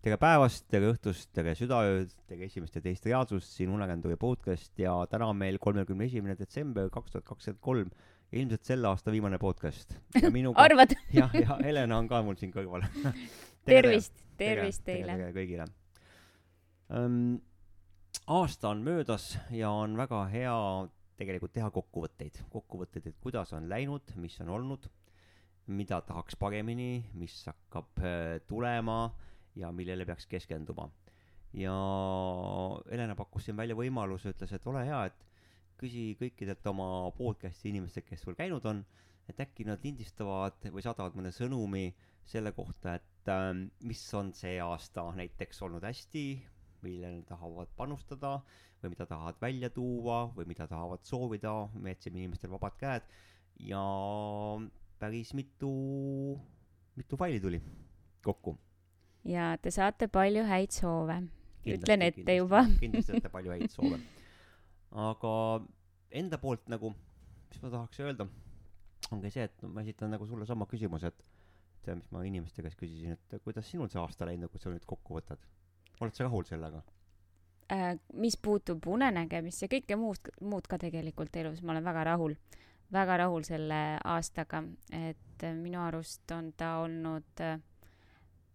tere päevast, tere õhtust, tere südaööd, tere esimest ja teist reaalsust, siin Uneränduri podcast ja täna on meil kolmekümne esimene detsember kaks tuhat kakskümmend kolm ilmselt selle aasta viimane podcast. arvad? jah, ja Helena on ka mul siin kõrval tervist, tervist teile. tere kõigile um,. aasta on möödas ja on väga hea tegelikult teha kokkuvõtteid, kokkuvõtteid, et kuidas on läinud, mis on olnud, mida tahaks paremini, mis hakkab äh, tulema ja millele peaks keskenduma. ja Helena pakkus siin välja võimaluse, ütles, et ole hea, et küsi kõikidelt oma podcast'i inimestelt, kes sul käinud on, et äkki nad lindistavad või saadavad mõne sõnumi selle kohta, et äh, mis on see aasta näiteks olnud hästi, millele nad tahavad panustada või mida tahavad välja tuua või mida tahavad soovida, me jätsime inimestele vabad käed ja päris mitu, mitu faili tuli kokku ja te saate palju häid soove. ütlen ette kindlasti, juba kindlasti saate palju häid soove. aga enda poolt nagu, mis ma tahaks öelda, ongi see, et ma esitan nagu sulle sama küsimuse, et see, mis ma inimeste käest küsisin, et kuidas sinul see aasta läinud, kui sa nüüd kokku võtad? oled sa rahul sellega? Äh, mis puutub unenägemisse ja kõike muud, muud ka tegelikult elus, ma olen väga rahul, väga rahul selle aastaga, et minu arust on ta olnud äh,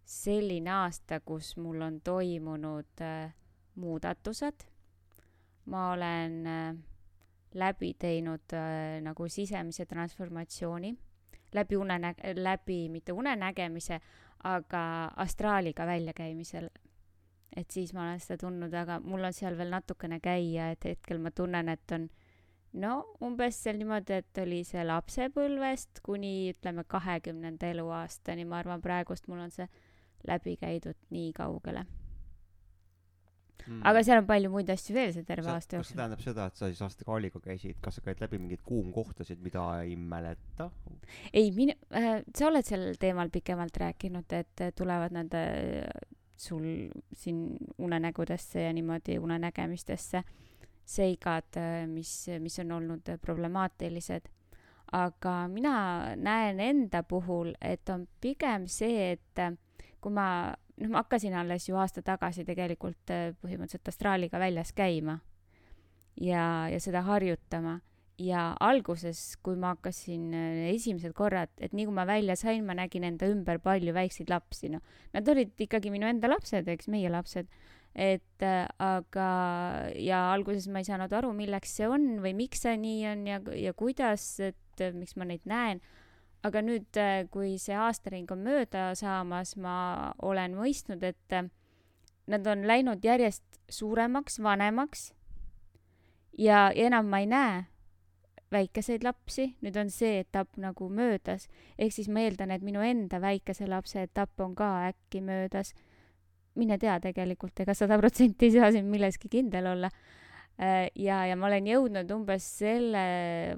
selline aasta, kus mul on toimunud äh, muudatused. ma olen äh, läbi teinud äh, nagu sisemise transformatsiooni läbi unenä-, läbi mitte unenägemise, aga astraaliga väljakäimisel. et siis ma olen seda tundnud, aga mul on seal veel natukene käia, et hetkel ma tunnen, et on no umbes seal niimoodi, et oli see lapsepõlvest kuni ütleme kahekümnenda eluaastani, ma arvan, praegust mul on see läbi käidud nii kaugele mm.. aga seal on palju muid asju veel see terve sa, aasta jooksul. kas see tähendab seda, et sa siis astraalika käisid, kas sa käid läbi mingeid kuumkohtasid, mida ei mäleta? ei, minu äh,, sa oled sel teemal pikemalt rääkinud, et tulevad nad äh, sul siin unenägudesse ja niimoodi unenägemistesse seigad äh,, mis, mis on olnud problemaatilised aga mina näen enda puhul, et on pigem see, et kui ma, noh, ma hakkasin alles ju aasta tagasi tegelikult äh, põhimõtteliselt astraaliga väljas käima ja, ja seda harjutama. ja alguses, kui ma hakkasin äh, esimesed korrad, et nii kui ma välja sain, ma nägin enda ümber palju väikseid lapsi, noh. Nad olid ikkagi minu enda lapsed, eks, meie lapsed. et äh, aga, ja alguses ma ei saanud aru, milleks see on või miks see nii on ja, ja kuidas, et miks ma neid näen aga nüüd, äh, kui see aastaring on mööda saamas, ma olen mõistnud, et äh, nad on läinud järjest suuremaks, vanemaks. Ja, enam ma ei näe väikeseid lapsi, nüüd on see etapp nagu möödas, ehk siis ma eeldan, et minu enda väikese lapse etapp on ka äkki möödas. mine tea tegelikult, ega sada protsenti ei saa siin milleski kindel olla ja, ja ma olen jõudnud umbes selle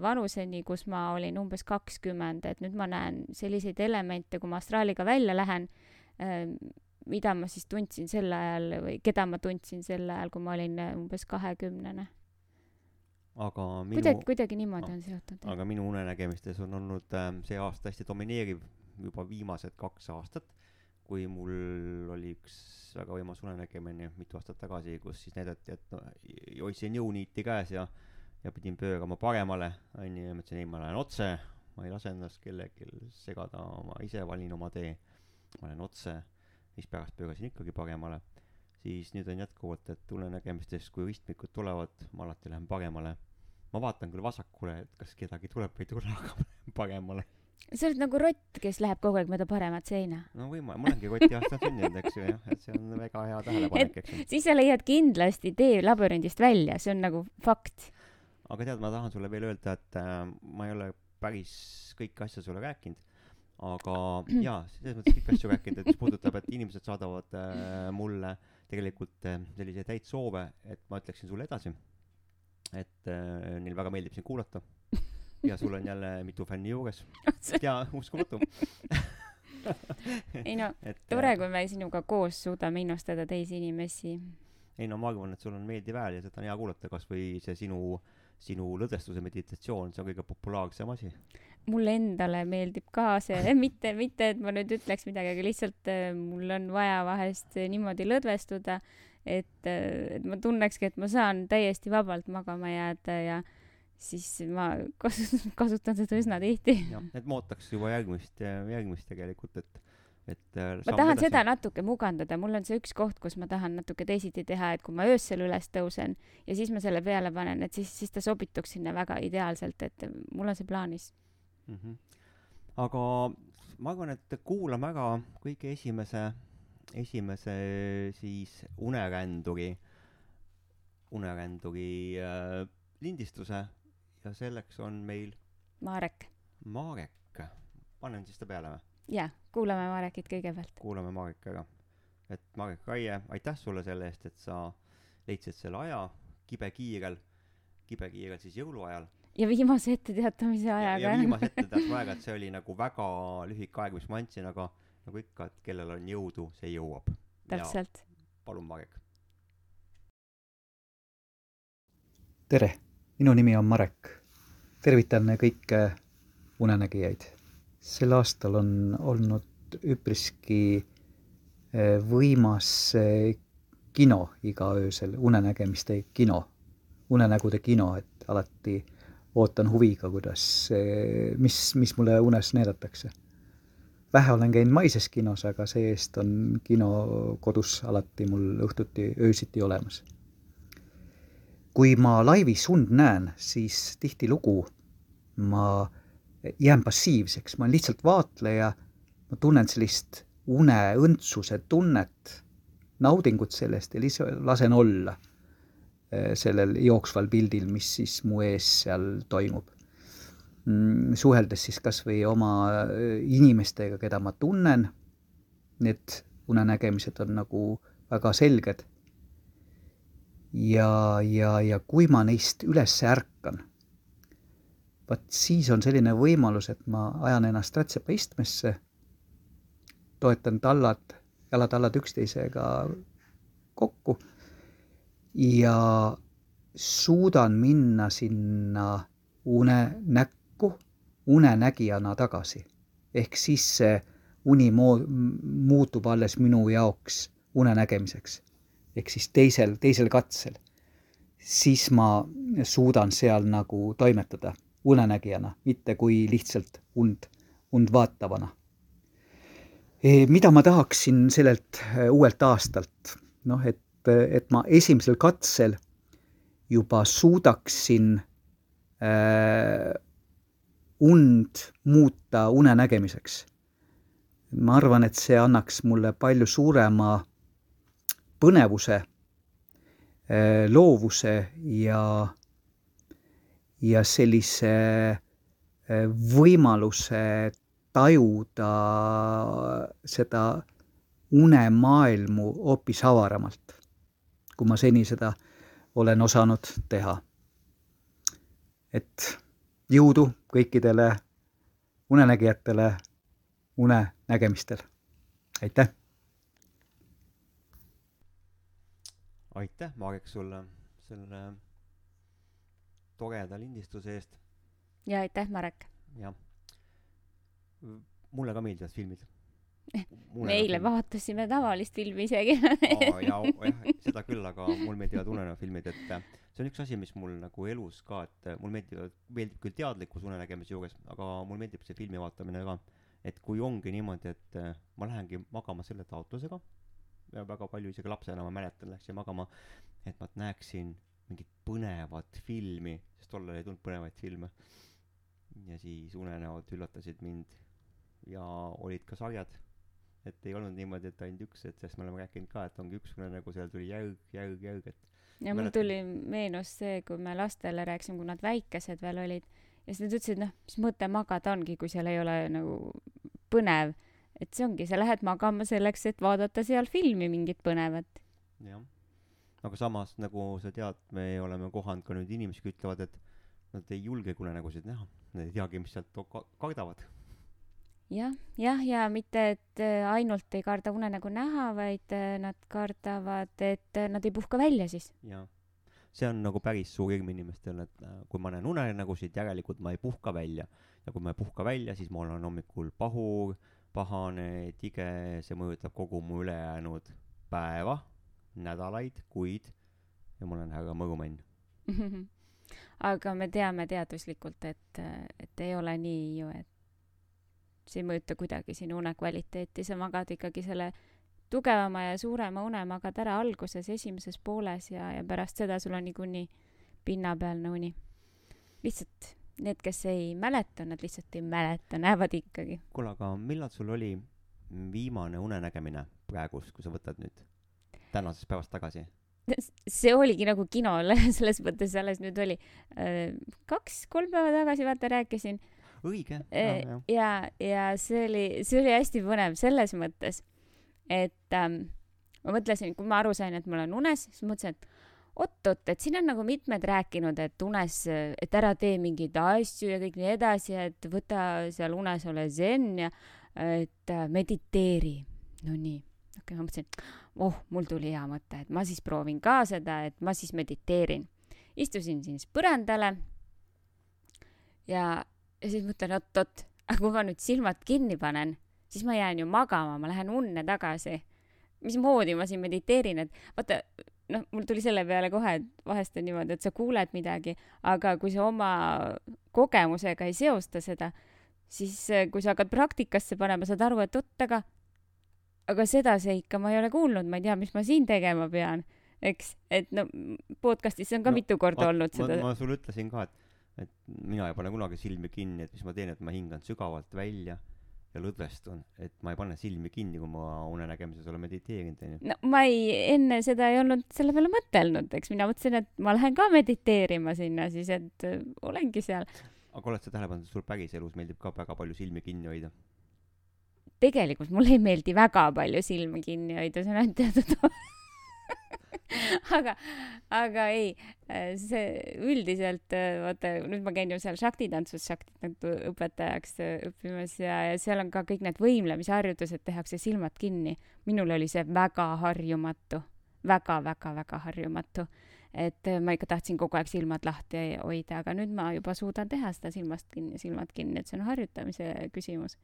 vanuseni, kus ma olin umbes kakskümmend, et nüüd ma näen selliseid elemente, kui ma astraaliga välja lähen, äh, mida ma siis tundsin sel ajal või keda ma tundsin sel ajal, kui ma olin äh, umbes kahekümnene. aga minu kuidagi, kuidagi niimoodi on seotud. aga minu unenägemistes on olnud äh, see aasta hästi domineeriv juba viimased kaks aastat kui mul oli üks väga võimas unenägemine mitu aastat tagasi, kus siis näidati, et no hoidsin jõuniiti käes ja, ja pidin pöörama paremale, onju, ja mõtlesin, ei, ma lähen otse, ma ei lase ennast kellelgi segada, ma ise valin oma tee. ma lähen otse, siis pärast pöörasin ikkagi paremale. siis nüüd on jätkuvalt, et unenägemistes, kui ristmikud tulevad, ma alati lähen paremale. ma vaatan küll vasakule, et kas kedagi tuleb või ei tule, aga ma lähen paremale sa oled nagu rott, kes läheb kogu aeg mööda paremat seina. no võimalik, ma olengi koti aastal sündinud, eks ju, jah, et see on väga hea tähelepanek, eks ju. siis sa leiad kindlasti tee labürindist välja, see on nagu fakt. aga tead, ma tahan sulle veel öelda, et äh, ma ei ole päris kõiki asju sulle rääkinud, aga jaa, selles mõttes kõiki asju rääkinud, et mis puudutab, et inimesed saadavad äh, mulle tegelikult äh, selliseid häid soove, et ma ütleksin sulle edasi. et äh, neil väga meeldib sind kuulata ja sul on jälle mitu fänni juures. ja uskumatu ei no et, tore, äh, kui me sinuga koos suudame innustada teisi inimesi. ei no ma arvan, et sul on meeldiv hääl ja seda on hea kuulata, kasvõi see sinu, sinu lõdvestuse meditatsioon, see on kõige populaarsem asi. mulle endale meeldib ka see mitte mitte et ma nüüd ütleks midagi aga lihtsalt äh, mul on vaja vahest niimoodi lõdvestuda et äh, et ma tunnekski et ma saan täiesti vabalt magama jääda ja siis ma kasu- kasutan seda üsna tihti jah, et ma ootaks juba järgmist, järgmist tegelikult, et, et äh, ma tahan seda natuke mugandada mul on see üks koht kus ma tahan natuke teisiti teha et kui ma öösel üles tõusen ja siis ma selle peale panen et siis siis ta sobituks sinna väga ideaalselt et mul on see plaanis mm. -hmm. aga ma arvan, et kuulame ära kõige esimese, esimese siis uneränduri, uneränduri äh, lindistuse ja selleks on meil Marek Marek. panen siis ta peale või? jaa kuulame Marekit kõigepealt kuulame Marek ära. et Marek Raie, aitäh sulle selle eest, et sa leidsid selle aja kibekiirel, kibekiirel siis jõuluajal. ja viimase etteteatamise ja, ajaga ja viimase etteteatuse aega, et see oli nagu väga lühike aeg, mis ma andsin, aga nagu ikka, et kellel on jõudu, see jõuab. täpselt palun, Marek. tere, minu nimi on Marek. Tervitan kõiki unenägijaid. sel aastal on olnud üpriski eh, võimas eh, kino iga öösel, unenägemiste kino, unenägude kino, et alati ootan huviga, kuidas, mis, mis mulle unes näidatakse. vähe olen käinud maises kinos, aga see-eest on kino kodus alati mul õhtuti, öösiti olemas kui ma laivis und näen, siis tihtilugu ma jään passiivseks, ma olen lihtsalt vaatleja, ma tunnen sellist uneõndsuse tunnet, naudingut sellest ja lihtsalt lasen olla eh, sellel jooksval pildil, mis siis mu ees seal toimub. suheldes siis kas või oma eh, inimestega, keda ma tunnen, need unenägemised on nagu väga selged ja, ja, ja kui ma neist üles ärkan, vaat siis on selline võimalus, et ma ajan ennast rätsepa istmesse, toetan tallad, jalatallad üksteisega kokku ja suudan minna sinna unenäkku unenägijana tagasi. ehk siis see uni moo-, muutub alles minu jaoks unenägemiseks ehk siis teisel, teisel katsel, siis ma suudan seal nagu toimetada unenägijana, mitte kui lihtsalt und, und vaatavana. mida ma tahaksin sellelt eh, uuelt aastalt, noh et, et ma esimesel katsel juba suudaksin äh, und muuta unenägemiseks. ma arvan, et see annaks mulle palju suurema põnevuse, loovuse ja, ja sellise eh, võimaluse tajuda seda unemaailmu hoopis avaramalt, kui ma seni seda olen osanud teha. et jõudu kõikidele unenägijatele unenägemistel, aitäh! aitäh, Marek, sulle selle toreda lindistuse eest. ja aitäh Marek jah. mulle ka meeldivad filmid. me eile vaatasime tavalist filmi isegi Aa, ja jah, seda küll, aga mul meeldivad unenäofilmid, et äh, see on üks asi, mis mul nagu elus ka, et äh, mul meeldivad, meeldib küll teadlikkus unenägemise juures, aga mul meeldib see filmi vaatamine ka. et kui ongi niimoodi, et äh, ma lähengi magama selle taotlusega ja väga palju isegi lapsena ma mäletan, läksin magama, et ma näeksin mingit põnevat filmi, sest tollal ei tulnud põnevaid filme. ja siis unenäod üllatasid mind ja olid ka sarjad et ei olnud niimoodi, et ainult üks, et sest me oleme rääkinud ka, et ongi üks unenägu, seal tuli järg, järg, järg, et ja mul tuli meenus see, kui me lastele rääkisime, kui nad väikesed veel olid ja siis nad ütlesid, noh, mis mõte magada ongi, kui seal ei ole nagu põnev. et see ongi, sa lähed magama selleks, et vaadata seal filmi mingit põnevat. jah. Aga samas, nagu sa tead, me oleme kohanud ka nüüd inimesi, kes ütlevad, et nad ei julgegi unenägusid näha, nad ei teagi, mis sealt kardavad. jah, jah, ja mitte, et äh, ainult ei karda unenägu näha, vaid äh, nad kardavad, et äh, nad ei puhka välja siis. ja see on nagu päris suur hirm inimestel, et kui ma näen unenägusid, järelikult ma ei puhka välja. ja kui ma ei puhka välja, siis ma olen hommikul pahur, pahane, tige, see mõjutab kogu mu ülejäänud päeva, nädalaid, kuid ja ma olen väga mõrumenn. aga me teame teaduslikult, et, et ei ole nii ju, et see ei mõjuta kuidagi sinu unekvaliteeti, sa magad ikkagi selle tugevama ja suurema une magad ära alguses, esimeses pooles ja, ja pärast seda sul on niikuinii pinnapealne uni. lihtsalt need, kes ei mäleta, nad lihtsalt ei mäleta, näevad ikkagi. kuule, aga millal sul oli viimane unenägemine praegust, kui sa võtad nüüd tänasest päevast tagasi? see oligi nagu kinol, selles mõttes alles nüüd oli kaks-kolm päeva tagasi, vaata, rääkisin õige, jah, jah. ja, ja see oli, see oli hästi põnev selles mõttes, et ähm, ma mõtlesin, kui ma aru sain, et ma olen unes, siis mõtlesin, et oot-oot, et siin on nagu mitmed rääkinud, et unes, et ära tee mingeid asju ja kõik nii edasi, et võta seal unes, ole zen ja et äh, mediteeri. no nii, okei okay,, ma mõtlesin, oh, mul tuli hea mõte, et ma siis proovin ka seda, et ma siis mediteerin. istusin siis põrandale ja ja siis mõtlen, oot-oot, aga kui ma nüüd silmad kinni panen, siis ma jään ju magama, ma lähen unne tagasi. mismoodi ma siin mediteerin, et vaata, noh, mul tuli selle peale kohe, et vahest on niimoodi, et sa kuuled midagi, aga kui sa oma kogemusega ei seosta seda, siis eh, kui sa hakkad praktikasse panema, saad aru, et oot, aga, aga seda seika ma ei ole kuulnud, ma ei tea, mis ma siin tegema pean, eks, et no podcast'is on ka No, mitu korda Vaat, olnud ma, seda. ma sulle ütlesin ka, et, et mina ei pane kunagi silmi kinni, et mis ma teen, et ma hingan sügavalt välja ja lõdvestun, et ma ei pane silmi kinni, kui ma unenägemises olen mediteerinud, onju. no ma ei, enne seda ei olnud selle peale mõtelnud, eks mina mõtlesin, et ma lähen ka mediteerima sinna siis, et olengi seal. aga oled sa tähele pannud, et sul päriselus meeldib ka väga palju silmi kinni hoida? Tegelikult mulle ei meeldi väga palju silma kinni hoida, see on ainult teatud aga, aga ei, see üldiselt vaata nüüd ma käin ju seal šaktitantsus šaktitantu õpetajaks äh, õppimas ja, ja seal on ka kõik need võimlemisharjutused tehakse silmad kinni. minul oli see väga harjumatu väga,, väga-väga-väga harjumatu. et ma ikka tahtsin kogu aeg silmad lahti hoida, aga nüüd ma juba suudan teha seda silmast kinni, silmad kinni, et see on harjutamise küsimus.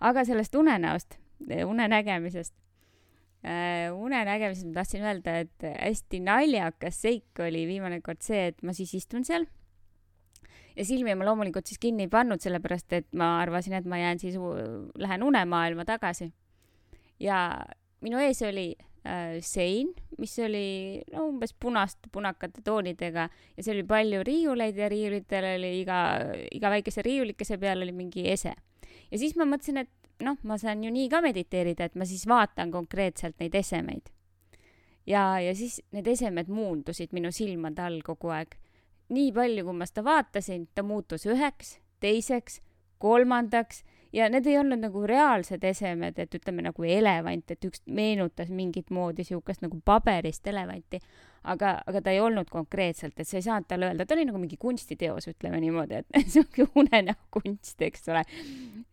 Aga sellest unenäost, unenägemisest äh,. unenägemisest ma tahtsin öelda, et hästi naljakas seik oli viimane kord see, et ma siis istun seal ja silmi ma loomulikult siis kinni ei pannud, sellepärast et ma arvasin, et ma jään siis, lähen unemaailma tagasi. ja minu ees oli äh, sein, mis oli no umbes punast, punakate toonidega ja seal oli palju riiuleid ja riiulitel oli iga, iga väikese riiulikese peal oli mingi ese. Ja siis ma mõtlesin, et noh, ma saan ju nii ka mediteerida, et ma siis vaatan konkreetselt neid esemeid. ja, ja siis need esemed muundusid minu silmade all kogu aeg. nii palju, kui ma seda vaatasin, ta muutus üheks, teiseks, kolmandaks ja need ei olnud nagu reaalsed esemed, et ütleme nagu elevant, et üks meenutas mingit moodi siukest nagu paberist elevanti, aga, aga ta ei olnud konkreetselt, et sa ei saanud talle öelda, ta oli nagu mingi kunstiteos, ütleme niimoodi, et siuke unenäokunst, eks ole.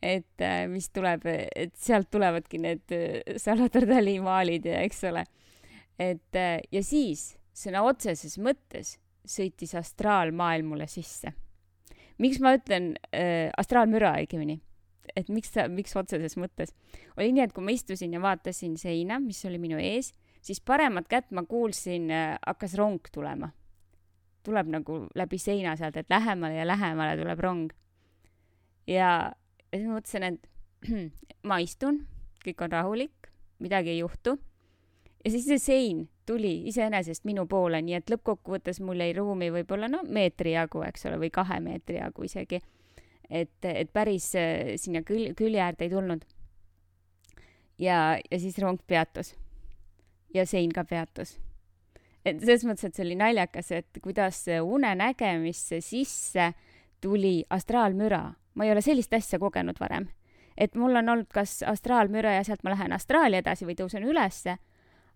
et äh, mis tuleb, et sealt tulevadki need äh, Salvador Dali maalid ja eks ole. et äh, ja siis sõna otseses mõttes sõitis astraalmaailm mulle sisse. miks ma ütlen äh, astraalmüra õigemini, et miks ta, miks otseses mõttes, oli nii, et kui ma istusin ja vaatasin seina, mis oli minu ees, siis paremat kätt ma kuulsin äh,, hakkas rong tulema. tuleb nagu läbi seina sealt, et lähemale ja lähemale tuleb rong. ja, siis ma mõtlesin, et ma istun, kõik on rahulik, midagi ei juhtu. ja siis see sein tuli iseenesest minu poole, nii et lõppkokkuvõttes mul jäi ruumi võib-olla no meetri jagu, eks ole, või kahe meetri jagu isegi. et, et päris äh, sinna külje, külje äärde ei tulnud. ja, ja siis rong peatus. ja sein ka peatus. et selles mõttes, et see oli naljakas, et kuidas unenägemisse sisse tuli astraalmüra. ma ei ole sellist asja kogenud varem. et mul on olnud kas astraalmüra ja sealt ma lähen astraali edasi või tõusen ülesse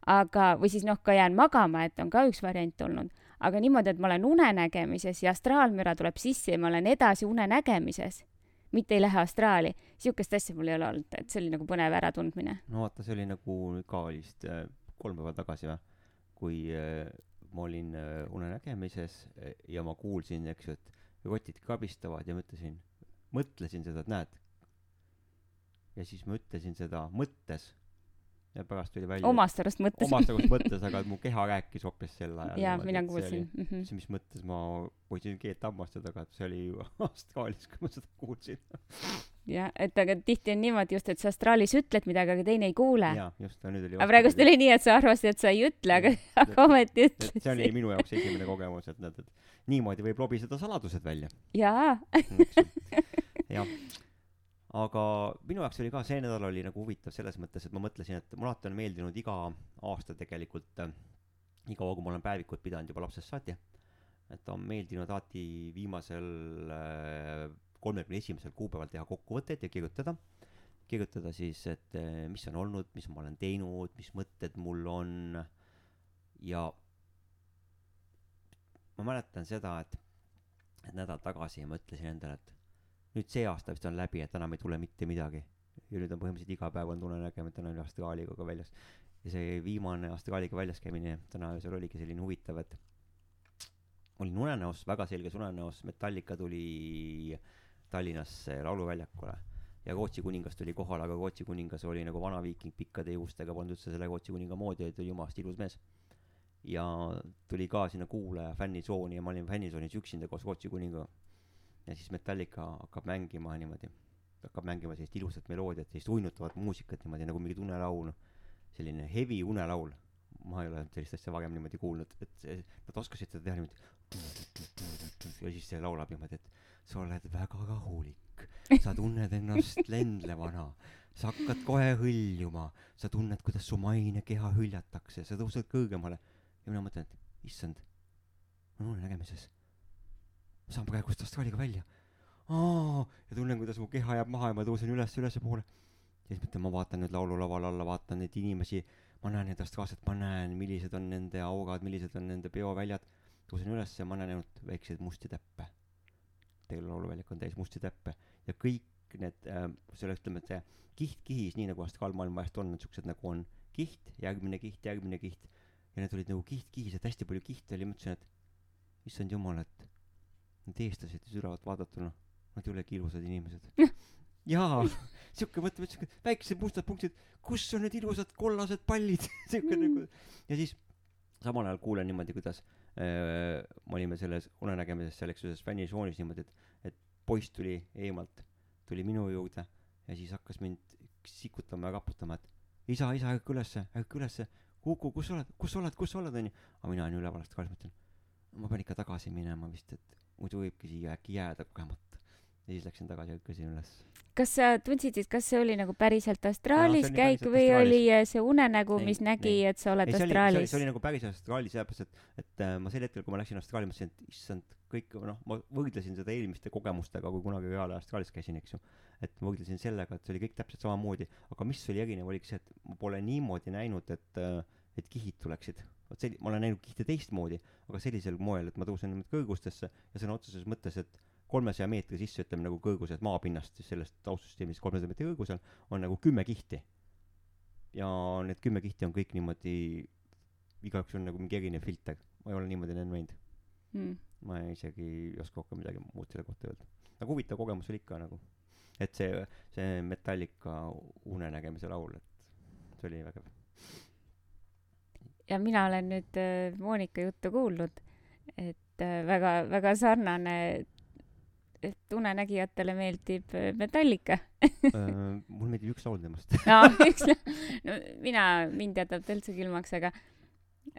aga, või siis noh, ka jään magama, et on ka üks variant olnud, aga niimoodi, et ma olen unenägemises ja astraalmüra tuleb sisse ja ma olen edasi unenägemises, mitte ei lähe astraali, sihukest asja mul ei ole olnud, et see oli nagu põnev äratundmine. no vaata, see oli nagu ka vist äh, kolm päeva tagasi või, kui äh, ma olin äh, unenägemises ja ma kuulsin, eks ju, et rotid kabistavad ja ma ütlesin, mõtlesin seda, et näed. ja siis ma ütlesin seda mõttes ja pärast tuli välja. omast arust mõttes. omast arust mõttes, aga mu keha rääkis hoopis sel ajal. jaa, mina kuulsin. Mhm. siis mis mõttes ma hoidsin keelt hammaste taga, et see oli ju Austraalias, kui ma seda kuulsin. jah, et aga tihti on niimoodi just, et sa astraalis ütled midagi, aga teine ei kuule. jaa, just, aga nüüd oli aga praegust oli nii, et sa arvasid, et sa ei ütle, aga, aga ometi et see oli ütlesid. minu jaoks esimene kogemus, et näed, et niimoodi võib lobiseda saladused välja. jaa, jah, aga minu jaoks oli ka see nädal oli nagu huvitav selles mõttes, et ma mõtlesin, et mulle alati on meeldinud iga aasta tegelikult äh,, nii kaua, kui ma olen päevikut pidanud juba lapsest saati, et on meeldinud alati viimasel äh, kolmekümne esimesel kuupäeval teha kokkuvõtteid ja kirjutada, kirjutada siis, et äh, mis on olnud, mis ma olen teinud, mis mõtted mul on. Ja ma mäletan seda, et, et nädal tagasi ma ütlesin endale, et nüüd see aasta vist on läbi, et enam ei tule mitte midagi. ja nüüd on põhimõtteliselt iga päev on tunne nägema, et täna oli astraaliga ka väljas. ja see viimane astraaliga väljas käimine täna öösel oligi selline huvitav, et olin unenäos, väga selges unenäos, Metallica tuli Tallinnasse lauluväljakule ja Rootsi kuningas tuli kohale, aga Rootsi kuningas oli nagu vanaviiking pikkade juustega, polnud üldse selle Rootsi kuninga moodi, oli jumalast ilus mees. ja tuli ka sinna kuulaja fännitsooni ja ma olin fännitsoonis üksinda koos Rootsi kuningaga. Ja siis Metallica hakkab mängima niimoodi, hakkab mängima sellist ilusat meloodiat, sellist uinutavat muusikat niimoodi nagu mingit unelaulu, selline heavy unelaul. ma ei ole sellist asja varem niimoodi kuulnud, et nad oskasid seda teha niimoodi. ja siis see laulab niimoodi, et sa oled väga rahulik, sa tunned ennast lendlevana, sa hakkad kohe hõljuma, sa tunned, kuidas su maine keha hüljatakse, sa tõused kõrgemale ja mina mõtlen, et issand, ma olen unenägemises. Ma saan praegust astraaliga välja. ja tunnen, kuidas mu keha jääb maha ja ma tõusen üles, ülespoole. ja siis mõtlen, ma vaatan nüüd laululaval alla, vaatan neid inimesi, ma näen neid astraalselt, ma näen, millised on nende aurad, millised on nende peoväljad. tõusen üles ja ma näen ainult väikseid musti täppe. tegelikult lauluväljak on täis musti täppe ja kõik need äh,, selle ütleme, et see kiht kihis, nii nagu astraalmaailma vahest on, siuksed nagu on kiht, järgmine kiht, järgmine kiht ja need olid nagu kiht kihis, et hästi palju kihte oli, mõtlesin, et issand jumal, et need eestlased ülevalt vaadatuna, nad ei olegi ilusad inimesed. jaa, siuke mõte, siuke väiksed mustad punktid, kus on need ilusad kollased pallid, siuke nagu. Ja siis samal ajal kuulen niimoodi, kuidas äh, me olime selles unenägemises seal, eks ju, selles fännisoonis niimoodi, et, et poiss tuli eemalt, tuli minu juurde ja siis hakkas mind sikutama ja raputama, et isa, isa, ärka ülesse, ärka ülesse, Kuku, kus sa oled, kus sa oled, kus sa oled, onju. aga mina olin üleval astral, mõtlen, ma pean ikka tagasi minema vist, et muidu võibki siia äkki jääda kogemata. ja siis läksin tagasi ja hüppasin üles. kas sa tundsid, et kas see oli nagu päriselt astraalis oli käik või astraalis. oli äh, see unenägu, Ei, mis nägi, ei. et sa oled ei, see oli, see oli, astraalis see? oli nagu päris astraalis, sellepärast et, et äh, ma sel hetkel, kui ma läksin astraali, mõtlesin, et issand, kõik, noh, ma võrdlesin seda eelmiste kogemustega, kui kunagi reaal astraalis käisin, eks ju. et ma võrdlesin sellega, et see oli kõik täpselt samamoodi, aga mis oli erinev, oligi see, et ma pole niimoodi näinud, et, et kihid tuleksid. Vot selli-, ma olen näinud kihte teistmoodi, aga sellisel moel, et ma tõusen niimoodi kõrgustesse ja sõna otseses mõttes, et kolmesaja meetri sisse, ütleme nagu kõrguses maapinnast, siis sellest taustsüsteemist kolmesaja meetri kõrgusel on nagu kümme kihti. ja need kümme kihti on kõik niimoodi igaüks on nagu mingi erinev filter, ma ei ole niimoodi enne näinud. Mm. ma ei isegi ei oska rohkem midagi muud selle kohta öelda. aga huvitav kogemus oli ikka nagu, et see, see Metallica unenägemise laul, et see oli vägev. Ja mina olen nüüd äh, Monika juttu kuulnud, et äh, väga, väga sarnane, et unenägijatele meeldib äh, Metallica. mul meeldib üks laul temast. no üks, no mina, mind jätab ta üldse külmaks, aga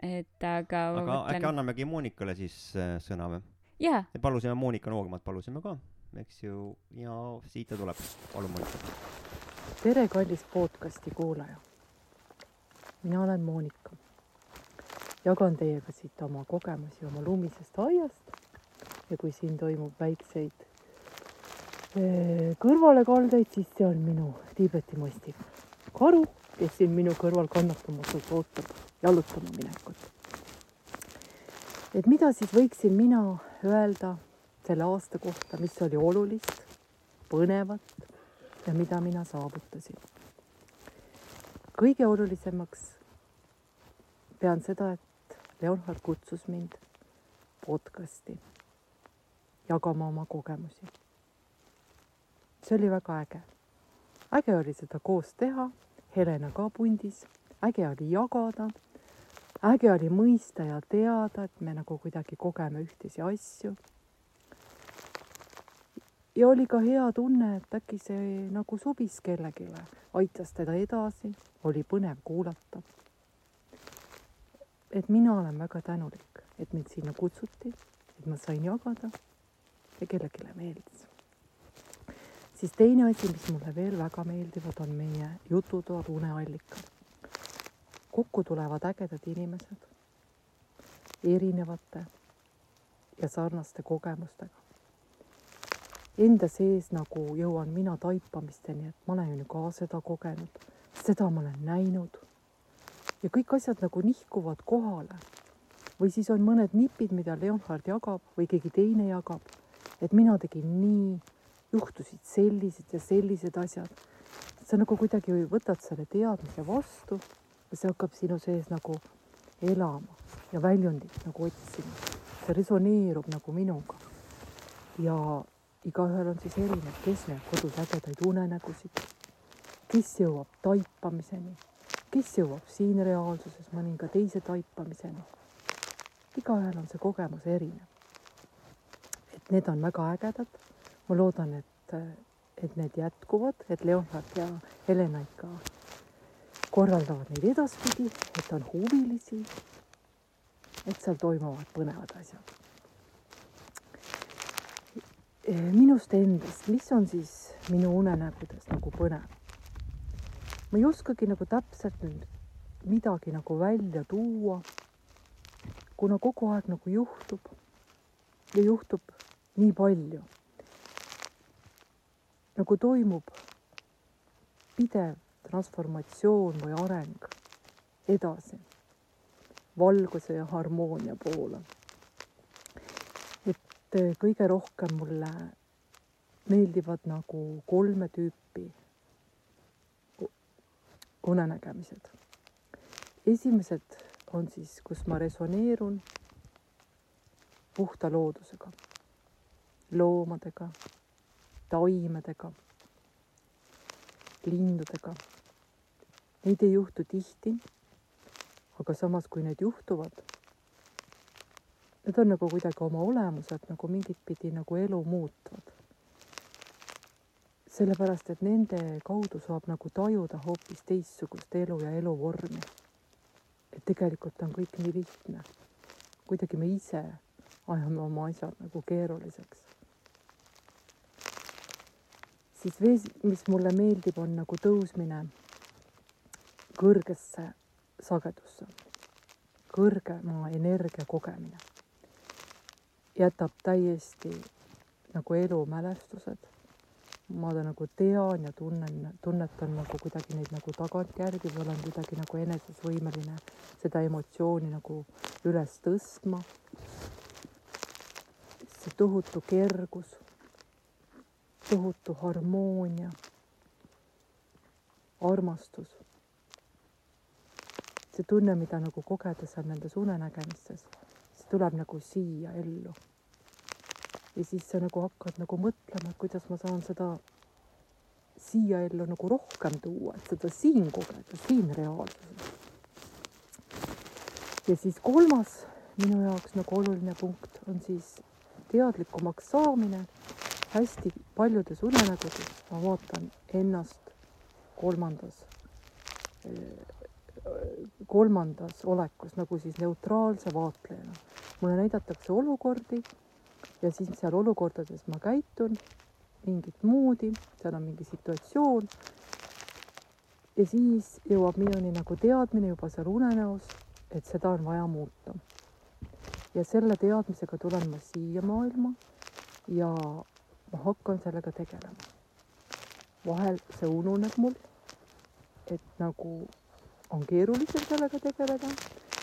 et aga aga äkki mõtlen, annamegi Monikale siis äh, sõna või? jaa, me palusime Monika Noormat, palusime ka, eks ju, ja siit ta tuleb. palun, Monika. tere, kallis podcasti kuulaja. mina olen Monika. Jagan teiega siit oma kogemusi oma lumisest aiast ja kui siin toimub väikseid eh, kõrvalekaldeid, siis see on minu Tiibeti mastiff Karu, kes siin minu kõrval kannatamatult ootab jalutama minekut. et mida siis võiksin mina öelda selle aasta kohta, mis oli olulist, põnevat ja mida mina saavutasin. kõige olulisemaks pean seda, et Leonhard kutsus mind podcasti jagama oma kogemusi. see oli väga äge. äge oli seda koos teha, Helena ka pundis, äge oli jagada, äge oli mõista ja teada, et me nagu kuidagi kogeme ühtesi asju. ja oli ka hea tunne, et äkki see nagu sobis kellelegi, aitas teda edasi, oli põnev kuulata. Et mina olen väga tänulik, et mind sinna kutsuti, et ma sain jagada ja kellelegi meeldis siis teine asi, mis mulle veel väga meeldivad, on meie jututoad uneallikad. kokku tulevad ägedad inimesed erinevate ja sarnaste kogemustega. Enda sees nagu jõuan mina taipamisteni, et ma olen ju ka seda kogenud, seda ma olen näinud. Ja kõik asjad nagu nihkuvad kohale. või siis on mõned nipid, mida Leonhard jagab või keegi teine jagab, et mina tegin nii juhtusid sellised ja sellised asjad. sa nagu kuidagi võtad selle teadmise vastu ja see hakkab sinu sees nagu elama ja väljundit nagu otsima. see resoneerub nagu minuga. ja igaühel on siis erinev, kes näeb kodus ägedaid unenägusid, kes jõuab taipamiseni, kes jõuab siin reaalsuses mõninga teise taipamiseni. igaühel on see kogemus erinev. et need on väga ägedad ma loodan, et, et need jätkuvad, et Leonard ja Helena ikka korraldavad neid edaspidi, et on huvilisi, et seal toimuvad põnevad asjad. minust endast, mis on siis minu unenägudes nagu põnev? Ma ei oskagi nagu täpselt nüüd midagi nagu välja tuua, kuna kogu aeg nagu juhtub ja juhtub nii palju nagu toimub pidev transformatsioon või areng edasi valguse ja harmoonia poole. et kõige rohkem mulle meeldivad nagu kolme tüüpi unenägemised. esimesed on siis, kus ma resoneerun puhta loodusega, loomadega taimedega, lindudega. Neid ei juhtu tihti. aga samas, kui need juhtuvad, need on nagu kuidagi oma olemuselt nagu mingit pidi nagu elu muutvad. Sellepärast, et nende kaudu saab nagu tajuda hoopis teistsugust elu ja eluvormi. et tegelikult on kõik nii lihtne. kuidagi me ise ajame oma asjad nagu keeruliseks siis vees, mis mulle meeldib, on nagu tõusmine kõrgesse sagedusse, kõrgema energia kogemine. jätab täiesti nagu elumälestused. Ma ta nagu tean ja tunnen, tunnetan nagu kuidagi neid nagu tagantjärgi või olen kuidagi nagu eneses võimeline seda emotsiooni nagu üles tõstma. see tohutu kergus tohutu harmoonia, armastus. see tunne, mida nagu kogeda seal nendes unenägemistes, see tuleb nagu siia ellu. Ja siis sa nagu hakkad nagu mõtlema, et kuidas ma saan seda siia ellu nagu rohkem tuua, et seda siin kogeda, siin reaalsuses. ja siis kolmas minu jaoks nagu oluline punkt on siis teadlikumaks saamine hästi paljudes unenägudes ma vaatan ennast kolmandas, kolmandas olekus nagu siis neutraalse vaatlejana. mulle näidatakse olukordi ja siis seal olukordades ma käitun mingit moodi, seal on mingi situatsioon. ja siis jõuab minuni nagu teadmine juba seal unenäos, et seda on vaja muuta. ja selle teadmisega tulen ma siia maailma ja ma hakkan sellega tegelema. vahel see ununeb mul, et nagu on keerulisem sellega tegeleda,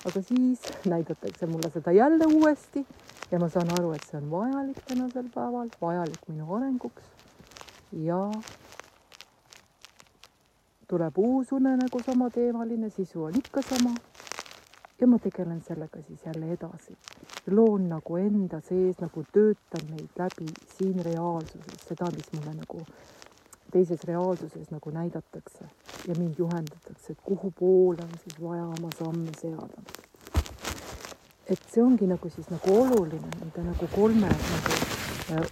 aga siis näidatakse mulle seda jälle uuesti ja ma saan aru, et see on vajalik tänasel päeval, vajalik minu arenguks. Ja tuleb uus unenägu samateemaline, sisu on ikka sama. ja ma tegelen sellega siis jälle edasi. Loon nagu enda sees nagu töötan neid läbi siin reaalsuses, seda, mis mulle nagu teises reaalsuses nagu näidatakse ja mind juhendatakse, et kuhu poole on siis vaja oma samme seada. et see ongi nagu siis nagu oluline nende nagu kolme nagu äh,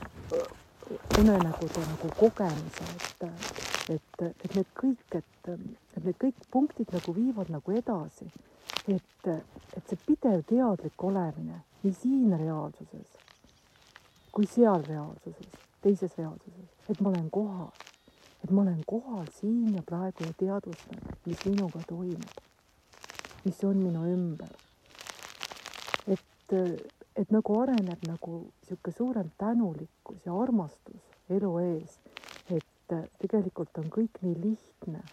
unenägude nagu kogemise, et, et, et need kõik, et, et need kõik punktid nagu viivad nagu edasi. et, et see pidev teadlik olemine nii siin reaalsuses kui seal reaalsuses, teises reaalsuses, et ma olen kohal et ma olen kohal siin ja praegu ja teadvustan, mis minuga toimub, mis on minu ümber. et, et nagu areneb nagu niisugune suurem tänulikkus ja armastus elu ees, et tegelikult on kõik nii lihtne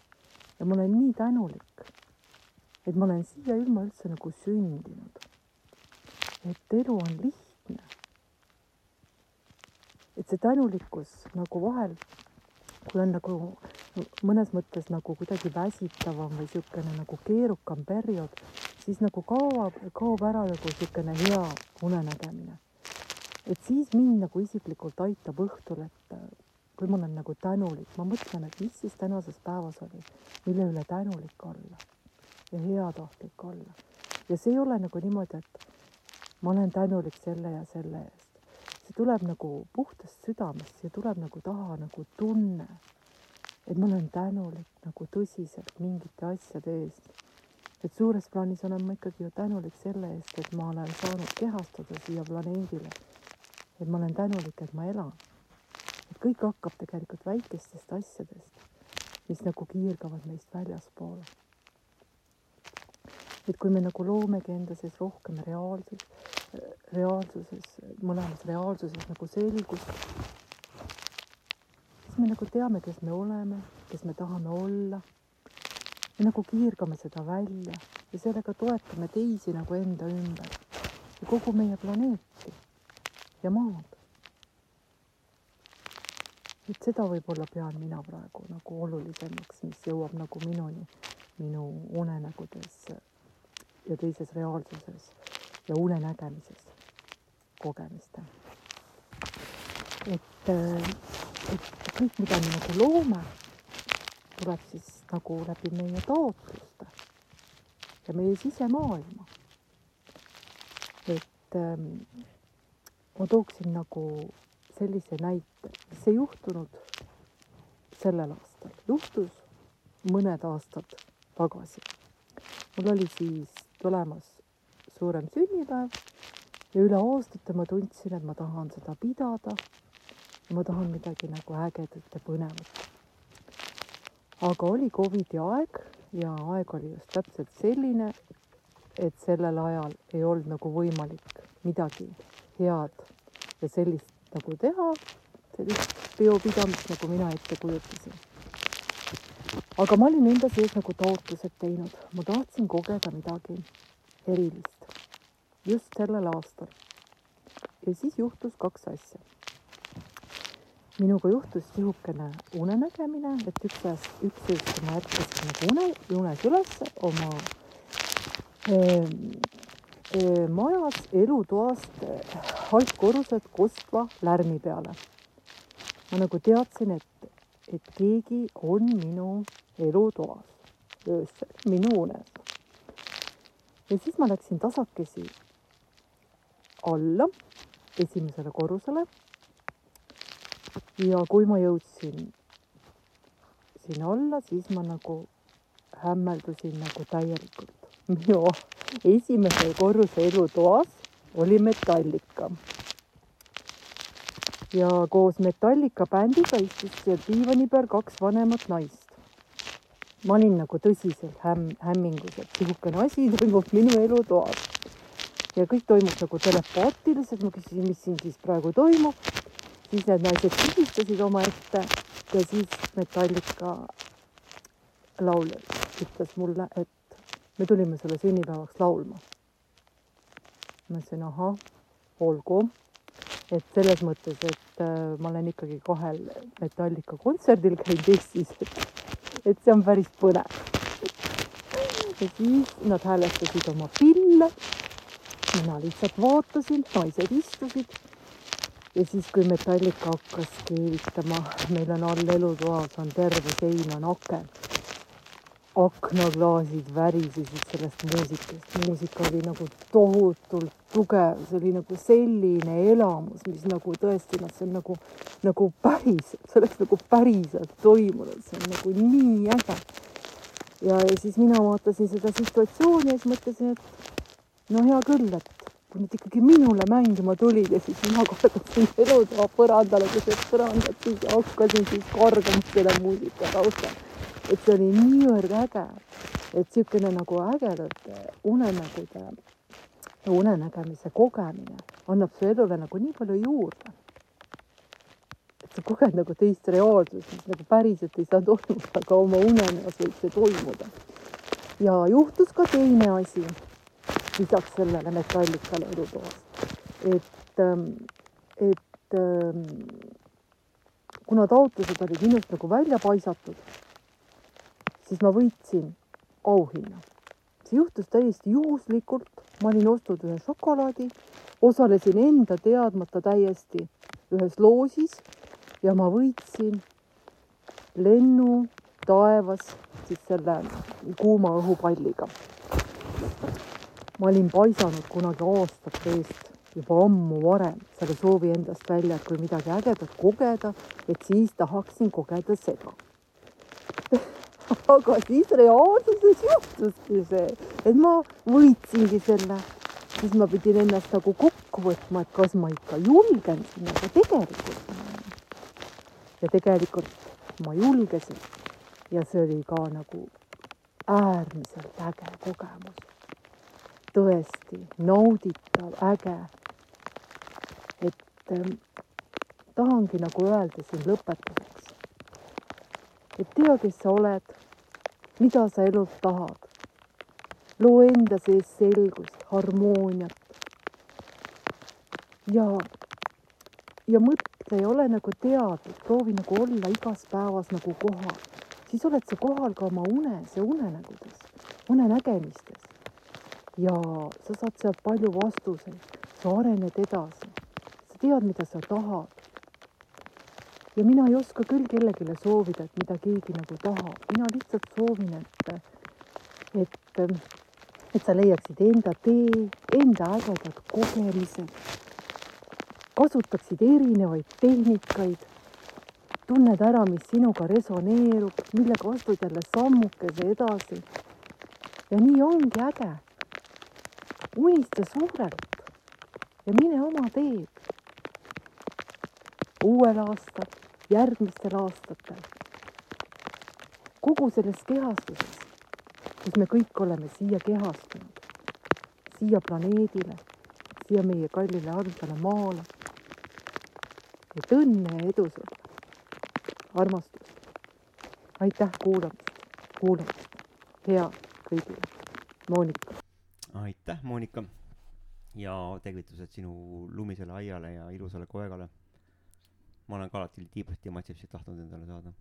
ja ma olen nii tänulik, et ma olen siia ilma üldse nagu sündinud. et elu on lihtne. et see tänulikkus nagu vahel kui on nagu mõnes mõttes nagu kuidagi väsitavam või niisugune nagu keerukam periood, siis nagu kaob, kaob ära nagu niisugune hea unenägemine. et siis mind nagu isiklikult aitab õhtul, et kui ma olen nagu tänulik, ma mõtlen, et mis siis tänases päevas oli, mille üle tänulik olla ja heatahtlik olla. ja see ei ole nagu niimoodi, et ma olen tänulik selle ja selle eest see tuleb nagu puhtast südamest, see tuleb nagu taha nagu tunne, et ma olen tänulik nagu tõsiselt mingite asjade eest. et suures plaanis olen ma ikkagi ju tänulik selle eest, et ma olen saanud kehastuda siia planeedile. et ma olen tänulik, et ma elan. et kõik hakkab tegelikult väikestest asjadest, mis nagu kiirgavad meist väljaspoole. et kui me nagu loomegi enda sees rohkem reaalsust, reaalsuses, mõlemas reaalsuses nagu selgust, siis me nagu teame, kes me oleme, kes me tahame olla. me nagu kiirgame seda välja ja sellega toetame teisi nagu enda ümber ja kogu meie planeeti ja maad. et seda võib-olla pean mina praegu nagu olulisemaks, mis jõuab nagu minuni, minu unenägudes ja teises reaalsuses ja unenägemises kogemiste. et, et kõik, mida me nagu loome, tuleb siis nagu läbi meie taotluste ja meie sisemaailma. et ähm, ma tooksin nagu sellise näite, mis ei juhtunud sellel aastal, juhtus mõned aastad tagasi. mul oli siis tulemas suurem sünnipäev ja üle aastate ma tundsin, et ma tahan seda pidada ma tahan midagi nagu ägedat ja põnevat. aga oli Covidi aeg ja aeg oli just täpselt selline, et sellel ajal ei olnud nagu võimalik midagi head ja sellist nagu teha, sellist peopidamist, nagu mina ette kujutasin. aga ma olin enda sees nagu taotlused teinud, ma tahtsin kogeda midagi erilist just sellel aastal. ja siis juhtus kaks asja. minuga juhtus niisugune unenägemine, et üks ööst, üks ööst ma ärkasin nagu une, unes ülesse oma äh, äh, majas elutoast altkorruselt kostva lärmi peale. ma nagu teadsin, et, et keegi on minu elutoas öösel, minu unes. ja siis ma läksin tasakesi alla esimesele korrusele. ja kui ma jõudsin sinna alla, siis ma nagu hämmeldusin nagu täielikult. minu esimesel korruse elutoas oli Metallica. ja koos Metallica bändiga istus diivani peal kaks vanemat naist. ma olin nagu tõsiselt hämm, hämmingus, et niisugune asi toimub minu elutoas ja kõik toimus nagu telepaatiliselt, ma küsisin, mis siin siis praegu toimub. siis need naised pigistasid omaette ja siis Metallica laulja ütles mulle, et me tulime sulle sünnipäevaks laulma. ma ütlesin ahah, olgu, et selles mõttes, et äh, ma olen ikkagi kahel Metallica kontserdil käinud Eestis, et, see on päris põnev. ja siis nad häälestasid oma pille mina lihtsalt vaatasin, naised istusid. Ja siis, kui Metallica hakkas keevitama, meil on all elutoas on terve sein on aken. aknaklaasid värisesid sellest muusikast, muusika oli nagu tohutult tugev, see oli nagu selline elamus, mis nagu tõesti noh, see on nagu, nagu päriselt, see oleks nagu päriselt toimunud, see on nagu nii äge. ja, ja siis mina vaatasin seda situatsiooni ja siis mõtlesin, et no hea küll, et kui nüüd ikkagi minule mängima tulid ja siis mina kargasin elutoa põrandale keset põrandat, siis hakkasin siis kargama selle muusika taustal. et see oli niivõrd äge, et niisugune nagu ägedate unenägude, unenägemise kogemine annab su elule nagu nii palju juurde. et sa koged nagu teist reaalsust, mis nagu päriselt ei saa toimuda, aga oma unenäos võib see toimuda. ja juhtus ka teine asi lisaks sellele metallikale elutoas. et, et kuna taotlused olid minust nagu välja paisatud, siis ma võitsin auhinna. see juhtus täiesti juhuslikult, ma olin ostnud ühe šokolaadi, osalesin enda teadmata täiesti ühes loosis ja ma võitsin lennu taevas siis selle kuuma õhupalliga ma olin paisanud kunagi aastate eest, juba ammu varem, selle soovi endast välja, et kui midagi ägedat kogeda, et siis tahaksin kogeda seda. Aga siis reaalsuses juhtuski see, et ma võitsingi selle, siis ma pidin ennast nagu kokku võtma, et kas ma ikka julgen sinna tegelikult minna. ja tegelikult ma julgesin. Ja see oli ka nagu äärmiselt äge kogemus tõesti nauditav, äge. et ähm, tahangi nagu öelda siin lõpetuseks, et tea, kes sa oled, mida sa elult tahad. loo enda sees selgust, harmooniat. ja, ja mõtle ja ole nagu teadlik, proovi nagu olla igas päevas nagu kohal, siis oled sa kohal ka oma unes ja unenägudes, unenägemistes ja sa saad sealt palju vastuseid, sa arened edasi, sa tead, mida sa tahad. ja mina ei oska küll kellelegi soovida, et mida keegi nagu tahab, mina lihtsalt soovin, et, et, et sa leiaksid enda tee, enda ägedad kogemised, kasutaksid erinevaid tehnikaid, tunned ära, mis sinuga resoneerub, millega astud jälle sammukese edasi. ja nii ongi äge unista suurelt. Ja mine oma teed. uuel aastal, järgmistel aastatel, kogu selles kehastuses, kus me kõik oleme siia kehastunud, siia planeedile, siia meie kallile armsale maale. et õnne ja edu sulle, armastust. aitäh kuulamast, kuulamast, head kõigile, Monika aitäh, Monika. ja tervitused sinu lumisele aiale ja ilusale koegale. ma olen ka alati tiibasti matsipsit tahtnud endale saada.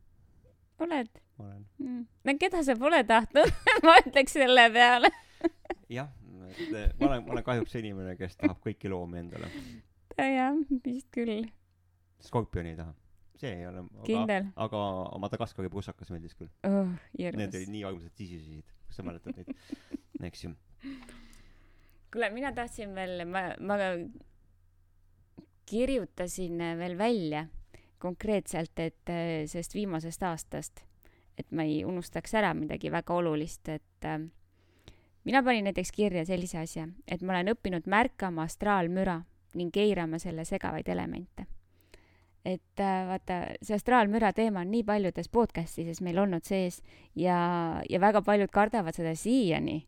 oled? olen mm.. no keda sa pole tahtnud ma ütleks selle peale jah, et ma olen, ma olen kahjuks inimene, kes tahab kõiki loomi endale. jah, vist küll. skorpioni ei taha see ei ole. kindel. aga Madagaskari pussakas meeldis küll oh,. Need olid nii armsad sisisid, kas sa mäletad neid, eks ju kuule, mina tahtsin veel, ma, ma kirjutasin veel välja konkreetselt, et äh, sellest viimasest aastast, et ma ei unustaks ära midagi väga olulist, et äh, mina panin näiteks kirja sellise asja, et ma olen õppinud märkama astraalmüra ning eirama selle segavaid elemente. et äh, vaata, see astraalmüra teema on nii paljudes podcastides meil olnud sees ja, ja väga paljud kardavad seda siiani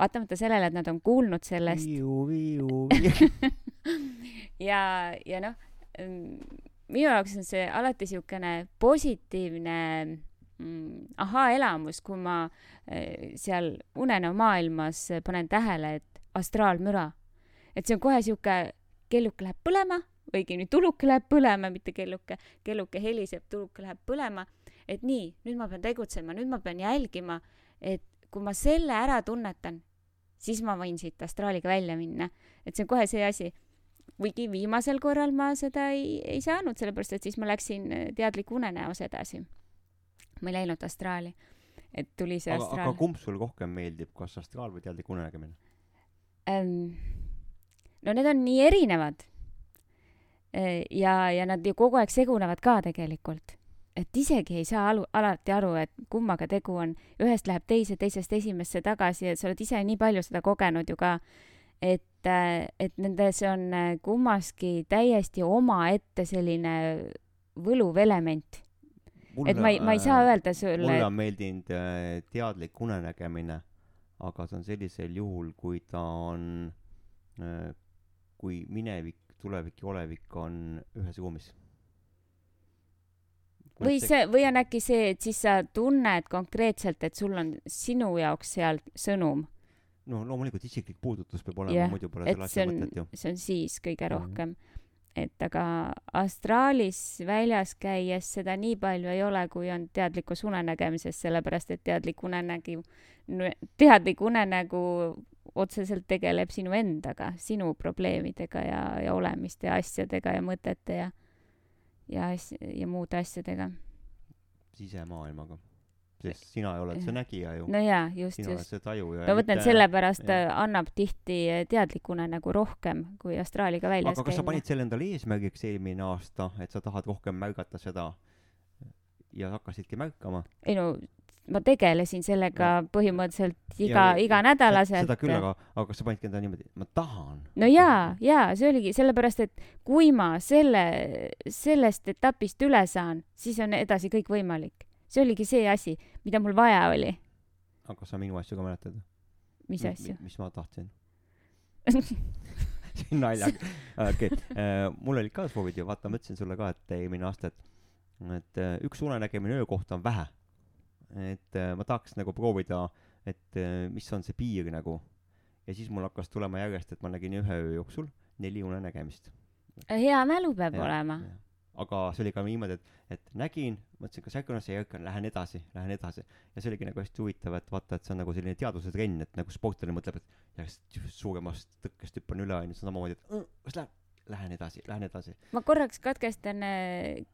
vaatamata sellele, et nad on kuulnud sellest. ja, ja noh, minu jaoks on see alati niisugune positiivne mm, ahaa-elamus, kui ma eh, seal unenäo maailmas panen tähele, et astraalmüra, et see on kohe niisugune, kelluke läheb põlema, õigemini tuluke läheb põlema, mitte kelluke, kelluke heliseb, tuluke läheb põlema, et nii, nüüd ma pean tegutsema, nüüd ma pean jälgima, et kui ma selle ära tunnetan, siis ma võin siit astraaliga välja minna. et see on kohe see asi. kuigi viimasel korral ma seda ei, ei saanud, sellepärast et siis ma läksin äh, teadliku unenäos edasi. ma ei läinud astraali. et tuli see aga, aga astraal. kumb sulle rohkem meeldib, kas astraal või teadlik unenägemine? ähm, no need on nii erinevad. ja, ja nad ju kogu aeg segunevad ka tegelikult. Et isegi ei saa alu, alati aru, et kummaga tegu on. ühest läheb teise, teisest esimesse tagasi ja sa oled ise nii palju seda kogenud ju ka. et, et nendes on äh, kummaski täiesti omaette selline võluv element. et ma ei, ma ei saa öelda mulle sulle, on meeldinud äh, teadlik unenägemine, aga see on sellisel juhul, kui ta on, kui minevik, tulevik ja olevik on ühes ruumis. Või see, või on äkki see, et siis sa tunned konkreetselt, et sul on sinu jaoks seal sõnum, no loomulikult isiklik puudutus peab olema yeah,, muidu pole selle asja on mõtet ju., see on siis kõige Mhm. rohkem. et aga astraalis väljas käies seda nii palju ei ole, kui on teadlikus unenägemises, sellepärast et teadlik unenägu, teadlik unenägu otseselt tegeleb sinu endaga, sinu probleemidega ja, ja olemiste ja asjadega ja mõtete ja, ja as-, ja muude asjadega. sisemaailmaga. sest sina oled see nägija ju, no jaa, just, sina oled just. see taju ja ma mõtlen, et sellepärast jah. äh, annab tihti äh, teadlik unenägu rohkem kui astraaliga väljas aga kas sa panid selle endale eesmärgiks eelmine aasta, et sa tahad rohkem märgata seda ja hakkasidki märkama? ei no ma tegelesin sellega põhimõtteliselt iga Ja-, iganädalaselt. seda küll, aga, aga kas sa panidki endale niimoodi, ma tahan? no jaa, jaa, see oligi sellepärast, et kui ma selle, sellest etapist üle saan, siis on edasi kõik võimalik. see oligi see asi, mida mul vaja oli. aga sa minu asju ka mäletad? mis asju? mis ma tahtsin? see on naljaga, okei, mul olid ka soovid ju, vaata, ma ütlesin sulle ka, et eelmine aasta, et, et äh, üks unenägemine öö kohta on vähe. Et äh, ma tahaks nagu proovida, et äh, mis on see piir nagu. ja siis mul hakkas tulema järjest, et ma nägin ühe öö jooksul neli unenägemist. hea mälu peab Jah, olema. aga see oli ka niimoodi, et, et nägin, mõtlesin, kas ärkan üles, ei ärkan, lähen edasi, lähen edasi. ja see oligi nagu hästi huvitav, et vaata, et see on nagu selline teaduse trenn, et nagu sportlane mõtleb, et järjest suuremast tõkkest hüppan üle, onju, samamoodi, et "Mm, kas läheb, lähen edasi, lähen edasi. ma korraks katkestan,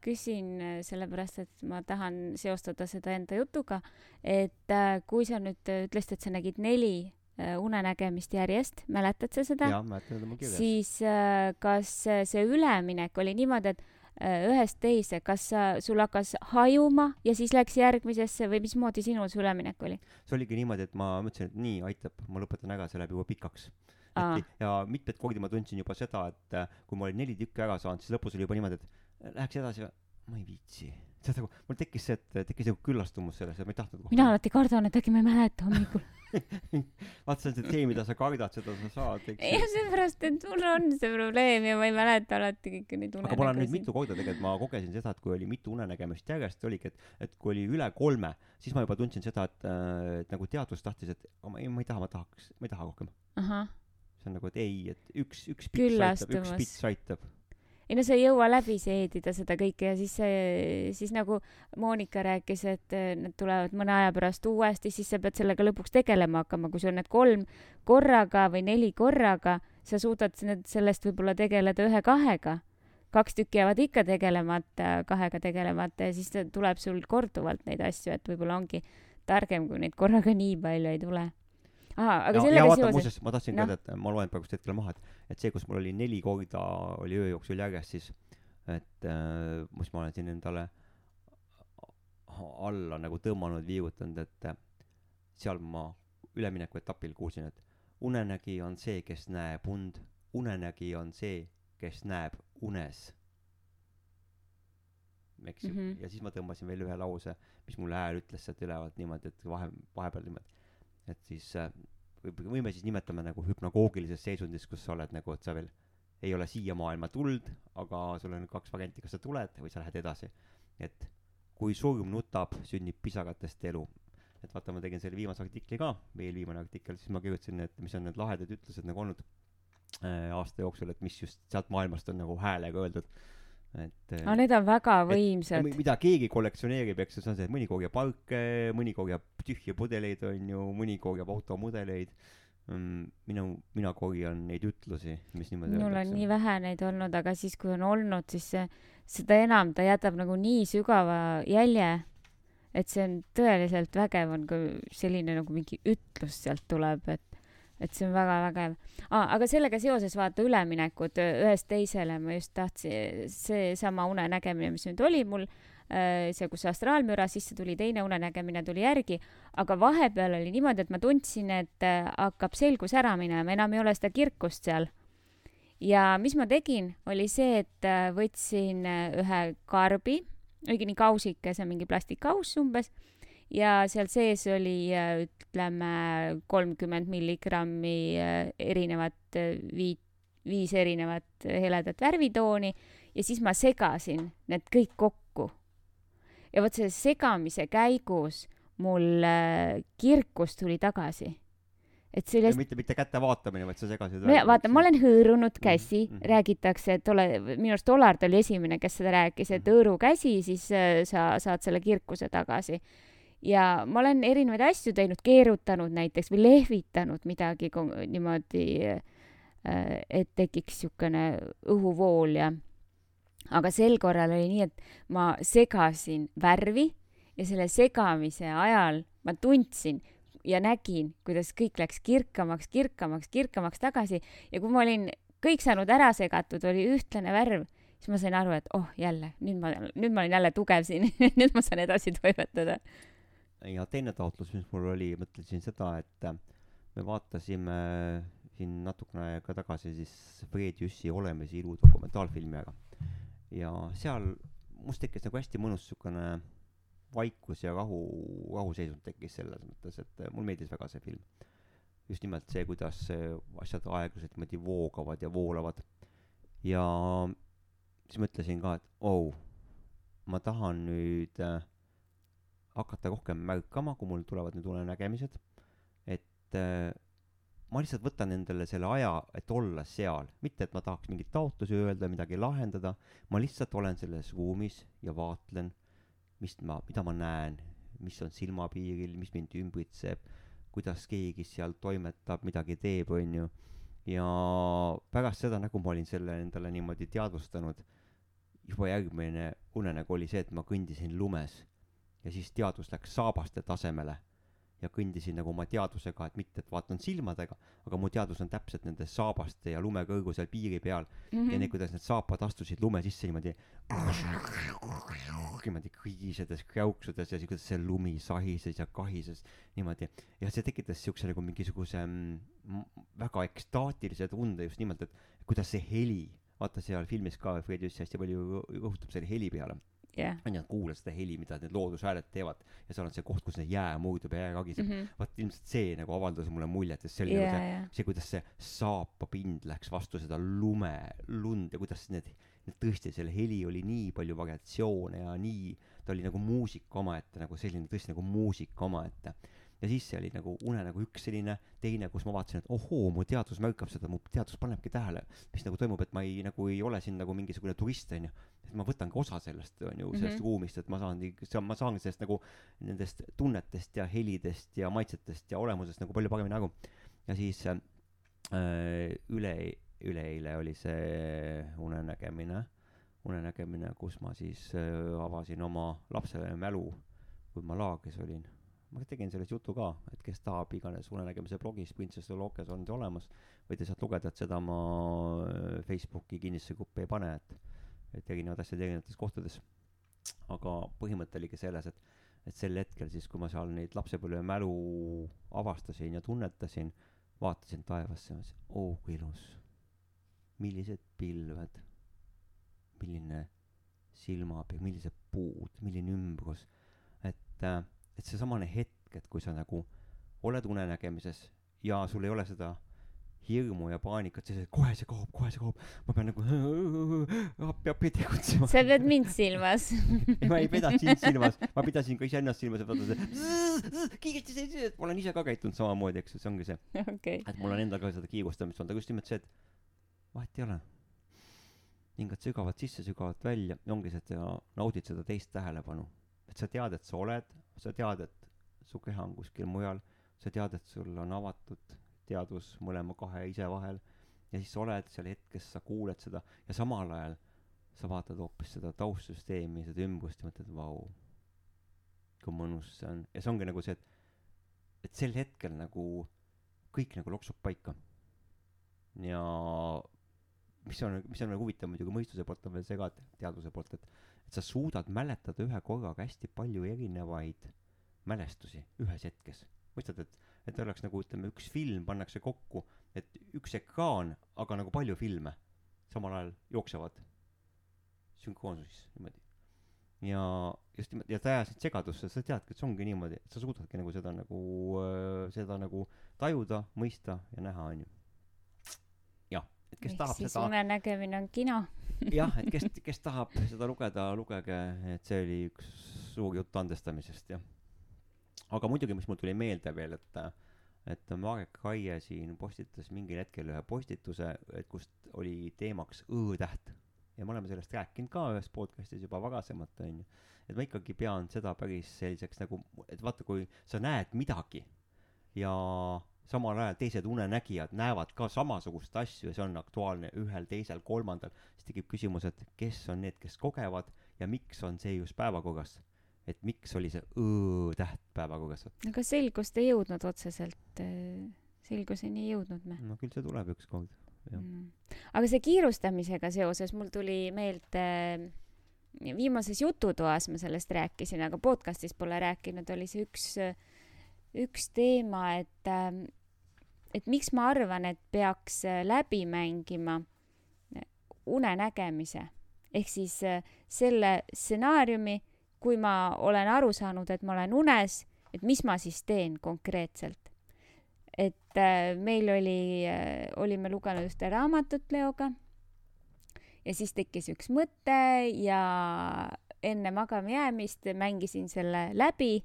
küsin äh, sellepärast, et ma tahan seostada seda enda jutuga, et äh, kui sa nüüd äh, ütlesid, et sa nägid neli äh, unenägemist järjest, mäletad sa seda? jaa, mäletan, on mul kirjas. siis äh, kas äh, see üleminek oli niimoodi, et äh, ühest teise, kas sa, sul hakkas hajuma ja siis läks järgmisesse või mismoodi sinul see üleminek oli? see oligi niimoodi, et ma mõtlesin, et nii aitab, ma lõpetan ära, see läheb juba pikaks. Aa. ja mitmeid kordi ma tundsin juba seda, et äh, kui ma olin neli tükki ära saanud, siis lõpus oli juba niimoodi, et äh, läheks edasi ma ei viitsi. tead nagu, mul tekkis see, et tekkis nagu küllastumus selles, et ma ei tahtnud mina alati kardan, et äkki ma ei mäleta hommikul. vaata, see on see tee, mida sa kardad, seda sa saad, eks jah, seepärast, et mul on see probleem ja ma ei mäleta alati kõiki neid aga ma olen nüüd unenägusid. mitu korda tegelikult, ma kogesin seda, et kui oli mitu unenägemist järjest, oligi, et, et kui oli üle kolme, siis ma juba tundsin seda, et, äh, et nagu teadvus tahtis, et ma ei, ma ei taha, ma tahaks, ma ei taha rohkem. ahah, see on nagu, et ei, et üks, üks pits aitab, üks pits aitab. ei no sa ei jõua läbi seedida seda kõike ja siis see, siis nagu Monika rääkis, et eh, need tulevad mõne aja pärast uuesti, siis sa pead sellega lõpuks tegelema hakkama, kui sul on need kolm korraga või neli korraga, sa suudad need, sellest võib-olla tegeleda ühe-kahega. kaks tükki jäävad ikka tegelemata, kahega tegelemata ja siis tuleb sul korduvalt neid asju, et võib-olla ongi targem, kui neid korraga nii palju ei tule. aa, aga ja, ja sellega vaata, seoses, ma tahtsin ka Noh. öelda, et ma loen praegust hetkel maha, et, et see, kus mul oli neli korda oli öö jooksul järjest, siis et äh, mis ma olen siin endale alla nagu tõmmanud, viigutanud, et äh, seal ma ülemineku etapil kuulsin, et unenägi on see, kes näeb und, unenägi on see, kes näeb unes. eks ju mm. -hmm. ja siis ma tõmbasin veel ühe lause, mis mul hääl ütles sealt ülevalt niimoodi, et vahe, vahepeal niimoodi, et siis äh, võib- võime siis nimetame nagu hüpnagoogilises seisundis, kus sa oled nagu, et sa veel ei ole siia maailma tulnud, aga sul on kaks varianti, kas sa tuled või sa lähed edasi. et kui surm nutab, sünnib pisakatest elu. et vaata, ma tegin selle viimase artikli ka, veel viimane artikkel, siis ma kirjutasin, et mis on need lahedad ütlused nagu olnud äh, aasta jooksul, et mis just sealt maailmast on nagu häälega öeldud. Et äh, aga need on väga võimsad mi-. mida keegi kollektsioneerib, eks ju, see on see, et mõni korjab palke, mõni korjab tühje pudeleid, on ju, mõni korjab automudeleid, mm, minu, mina korjan neid ütlusi, mis niimoodi minul on nii vähe neid olnud, aga siis, kui on olnud, siis see, seda enam ta jätab nagu nii sügava jälje, et see on tõeliselt vägev, on kui selline nagu mingi ütlus sealt tuleb, et, et see on väga vägev ah,. aga sellega seoses vaata üleminekud ühest teisele, ma just tahtsin, seesama unenägemine, mis nüüd oli mul, see, kus astraalmüra sisse tuli, teine unenägemine tuli järgi, aga vahepeal oli niimoodi, et ma tundsin, et hakkab selgus ära minema, enam ei ole seda kirkust seal ja mis ma tegin, oli see, et võtsin ühe karbi, õigemini kausikese, mingi plastikkauss umbes, ja seal sees oli ütleme kolmkümmend milligrammi äh, erinevat äh, viit, viis erinevat heledat värvitooni ja siis ma segasin need kõik kokku. ja vot selle segamise käigus mul äh, kirkus tuli tagasi. et see oli hästi mitte, mitte käte vaatamine, vaid sa segasid no ja vaata, ma olen hõõrunud käsi mm, mhm. räägitakse, et ole, minu arust Olard oli esimene, kes seda rääkis, et Mhm. hõõru käsi, siis sa saad selle kirkuse tagasi. Ja ma olen erinevaid asju teinud, keerutanud näiteks või lehvitanud midagi niimoodi, et tekiks niisugune õhuvool ja aga sel korral oli nii, et ma segasin värvi ja selle segamise ajal ma tundsin ja nägin, kuidas kõik läks kirkamaks, kirkamaks, kirkamaks tagasi ja kui ma olin kõik saanud ära segatud, oli ühtlane värv, siis ma sain aru, et oh jälle, nüüd ma, nüüd ma olen jälle tugev siin, nüüd ma saan edasi toimetada. Ja teine taotlus, mis mul oli, mõtlesin seda, et äh, me vaatasime siin natukene aega tagasi siis Fred Jüssi Olemisi ilu dokumentaalfilmi ära. ja seal must tekkis nagu hästi mõnus siukene vaikus ja rahu, rahuseisund tekkis selles mõttes, et äh, mulle meeldis väga see film. just nimelt see, kuidas äh, asjad aeglaselt niimoodi voogavad ja voolavad. ja siis mõtlesin ka, et oh, ma tahan nüüd äh, hakata rohkem märkama, kui mul tulevad need unenägemised, et äh, ma lihtsalt võtan endale selle aja, et olla seal, mitte et ma tahaks mingeid taotlusi öelda, midagi lahendada, ma lihtsalt olen selles ruumis ja vaatlen, mis ma, mida ma näen, mis on silmapiiril, mis mind ümbritseb, kuidas keegi seal toimetab, midagi teeb, onju. ja pärast seda, nagu ma olin selle endale niimoodi teadvustanud, juba järgmine unenägu oli see, et ma kõndisin lumes ja siis teadvus läks saabaste tasemele ja kõndisin nagu oma teadvusega, et mitte, et vaatan silmadega, aga mu teadvus on täpselt nende saabaste ja lumekõrgusel piiri peal. Mhm. ja need, kuidas need saapad astusid lume sisse niimoodi, niimoodi kriisedes, kräuksudes ja siis kuidas see lumi sahises ja kahises niimoodi. Ja see tekitas siukse nagu mingisuguse mm, väga ekstaatilise tunde just nimelt, et kuidas see heli, vaata seal filmis ka Fred Jüssi hästi palju rõhutab selle heli peale jah. onju, et kuulad seda heli, mida need loodushääled teevad ja seal on see koht, kus see jää murdub ja jää kagiseb mm. -hmm. vaat ilmselt see nagu avaldas mulle muljet, et see oli ja, nagu see, ja, see, kuidas see saapapind läks vastu seda lume, lund ja kuidas need, need tõesti, selle heli oli nii palju variatsioone ja nii, ta oli nagu muusika omaette, nagu selline tõesti nagu muusika omaette. ja siis see oli nagu unenägu üks selline, teine, kus ma vaatasin, et ohoo, mu teadvus märkab seda, mu teadvus panebki tähele, mis nagu toimub, et ma ei, nagu ei ole siin nagu mingisugune turist, onju. Ma võtan ka osa sellest, onju, sellest mm. -hmm. ruumist, et ma saan, ma saan sellest nagu nendest tunnetest ja helidest ja maitsetest ja olemusest nagu palju paremini aru. ja siis äh, üle, üleeile oli see unenägemine, unenägemine, kus ma siis äh, avasin oma lapsele mälu, kui ma laagris olin. ma tegin sellest jutu ka, et kes tahab iganes unenägemise blogis Princess Lokes on see olemas, võite sealt lugeda, et seda ma äh, Facebooki kinnisse gruppi ei pane, et, et erinevad asjad erinevates kohtades. aga põhimõte oligi selles, et, et sel hetkel siis, kui ma seal neid lapsepõlve mälu avastasin ja tunnetasin, vaatasin taevasse ja mõtlesin, oo kui ilus. millised pilved, milline silmapiir, millised puud, milline ümbrus. et, et seesamane hetk, et kui sa nagu oled unenägemises ja sul ei ole seda hirmu ja paanikat, siis et kohe see kaob, kohe see kaob, ma pean nagu appi, appi tegutsema. sa pead mind silmas. ma ei pidanud sind silmas, ma pidasin ka iseennast silmas, et vaata see kiiresti see, ma olen ise ka käitunud samamoodi, eks ju, see ongi see, okei. et mul on endal ka seda kiirustamist olnud, aga just nimelt see, et vahet ei ole. hingad sügavalt sisse, sügavalt välja, ongi see, et sa naudid seda teist tähelepanu. et sa tead, et sa oled, sa tead, et su keha on kuskil mujal, sa tead, et sul on avatud teadus mõlema kahe ise vahel. Ja siis sa oled seal hetkes sa kuuled seda ja samal ajal sa vaatad hoopis seda taustsüsteemi seda ümbrust ja mõtled vau kui mõnus see on. Ja see ongi nagu see et et sel hetkel nagu kõik nagu loksub paika. Ja mis on mis on nagu huvitav muidugi mõistuse poolt on veel see ka et teaduse poolt et et sa suudad mäletada ühe korraga hästi palju erinevaid mälestusi ühes hetkes. Mõistad et et oleks nagu ütleme üks film pannakse kokku et üks ekraan aga nagu palju filme samal ajal jooksevad. Sünkroonsusis niimoodi. Ja just nimelt ja ta ajas sind segadusse sa teadki et see ongi niimoodi et sa suudadki nagu seda nagu äh, seda nagu tajuda mõista ja näha onju jah et kes ehk tahab siis seda unenägemine on kino jah, et kes, kes tahab seda lugeda, lugege, et see oli üks suur jutt andestamisest, jah. Aga muidugi, mis mul tuli meelde veel, et, et Marek Raie siin postitas mingil hetkel ühe postituse, et kust oli teemaks Õ-täht. ja me oleme sellest rääkinud ka ühes podcast'is juba varasemalt, onju. et ma ikkagi pean seda päris selliseks nagu, et vaata, kui sa näed midagi ja samal ajal teised unenägijad näevad ka samasugust asju ja see on aktuaalne ühel, teisel, kolmandal, siis tekib küsimus, et kes on need, kes kogevad ja miks on see just päevakorras. Et miks oli see õ-täht päevakorras, aga selgust ei jõudnud otseselt äh, selguseni ei jõudnud me no küll see tuleb ükskord, jah. Mm. aga see kiirustamisega seoses mul tuli meelde viimases jututoas ma sellest rääkisin aga podcastis pole rääkinud oli see üks üks teema et ähm, et miks ma arvan et peaks äh, läbi mängima unenägemise ehk siis äh, selle stsenaariumi kui ma olen aru saanud et ma olen unes et mis ma siis teen konkreetselt. Et äh, meil oli äh,, olime lugenud ühte raamatut Leoga ja siis tekkis üks mõte ja enne magama jäämist mängisin selle läbi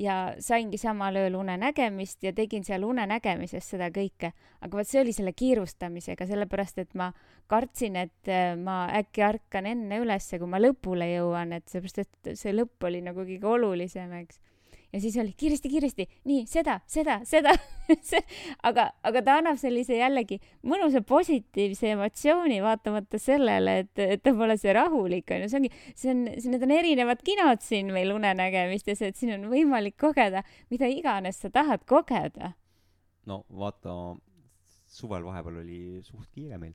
ja saingi samal ööl unenägemist ja tegin seal unenägemises seda kõike. aga vot see oli selle kiirustamisega, sellepärast et ma kartsin, et äh, ma äkki ärkan enne ülesse, kui ma lõpule jõuan, et seepärast, et see lõpp oli nagu kõige olulisem, eks ja siis oli kiiresti, kiiresti, nii seda, seda, seda. Aga, aga ta annab sellise jällegi mõnusa positiivse emotsiooni, vaatamata sellele, et, et ta pole see rahulik onju, see ongi, see on, need on erinevad kinod siin meil unenägemistes, et siin on võimalik kogeda mida iganes sa tahad kogeda. no vaata, suvel vahepeal oli suht kiire meil.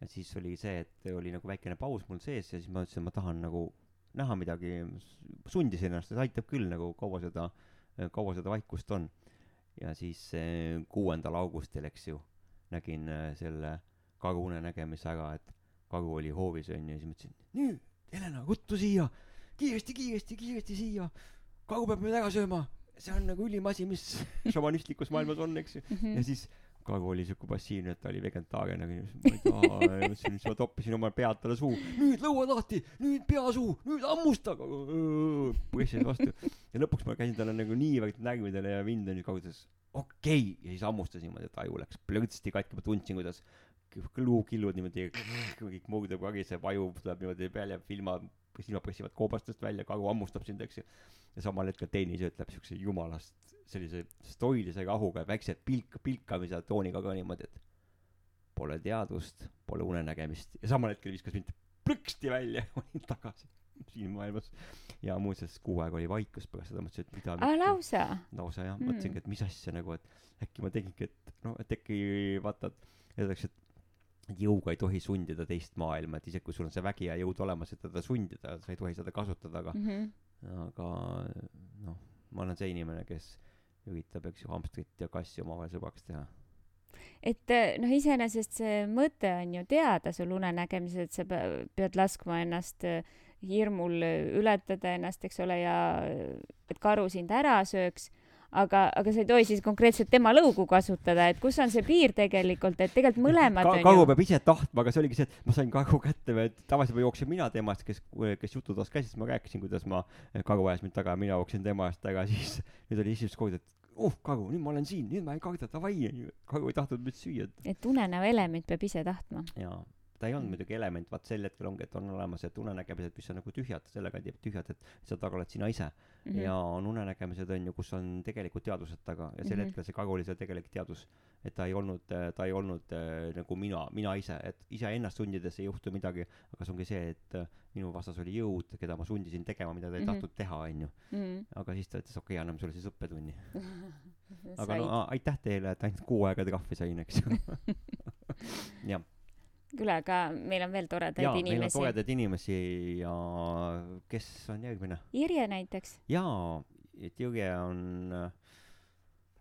Ja siis oli see, et oli nagu väikene paus mul sees ja siis ma ütlesin, ma tahan nagu näha midagi, sundisin ennast, et aitab küll nagu kaua seda, kaua seda vaikust on. ja siis kuuendal augustil, eks ju, nägin äh, selle karu unenägemise ära, et karu oli hoovis onju ja siis mõtlesin, nüüd, Helena, ruttu siia, kiiresti, kiiresti, kiiresti siia. karu peab meid ära sööma, see on nagu ülim asi, mis šamanistlikus maailmas on, eks ju. ja siis karu oli siuke passiivne, et ta oli vegetaarian, aga ma ei taha, mõtlesin, siis ma toppisin oma pead talle suhu. nüüd lõuad lahti, nüüd pea suhu, nüüd hammusta. pressis vastu ja lõpuks ma käisin talle nagu niivõrd närvidele ja karu ütles okei okay. ja siis hammustas niimoodi, et aju läks plõtsti katki, ma tundsin, kuidas luukillud niimoodi kõik murdub, variseb, aju tuleb niimoodi peale, silma, silmad pressivad koobastest välja, karu hammustab sind, eks ju. ja samal hetkel teenisöö ütleb siukse jumalast sellise stoilise rahuga, väikse pilk, pilkamise tooniga ka niimoodi, et pole teadust, pole unenägemist ja samal hetkel viskas mind plõksti välja ja olin tagasi siin maailmas. ja muuseas kuu aega oli vaikus pärast seda, mõtlesin, et mida aa, lausa? lausa jah Mm. mõtlesingi, et mis asja nagu, et äkki ma tegingi, et noh, et äkki vaata, et öeldakse, et jõuga ei tohi sundida teist maailma, et isegi kui sul on see vägi ja jõud olemas, et teda sundida, sa ei tohi seda kasutada, aga mm. -hmm. aga noh, ma olen see inimene, kes üritab, eks ju, hamstrit ja kassi omavahel sõbraks teha. et äh, noh, iseenesest see mõte on ju teada sul unenägemises, et sa pe- pead laskma ennast äh, hirmul äh, ületada ennast, eks ole, ja et karu sind ära sööks. Aga, aga sa ei tohi siis konkreetselt tema lõugu kasutada, et kus on see piir tegelikult, et tegelikult mõlemad Ka, ju. peab ise tahtma, aga see oligi see, et ma sain karu kätte tavaliselt ma jooksin mina tema eest, kes, kes jututoas käis, siis ma rääkisin, kuidas ma, karu ajas mind taga ja mina jooksin tema eest taga, siis nüüd oli esimest korda, et oh karu, nüüd ma olen siin, nüüd ma ei karda, davai, karu ei tahtnud mind süüa. et unenäo element peab ise tahtma. jaa, ta ei olnud muidugi element, vaat sel hetkel ongi, et on olemas need unenägemised, mis on nagu tühjad, selle kandi tühjad, et seal taga oled sina ise mm. -hmm. ja on unenägemised, on ju, kus on tegelikult teadused taga ja sel mm -hmm. hetkel see Kagu oli see tegelik teadus. et ta ei olnud, ta ei olnud äh, nagu mina, mina ise, et iseennast sundides ei juhtu midagi, aga see ongi see, et äh, minu vastas oli jõud, keda ma sundisin tegema, mida ta ei mm -hmm. tahtnud teha, on ju. Mhm. aga siis ta ütles, okei okay,, anname sulle siis õppetunni. aga no aitäh teile, et ainult kuu aega trahvi sain, eks ju jah küll, aga meil on veel toredaid jaa, inimesi. meil on toredaid inimesi ja kes on järgmine? Irje näiteks. jaa, et Jõge on äh,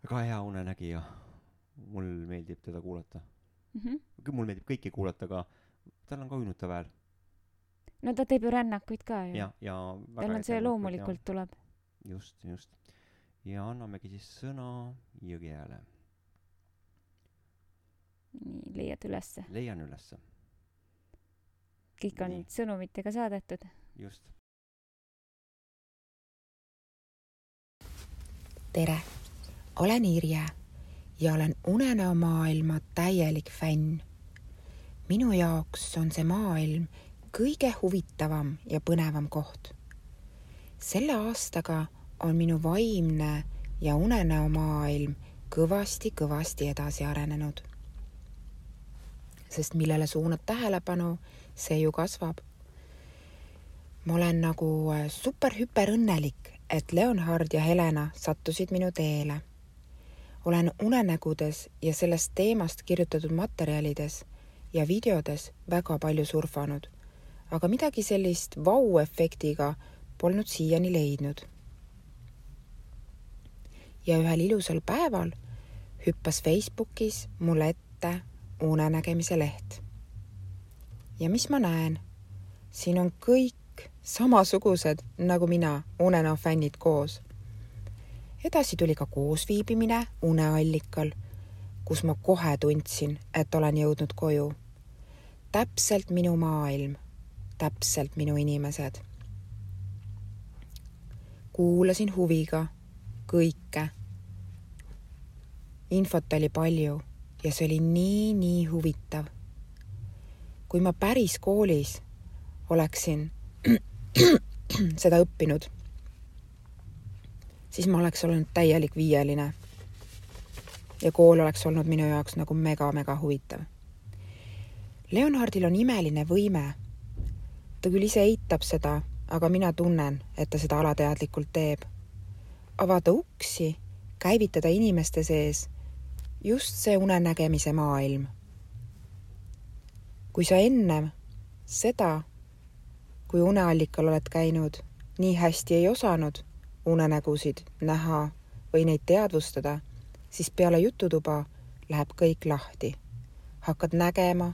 väga hea unenägija. mul meeldib teda kuulata mm. -hmm. mul meeldib kõiki kuulata, aga tal on ka uinutav hääl. no ta teeb ju rännakuid ka ju. ja, ja tal on see loomulikult ja. tuleb. just, just. ja annamegi siis sõna Jõgejale nii, leiad ülesse? leian ülesse. kõik on nii. sõnumitega saadetud? just. tere, olen Irje ja olen unenäo maailma täielik fänn. minu jaoks on see maailm kõige huvitavam ja põnevam koht. selle aastaga on minu vaimne ja unenäomaailm kõvasti-kõvasti edasi arenenud sest millele suunad tähelepanu, see ju kasvab. ma olen nagu äh, super-hüper õnnelik, et Leonhard ja Helena sattusid minu teele. olen unenägudes ja sellest teemast kirjutatud materjalides ja videodes väga palju surfanud, aga midagi sellist vau-efektiga polnud siiani leidnud. ja ühel ilusal päeval hüppas Facebookis mulle ette unenägemise leht. ja mis ma näen? siin on kõik samasugused nagu mina, unenäo fännid koos. edasi tuli ka koosviibimine uneallikal, kus ma kohe tundsin, et olen jõudnud koju. täpselt minu maailm, täpselt minu inimesed. kuulasin huviga kõike. infot oli palju ja see oli nii-nii huvitav. kui ma päris koolis oleksin seda õppinud, siis ma oleks olnud täielik viieline. ja kool oleks olnud minu jaoks nagu mega-mega huvitav. Leonhardil on imeline võime. ta küll ise eitab seda, aga mina tunnen, et ta seda alateadlikult teeb. avada uksi, käivitada inimeste sees just see unenägemise maailm. kui sa ennem seda, kui uneallikal oled käinud, nii hästi ei osanud unenägusid näha või neid teadvustada, siis peale jututuba läheb kõik lahti. hakkad nägema,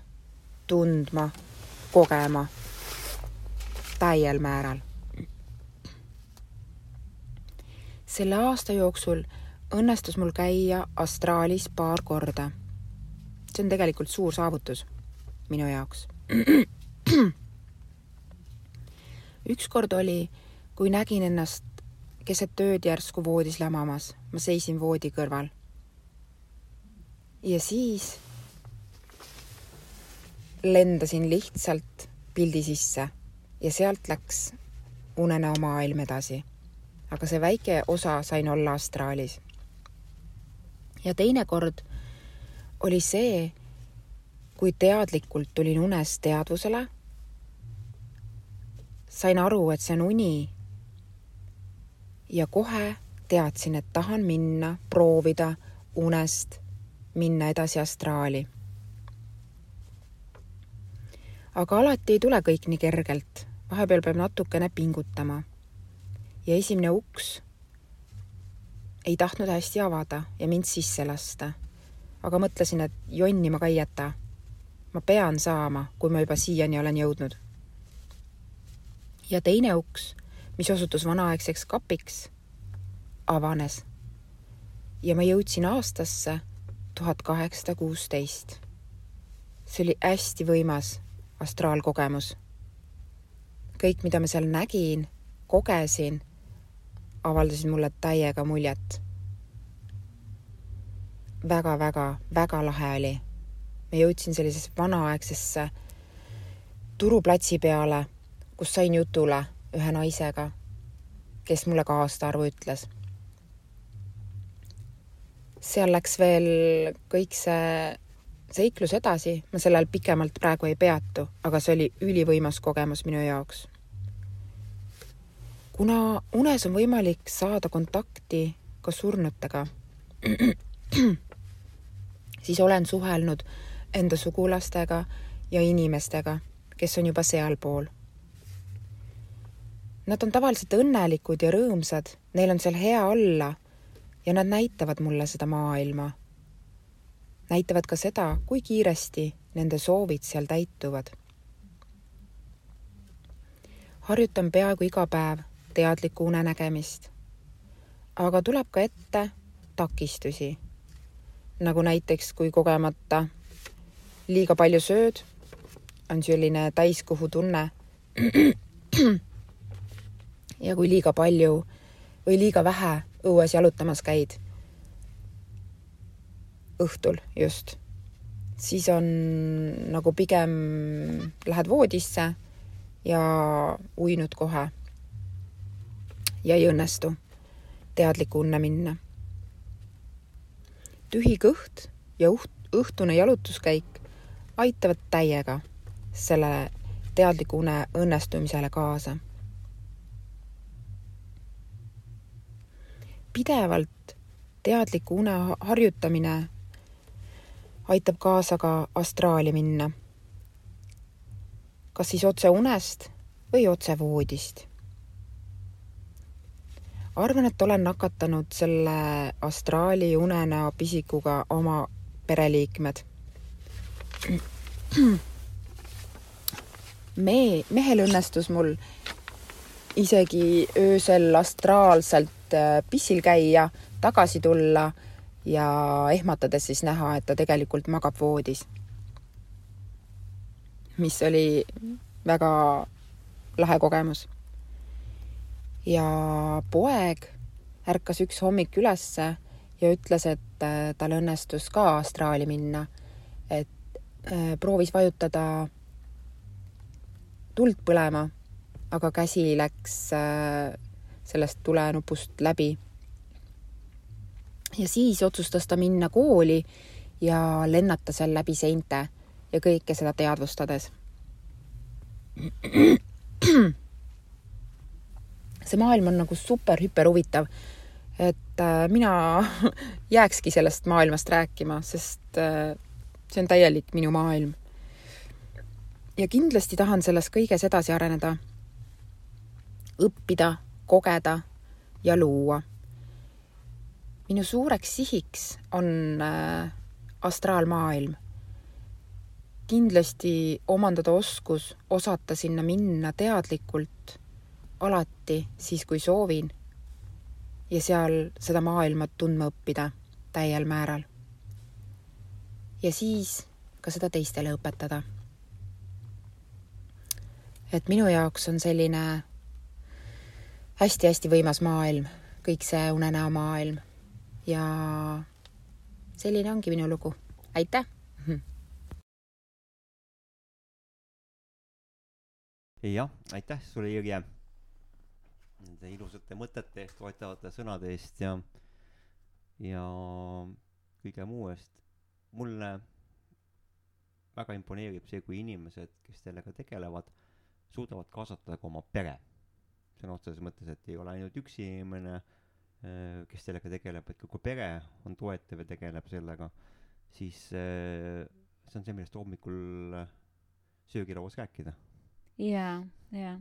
tundma, kogema täiel määral. selle aasta jooksul õnnestus mul käia astraalis paar korda. see on tegelikult suur saavutus minu jaoks. ükskord oli, kui nägin ennast keset ööd järsku voodis lamamas, ma seisin voodi kõrval. ja siis lendasin lihtsalt pildi sisse ja sealt läks unenäo maailm edasi. aga see väike osa sain olla astraalis ja teinekord oli see, kui teadlikult tulin unes teadvusele, sain aru, et see on uni. ja kohe teadsin, et tahan minna, proovida unest minna edasi astraali. aga alati ei tule kõik nii kergelt, vahepeal peab natukene pingutama. ja esimene uks ei tahtnud hästi avada ja mind sisse lasta. aga mõtlesin, et jonni ma ka ei jäta. ma pean saama, kui ma juba siiani olen jõudnud. ja teine uks, mis osutus vanaaegseks kapiks, avanes. ja ma jõudsin aastasse tuhat kaheksasada kuusteist. see oli hästi võimas astraalkogemus. kõik, mida ma seal nägin, kogesin avaldasid mulle täiega muljet väga,. väga-väga-väga lahe oli. ma jõudsin sellisesse vanaaegsesse turuplatsi peale, kus sain jutule ühe naisega, kes mulle ka aastaarvu ütles. seal läks veel kõik see seiklus edasi, ma sellel pikemalt praegu ei peatu, aga see oli ülivõimas kogemus minu jaoks. Kuna unes on võimalik saada kontakti ka surnutega, siis olen suhelnud enda sugulastega ja inimestega, kes on juba sealpool. Nad on tavaliselt õnnelikud ja rõõmsad, neil on seal hea olla ja nad näitavad mulle seda maailma. näitavad ka seda, kui kiiresti nende soovid seal täituvad. harjutan peaaegu iga päev teadlikku unenägemist. aga tuleb ka ette takistusi nagu näiteks kui kogemata liiga palju sööd, on selline täiskõhu tunne. ja kui liiga palju või liiga vähe õues jalutamas käid, õhtul just, siis on nagu pigem lähed voodisse ja uinud kohe. Ja ei õnnestu teadlikku unne minna tühi kõht ja õhtune jalutuskäik aitavad täiega selle teadliku une õnnestumisele kaasa. pidevalt teadliku une harjutamine aitab kaasa ka astraali minna. kas siis otse unest või otse voodist arvan, et olen nakatanud selle astraali unenäo pisikuga oma pereliikmed. me, mehel õnnestus mul isegi öösel astraalselt äh, pissil käia, tagasi tulla ja ehmatades siis näha, et ta tegelikult magab voodis. mis oli väga lahe kogemus ja poeg ärkas üks hommik ülesse ja ütles, et äh, tal õnnestus ka astraali minna. et äh, proovis vajutada tuld põlema, aga käsi läks äh, sellest tulenupust läbi. ja siis otsustas ta minna kooli ja lennata seal läbi seinte ja kõike seda teadvustades see maailm on nagu super hüper huvitav. et äh, mina jääkski sellest maailmast rääkima, sest äh, see on täielik minu maailm. ja kindlasti tahan selles kõiges edasi areneda, õppida, kogeda ja luua. minu suureks sihiks on äh, astraalmaailm kindlasti omandada oskus osata sinna minna teadlikult alati siis, kui soovin ja seal seda maailma tundma õppida täiel määral. ja siis ka seda teistele õpetada. et minu jaoks on selline hästi-hästi võimas maailm, kõik see unenäo maailm ja selline ongi minu lugu. aitäh! jah, aitäh sulle, Jürje nende ilusate mõtete eest, toetavate sõnade eest ja, ja kõige muu eest. mulle väga imponeerib see, kui inimesed, kes sellega tegelevad, suudavad kaasata ka oma pere. sõna otseses mõttes, et ei ole ainult üks inimene, äh, kes sellega tegeleb, et kogu pere on toetav ja tegeleb sellega, siis äh, see on see, millest hommikul söögilauas rääkida. Jaa, jaa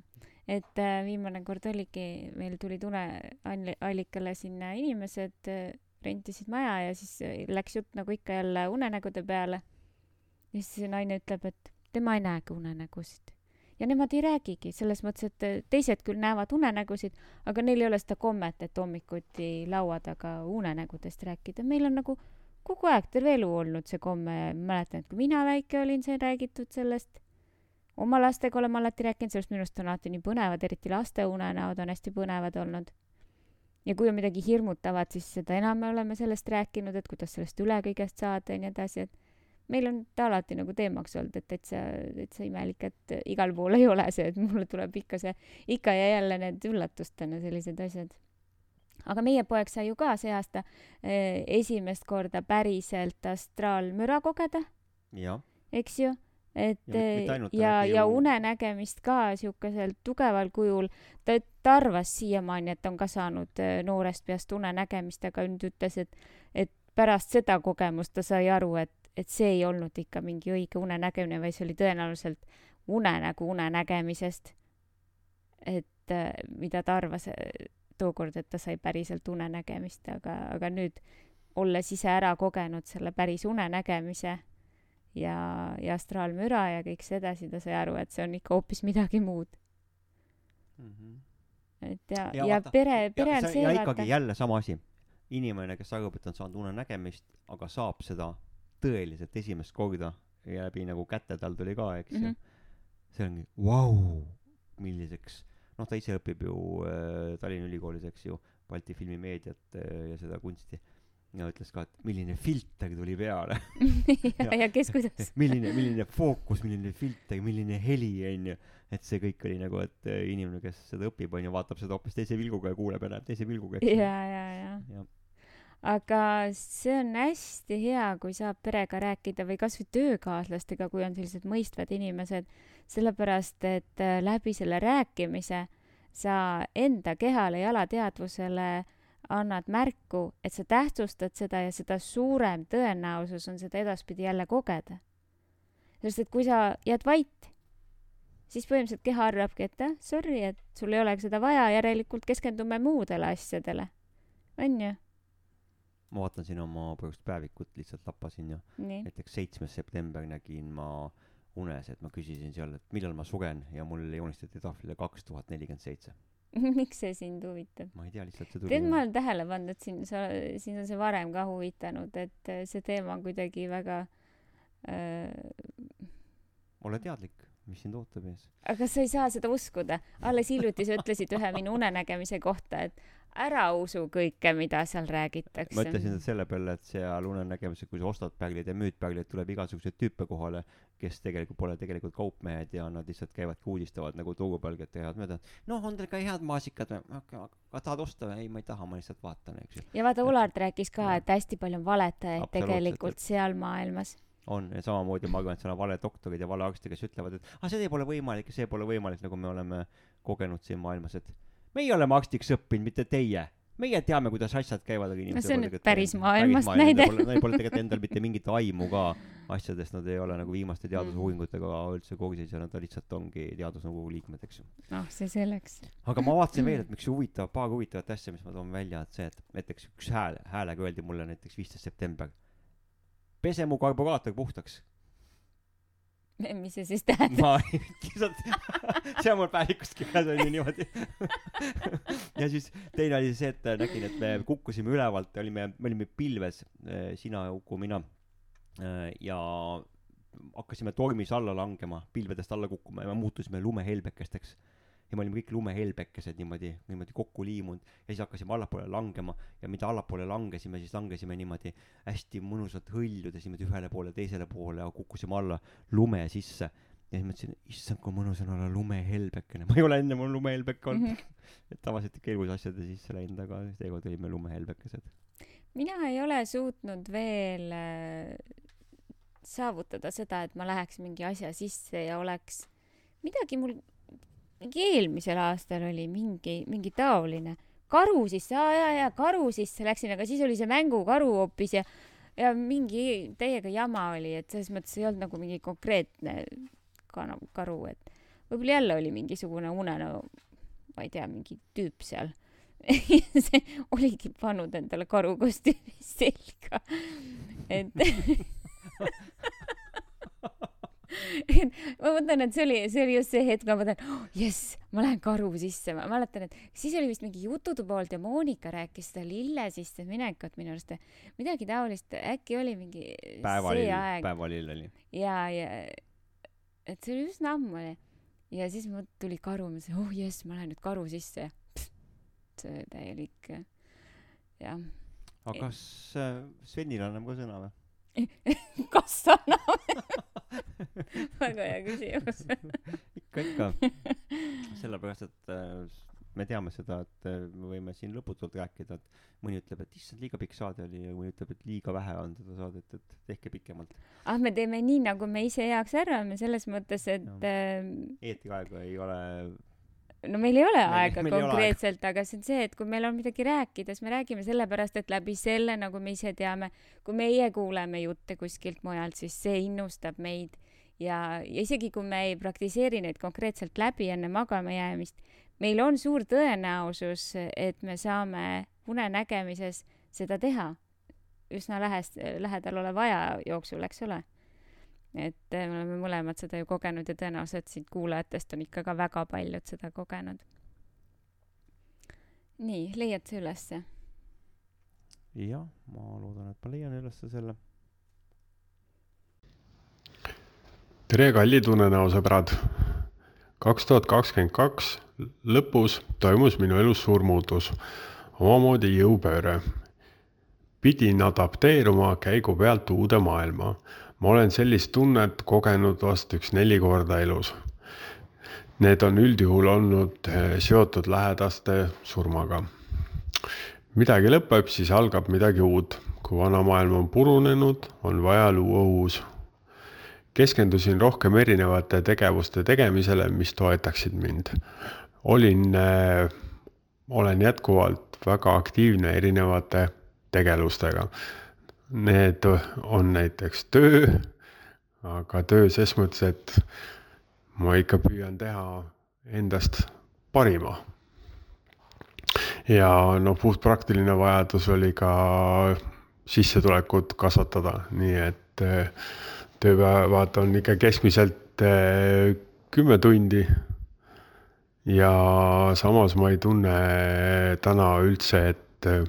et äh, viimane kord oligi, meil tulid uneallikale sinna inimesed, äh, rentisid maja ja siis äh, läks jutt nagu ikka jälle unenägude peale. ja siis see naine ütleb, et tema ei näegi unenägusid. ja nemad ei räägigi, selles mõttes, et teised küll näevad unenägusid, aga neil ei ole seda kommet, et hommikuti laua taga unenägudest rääkida. meil on nagu kogu aeg, terve elu olnud see komme, mäletan, et kui mina väike olin, sai räägitud sellest oma lastega oleme alati rääkinud, sellest minu arust on alati nii põnevad, eriti laste unenäod on hästi põnevad olnud. ja kui on midagi hirmutavat, siis seda enam me oleme sellest rääkinud, et kuidas sellest üle kõigest saada ja nii edasi, et meil on ta alati nagu teemaks olnud, et täitsa, täitsa imelik, et igal pool ei ole see, et mulle tuleb ikka see, ikka ja jälle need üllatustena sellised asjad. aga meie poeg sai ju ka see aasta eh, esimest korda päriselt astraalmüra kogeda, eks ju et Ja ainult, ja ja unenägemist ka siukesel tugeval kujul. ta, ta arvas siiamaani, et on ka saanud eh, noorest peast unenägemist, aga nüüd ütles, et, et pärast seda kogemust ta sai aru, et, et see ei olnud ikka mingi õige unenägemine, vaid see oli tõenäoliselt unenägu unenägemisest. et eh, mida ta arvas tookord, et ta sai päriselt unenägemist, aga, aga nüüd olles ise ära kogenud selle päris unenägemise ja, ja astraalmüra ja kõik see edasi, ta sai aru, et see on ikka hoopis midagi muud. et ja, Ja ja, ja vaata- pere, pere on ja, see, ja vaata ikkagi. jälle sama asi. inimene, kes arvab, et on saanud unenägemist, aga saab seda tõeliselt esimest korda ja läbi nagu käte tal tuli ka, eks ju mm. -hmm. see ongi vau, milliseks, noh, ta ise õpib ju äh, Tallinna Ülikoolis, eks ju, Balti filmimeediat äh, ja seda kunsti. Ja ütles ka, et milline filter tuli peale ja, ja kes kuidas. milline, milline fookus, milline filter, milline heli, onju. et see kõik oli nagu, et äh, inimene, kes seda õpib, onju, vaatab seda hoopis teise pilguga ja kuuleb ja näeb teise pilguga, eks ju. ja, ja, ja Jah. aga see on hästi hea, kui saab perega rääkida või kasvõi töökaaslastega, kui on sellised mõistvad inimesed, sellepärast et äh, läbi selle rääkimise sa enda kehale ja alateadvusele annad märku, et sa tähtsustad seda ja seda suurem tõenäosus on seda edaspidi jälle kogeda. sest et kui sa jääd vait, siis põhimõtteliselt keha arvabki, et jah, sorry, et sul ei olegi seda vaja, järelikult keskendume muudele asjadele. on ju? ma vaatan siin oma praegust päevikut, lihtsalt lappasin ja nii. näiteks seitsmes september nägin ma unes, et ma küsisin seal, et millal ma suren ja mul joonistati tahvlile kaks tuhat nelikümmend seitse. miks see sind huvitab? ma ei tea, lihtsalt see tuli tead, ma olen tähele pannud, et siin sa, sind on see varem ka huvitanud, et äh, see teema on kuidagi väga äh, ole teadlik, mis sind ootab ees. aga sa ei saa seda uskuda. alles hiljuti sa ütlesid ühe minu unenägemise kohta, et ära usu kõike, mida seal räägitakse. ma ütlesin selle peale, et seal unenägemisel, kui sa ostad pägleid ja müüd pägleid, tuleb igasuguseid tüüpe kohale, kes tegelikult pole tegelikult kaupmehed ja nad lihtsalt käivadki uudistavad nagu peal, et teevad mööda. noh, on teil ka head maasikad või? aga tahad osta või? ei, ma ei taha, ma lihtsalt vaatan, eks ju. ja vaata, Ullard rääkis ka, et hästi palju on valetajaid tegelikult seal maailmas. on ja samamoodi ma arvan, et seal on valedoktorid ja valearstid, kes ütlevad, et ah see pole võimalik ja see pole võimalik, nagu me oleme kogenud siin maailmas, et meie oleme arstiks õppinud, mitte teie. meie teame, kuidas asjad käivad, aga inimesed see on nüüd päris maailmast maailm, näide. Neil pole, tegelikult endal mitte mingit aimu ka asjadest, nad ei ole nagu viimaste Mm. teadusuuringutega üldse kursis ja nad lihtsalt ongi teadusnõukogu liikmed, eks ju. noh, see selleks. aga ma vaatasin veel, et miks huvitav, paar huvitavat asja, mis ma toon välja, et see, et näiteks üks hääl, häälega öeldi mulle näiteks viisteist september. pese mu karburaator puhtaks. Mis see siis tähendab? ma lihtsalt, see on mul päevikus kirjas on ju niimoodi. ja siis teine oli see, et nägin, et me kukkusime ülevalt, olime, me olime pilves, sina, Uku, mina. ja hakkasime tormis alla langema, pilvedest alla kukkuma ja me muutusime lumehelbekesteks. Ja me olime kõik lumehelbekesed niimoodi, niimoodi kokku liimunud ja siis hakkasime allapoole langema ja mida allapoole langesime, siis langesime niimoodi hästi mõnusalt hõljudes niimoodi ühele poole, teisele poole ja kukkusime alla lume sisse. ja siis mõtlesin, issand, kui mõnus on olla lumehelbekene, ma ei ole enne mul lumehelbek olnud mm. -hmm. et tavaliselt ikka elus asjade sisse läinud, aga seekord olime lumehelbekesed. mina ei ole suutnud veel äh, saavutada seda, et ma läheks mingi asja sisse ja oleks midagi mul, mingi eelmisel aastal oli mingi, mingi taoline karu sisse, aa jaa, jaa, karu sisse läksin, aga siis oli see mängukaru hoopis ja ja mingi täiega jama oli, et selles mõttes ei olnud nagu mingi konkreetne kana-, karu, et võib-olla jälle oli mingisugune unenäo, ma ei tea, mingi tüüp seal. see oligi pannud endale karukostüümi selga. et ma mõtlen, et see oli, see oli just see hetk, ma mõtlen oh,, jess, ma lähen karu sisse, ma mäletan, et siis oli vist mingi jututuba olnud ja Monika rääkis seda lille sisse minekut minu arust, midagi taolist, äkki oli mingi see päevalill, päevalill oli. ja, ja et see oli üsna ammu oli. Ja siis mul tuli karu, ma mõtlesin, oh jess, ma lähen nüüd karu sisse. See täielik jah, aga kas äh, Svenil annab ka sõna või? kas anname väga hea küsimus ikka, ikka. sellepärast, et äh, me teame seda, et äh, me võime siin lõputult rääkida, et mõni ütleb, et issand, liiga pikk saade oli ja mõni ütleb, et liiga vähe on seda saadet, et tehke pikemalt. ah, me teeme nii, nagu me ise heaks arvame, selles mõttes, et no. äh, eetriaega ei ole no meil ei ole meil, aega meil konkreetselt, aga see on see, et kui meil on midagi rääkida, siis me räägime sellepärast, et läbi selle, nagu me ise teame, kui meie kuuleme jutte kuskilt mujalt, siis see innustab meid. Ja, ja isegi kui me ei praktiseeri neid konkreetselt läbi enne magama jäämist, meil on suur tõenäosus, et me saame unenägemises seda teha. Üsna lähest, lähedal oleva aja jooksul, eks ole et eh, me oleme mõlemad seda ju kogenud ja tõenäoliselt siit kuulajatest on ikka ka väga paljud seda kogenud. nii, leiad sa ülesse? jah, ma loodan, et ma leian ülesse selle. tere, kallid unenäosõbrad. kaks tuhat kakskümmend kaks lõpus toimus minu elus suur muutus, omamoodi jõupööre. pidin adapteeruma käigu pealt uude maailma ma olen sellist tunnet kogenud vast üks neli korda elus. Need on üldjuhul olnud eh, seotud lähedaste surmaga. midagi lõpeb, siis algab midagi uut. kui vana maailm on purunenud, on vaja luua uus. keskendusin rohkem erinevate tegevuste tegemisele, mis toetaksid mind. olin äh,, olen jätkuvalt väga aktiivne erinevate tegelustega Need on näiteks töö, aga töö ses mõttes, et ma ikka püüan teha endast parima. ja noh, puhtpraktiline vajadus oli ka sissetulekut kasvatada, nii et eh, tööpäevad on ikka keskmiselt eh, kümme tundi. ja samas ma ei tunne täna üldse, et eh,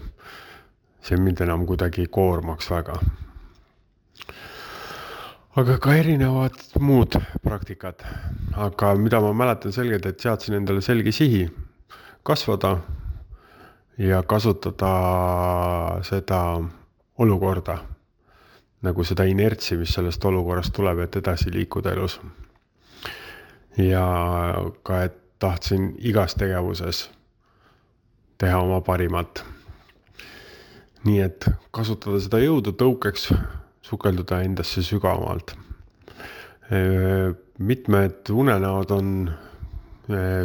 see mind enam kuidagi koormaks väga. aga ka erinevad muud praktikad, aga mida ma mäletan selgelt, et seadsin endale selge sihi kasvada ja kasutada seda olukorda nagu seda inertsi, mis sellest olukorrast tuleb, et edasi liikuda elus. ja ka, et tahtsin igas tegevuses teha oma parimat nii et kasutada seda jõudu tõukeks, sukelduda endasse sügavamalt. mitmed unenäod on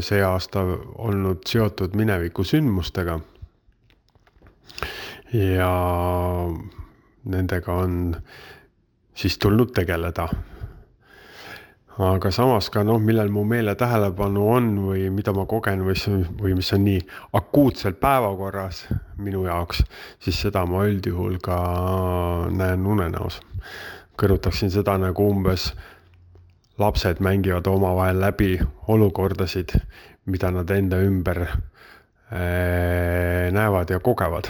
see aasta olnud seotud mineviku sündmustega. ja nendega on siis tulnud tegeleda aga samas ka noh, millel mu meele tähelepanu on või mida ma kogen või, või mis on nii akuutselt päevakorras minu jaoks, siis seda ma üldjuhul ka näen unenäos. kõrvutaksin seda nagu umbes lapsed mängivad omavahel läbi olukordasid, mida nad enda ümber äh, näevad ja kogevad.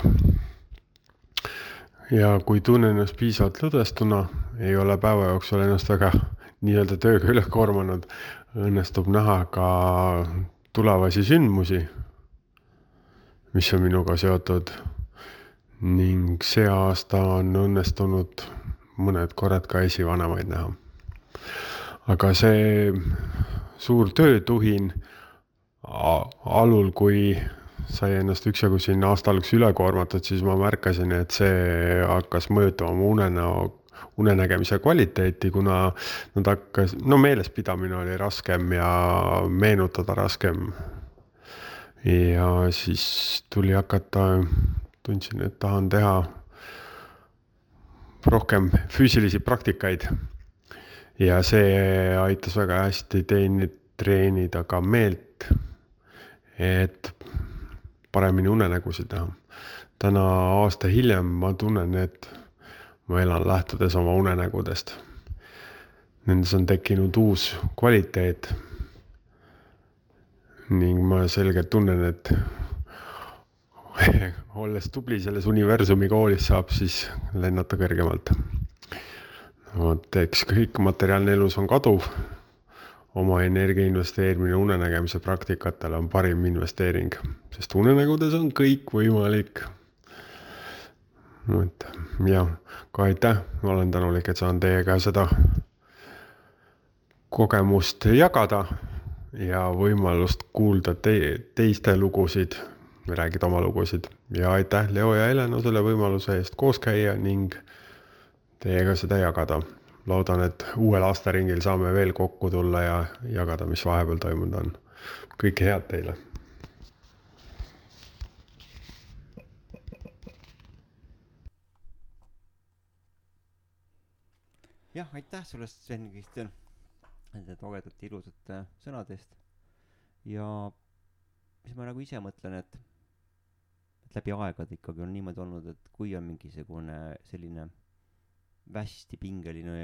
ja kui tunnen ennast piisavalt lõdvestuna, ei ole päeva jooksul ennast väga nii-öelda tööga üle koormanud, õnnestub näha ka tulevasi sündmusi, mis on minuga seotud. ning see aasta on õnnestunud mõned korrad ka esivanemaid näha. aga see suur töötuhin alul, kui sai ennast üksjagu siin aasta alguses üle koormatud, siis ma märkasin, et see hakkas mõjutama mu unenäo unenägemise kvaliteeti, kuna nad hakkas, no meelespidamine oli raskem ja meenutada raskem. ja siis tuli hakata, tundsin, et tahan teha rohkem füüsilisi praktikaid. ja see aitas väga hästi teeni-, treenida ka meelt, et paremini unenägusid näha. täna aasta hiljem ma tunnen, et ma elan lähtudes oma unenägudest. Nendes on tekkinud uus kvaliteet. ning ma selgelt tunnen, et olles tubli selles universumi koolis, saab siis lennata kõrgemalt. vot, eks kõik materiaalne elus on kaduv. oma energia investeerimine unenägemise praktikatele on parim investeering, sest unenägudes on kõik võimalik et jah, ka aitäh, ma olen tänulik, et saan teiega seda kogemust jagada ja võimalust kuulda te teiste lugusid, räägida oma lugusid ja aitäh, Leo ja Helena, selle võimaluse eest koos käia ning teiega seda jagada. loodan, et uuel aastaringil saame veel kokku tulla ja jagada, mis vahepeal toimunud on. kõike head teile jah, aitäh sulle, Sven Kristjan, nende togedate ilusate sõnade eest. ja mis ma nagu ise mõtlen, et, et läbi aegade ikkagi on niimoodi olnud, et kui on mingisugune selline hästi pingeline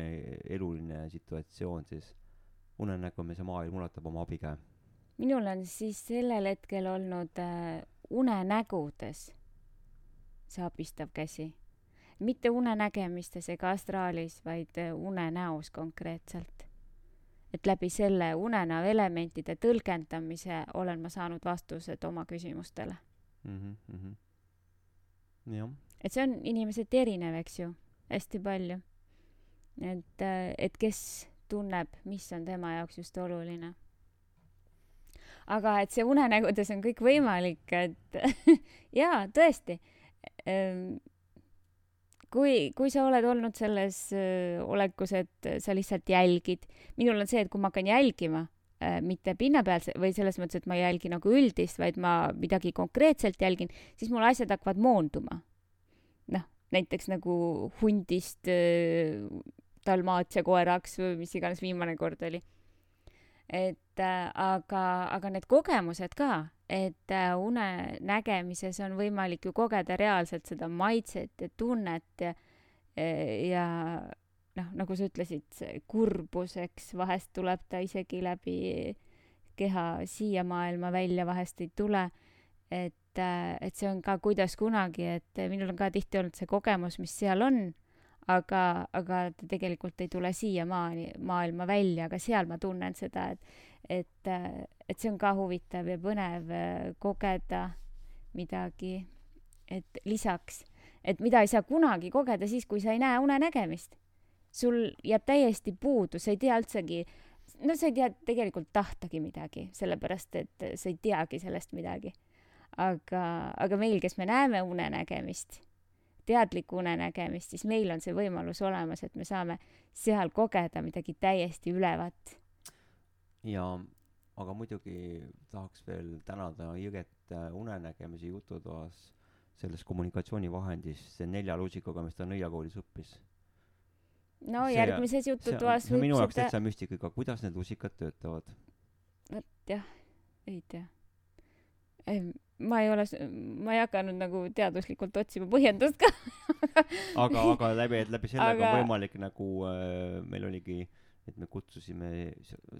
eluline situatsioon, siis unenägemise maailm ulatab oma abikäe. minul on siis sellel hetkel olnud äh, unenägudes see abistav käsi mitte unenägemistes ega astraalis, vaid äh, unenäos konkreetselt. et läbi selle unenäo elementide tõlgendamise olen ma saanud vastused oma küsimustele mm. -hmm. jah. et see on inimeseti erinev, eks ju, hästi palju. et, äh, et kes tunneb, mis on tema jaoks just oluline aga et see unenägudes on kõik võimalik, et jaa, tõesti ehm, kui, kui sa oled olnud selles olekus, et sa lihtsalt jälgid, minul on see, et kui ma hakkan jälgima, mitte pinnapealse või selles mõttes, et ma ei jälgi nagu üldist, vaid ma midagi konkreetselt jälgin, siis mul asjad hakkavad moonduma. noh, näiteks nagu hundist dalmaatia koeraks või mis iganes viimane kord oli. et äh, aga, aga need kogemused ka et äh, unenägemises on võimalik ju kogeda reaalselt seda maitset ja tunnet ja, ja noh, nagu sa ütlesid, see kurbus, eks, vahest tuleb ta isegi läbi keha siia maailma välja, vahest ei tule. et, äh, et see on ka kuidas kunagi, et minul on ka tihti olnud see kogemus, mis seal on, aga, aga ta tegelikult ei tule siiamaani maailma välja, aga seal ma tunnen seda, et, et, et see on ka huvitav ja põnev äh, kogeda midagi, et lisaks, et mida ei saa kunagi kogeda siis, kui sa ei näe unenägemist. sul jääb täiesti puudu, sa ei tea üldsegi, no sa ei tea tegelikult tahtagi midagi, sellepärast et sa ei teagi sellest midagi. aga, aga meil, kes me näeme unenägemist, teadlikku unenägemist, siis meil on see võimalus olemas, et me saame seal kogeda midagi täiesti ülevat ja aga muidugi tahaks veel tänada Jõget äh, unenägemise jututoas selles kommunikatsioonivahendis, see nelja lusikaga, mis ta nõiakoolis õppis. no see, järgmises jututoas võib minu jaoks seda... täitsa müstika, kuidas need lusikad töötavad? vot jah, ei tea. ma ei ole, ma ei hakanud nagu teaduslikult otsima põhjendust ka aga, aga läbi, läbi sellega aga... on võimalik nagu äh, meil oligi äh, et me kutsusime,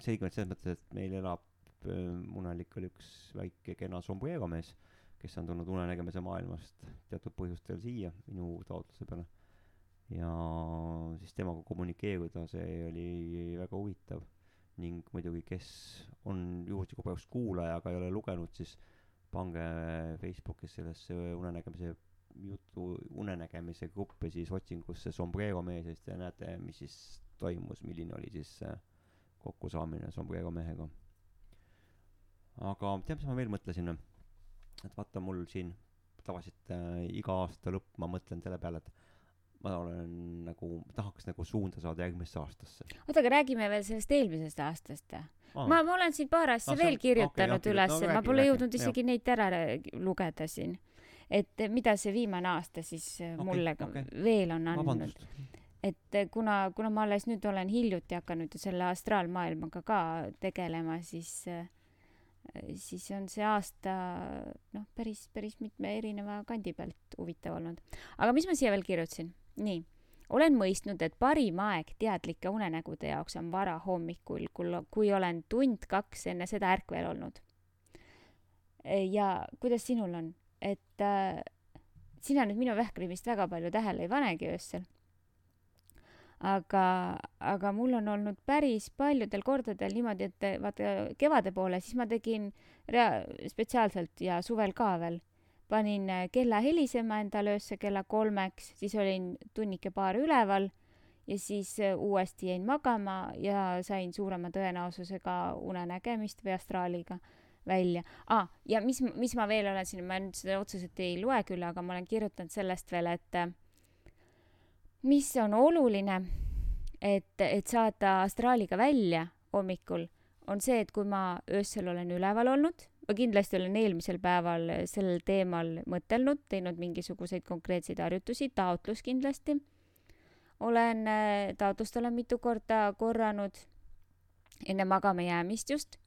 selge on selles mõttes, et meil elab Munelikul üks väike kena sombrero mees, kes on tulnud unenägemise maailmast teatud põhjustel siia minu taotluse peale. ja siis temaga kommunikeerida, see oli väga huvitav ning muidugi, kes on juhuslikult praegu kuulaja, aga ei ole lugenud, siis pange Facebookis sellesse unenägemise jutu, unenägemise gruppi siis otsingusse sombrero mees ja siis te näete, mis siis toimus, milline oli siis see kokkusaamine sombrero mehega. aga tead, mis ma veel mõtlesin? et vaata, mul siin tavaliselt äh, iga aasta lõpp ma mõtlen selle peale, et ma olen nagu, tahaks nagu suunda saada järgmisse aastasse. oota, aga räägime veel sellest eelmisest aastast. ma, ma olen siin paar asja ah, veel kirjutanud okay, üles no,, ma pole räägi, jõudnud isegi jah. neid ära lugeda siin. et mida see viimane aasta siis okay, mulle okay. veel on andnud et kuna, kuna ma alles nüüd olen hiljuti hakanud ju selle astraalmaailmaga ka tegelema, siis, siis on see aasta noh, päris, päris mitme erineva kandi pealt huvitav olnud. aga mis ma siia veel kirjutasin? nii, olen mõistnud, et parim aeg teadlike unenägude jaoks on varahommikul, kui olen tund-kaks enne seda ärkvel olnud. ja kuidas sinul on, et äh, sina nüüd minu vähkrimist väga palju tähele ei panegi öösel aga, aga mul on olnud päris paljudel kordadel niimoodi, et vaata kevade poole, siis ma tegin rea-, spetsiaalselt ja suvel ka veel, panin äh, kella helisema endale öösse kella kolmeks, siis olin tunnike-paar üleval ja siis äh, uuesti jäin magama ja sain suurema tõenäosusega unenägemist või astraaliga välja ah,. ja mis, mis ma veel olen siin, ma nüüd seda otseselt ei loe küll, aga ma olen kirjutanud sellest veel, et äh, mis on oluline, et, et saada astraaliga välja hommikul, on see, et kui ma öösel olen üleval olnud, ma kindlasti olen eelmisel päeval sellel teemal mõtelnud, teinud mingisuguseid konkreetseid harjutusi, taotlus kindlasti. olen, äh, taotlust olen mitu korda korranud enne magama jäämist just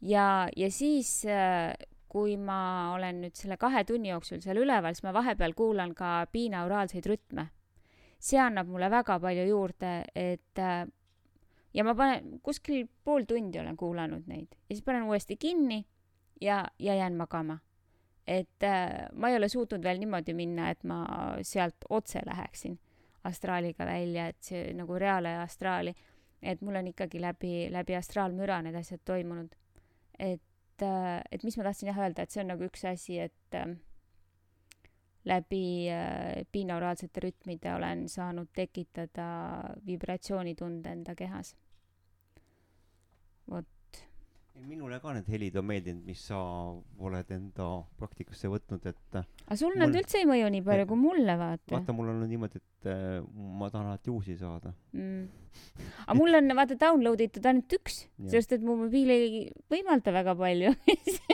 ja, ja siis, äh, kui ma olen nüüd selle kahe tunni jooksul seal üleval, siis ma vahepeal kuulan ka binauraalseid rütme. See annab mulle väga palju juurde, et äh, ja ma panen, kuskil pool tundi olen kuulanud neid ja siis panen uuesti kinni ja, ja jään magama. et äh, ma ei ole suutnud veel niimoodi minna, et ma sealt otse läheksin astraaliga välja, et see nagu reaalaja astraali, et mul on ikkagi läbi, läbi astraalmüra need asjad toimunud et, äh, et mis ma tahtsin jah öelda, et see on nagu üks asi, et läbi äh, binauraalsete rütmide olen saanud tekitada vibratsioonitunde enda kehas. vot minule ka need helid on meeldinud, mis sa oled enda praktikasse võtnud, et aga sul nad mul... üldse ei mõju nii palju kui mulle, vaata. vaata, mul on niimoodi, et äh, ma tahan alati uusi saada mm.. aga mul on, vaata, download itud ainult üks, sest et mu mobiil ei võimalda väga palju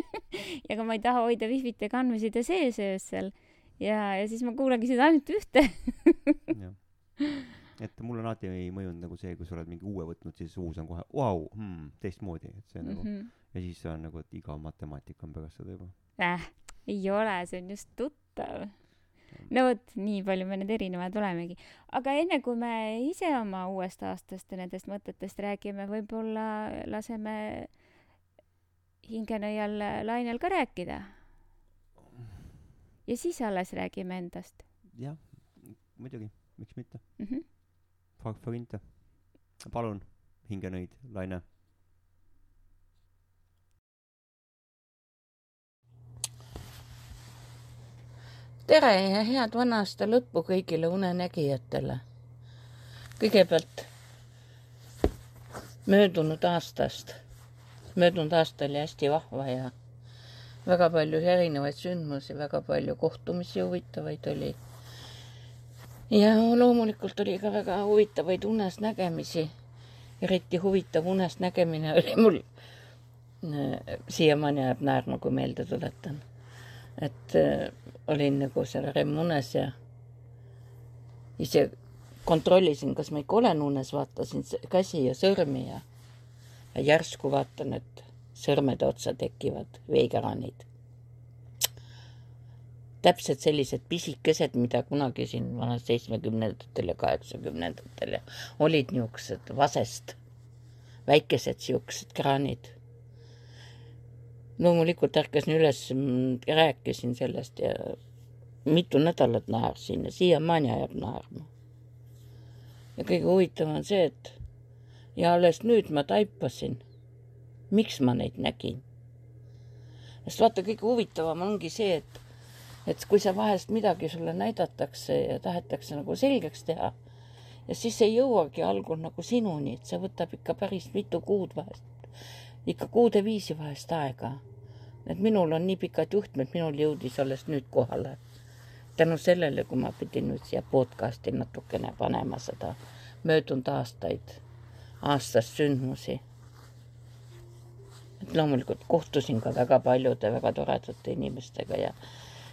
ja ka ma ei taha hoida wifi't ega andmesid sees öösel. Ja, ja siis ma kuulangi seda ainult ühte et mulle on alati ei mõjunud nagu see, kui sa oled mingi uue võtnud, siis uus on kohe vau wow, hmm,, teistmoodi, et see mm -hmm. nagu mhm. ja siis on nagu, et igav matemaatika on pärast seda juba äh,. ei ole, see on just tuttav. no vot, nii palju me nüüd erinevad olemegi. aga enne kui me ise oma uuest aastast ja nendest mõtetest räägime, võib-olla laseme hingenõial Lainel ka rääkida. Ja siis alles räägime endast. jah, muidugi, miks mitte mm. -hmm Farfarinte. palun, hingenõid, Laine. tere ja head vana aasta lõppu kõigile unenägijatele. kõigepealt möödunud aastast. möödunud aasta oli hästi vahva ja väga palju erinevaid sündmusi, väga palju kohtumisi huvitavaid oli ja loomulikult oli ka väga huvitavaid unesnägemisi. eriti huvitav unesnägemine oli mul, äh, siiamaani jääb naerma, kui meelde tuletan. et äh, olin nagu seal remmunes ja ise kontrollisin, kas ma ikka olen unes, vaatasin käsi ja sõrmi ja, ja järsku vaatan, et sõrmede otsa tekivad veekraanid täpselt sellised pisikesed, mida kunagi siin vanasti seitsmekümnendatel ja kaheksakümnendatel ja olid niisugused vasest, väikesed siuksed kraanid. loomulikult ärkasin üles, rääkisin sellest ja mitu nädalat naersin ja siiamaani ajab naerma. ja kõige huvitavam on see, et ja alles nüüd ma taipasin, miks ma neid nägin. sest vaata, kõige huvitavam ongi see, et et kui sa vahest midagi sulle näidatakse ja tahetakse nagu selgeks teha ja siis ei jõuagi algul nagu sinuni, et see võtab ikka päris mitu kuud vahest, ikka kuude viisi vahest aega. et minul on nii pikad juhtmed, minul jõudis alles nüüd kohale. tänu sellele, kui ma pidin nüüd siia podcast'i natukene panema seda möödunud aastaid, aastast sündmusi. Loomulikult kohtusin ka väga paljude väga toredate inimestega ja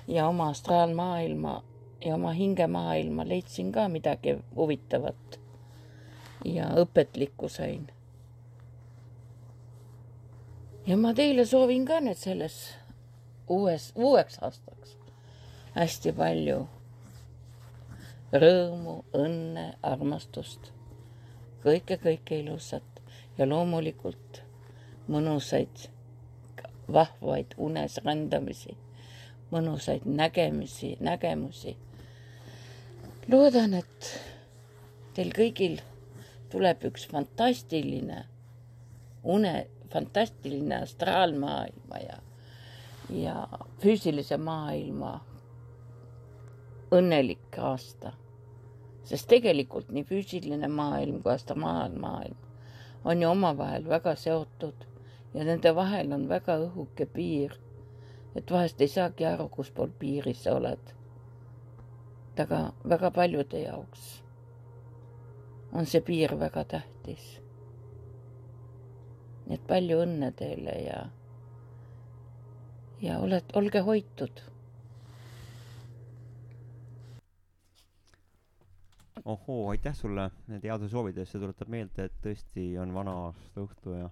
ja oma astraalmaailma ja oma hingemaailma leidsin ka midagi huvitavat. Ja õpetlikku sain. ja ma teile soovin ka nüüd selles uues, uueks aastaks hästi palju rõõmu, õnne, armastust, kõike, kõike ilusat. Ja loomulikult mõnusaid, vahvaid unes rändamisi mõnusaid nägemisi, nägemusi. loodan, et teil kõigil tuleb üks fantastiline une, fantastiline astraalmaailma ja, ja füüsilise maailma õnnelik aasta. sest tegelikult nii füüsiline maailm kui astraalmaailm maailm on ju omavahel väga seotud ja nende vahel on väga õhuke piir. et vahest ei saagi aru, kus pool piiri sa oled. aga väga paljude jaoks on see piir väga tähtis. nii et palju õnne teile ja, ja oled, olge hoitud ohoo, aitäh sulle heade soovide eest, see tuletab meelde, et tõesti on vana aasta õhtu ja,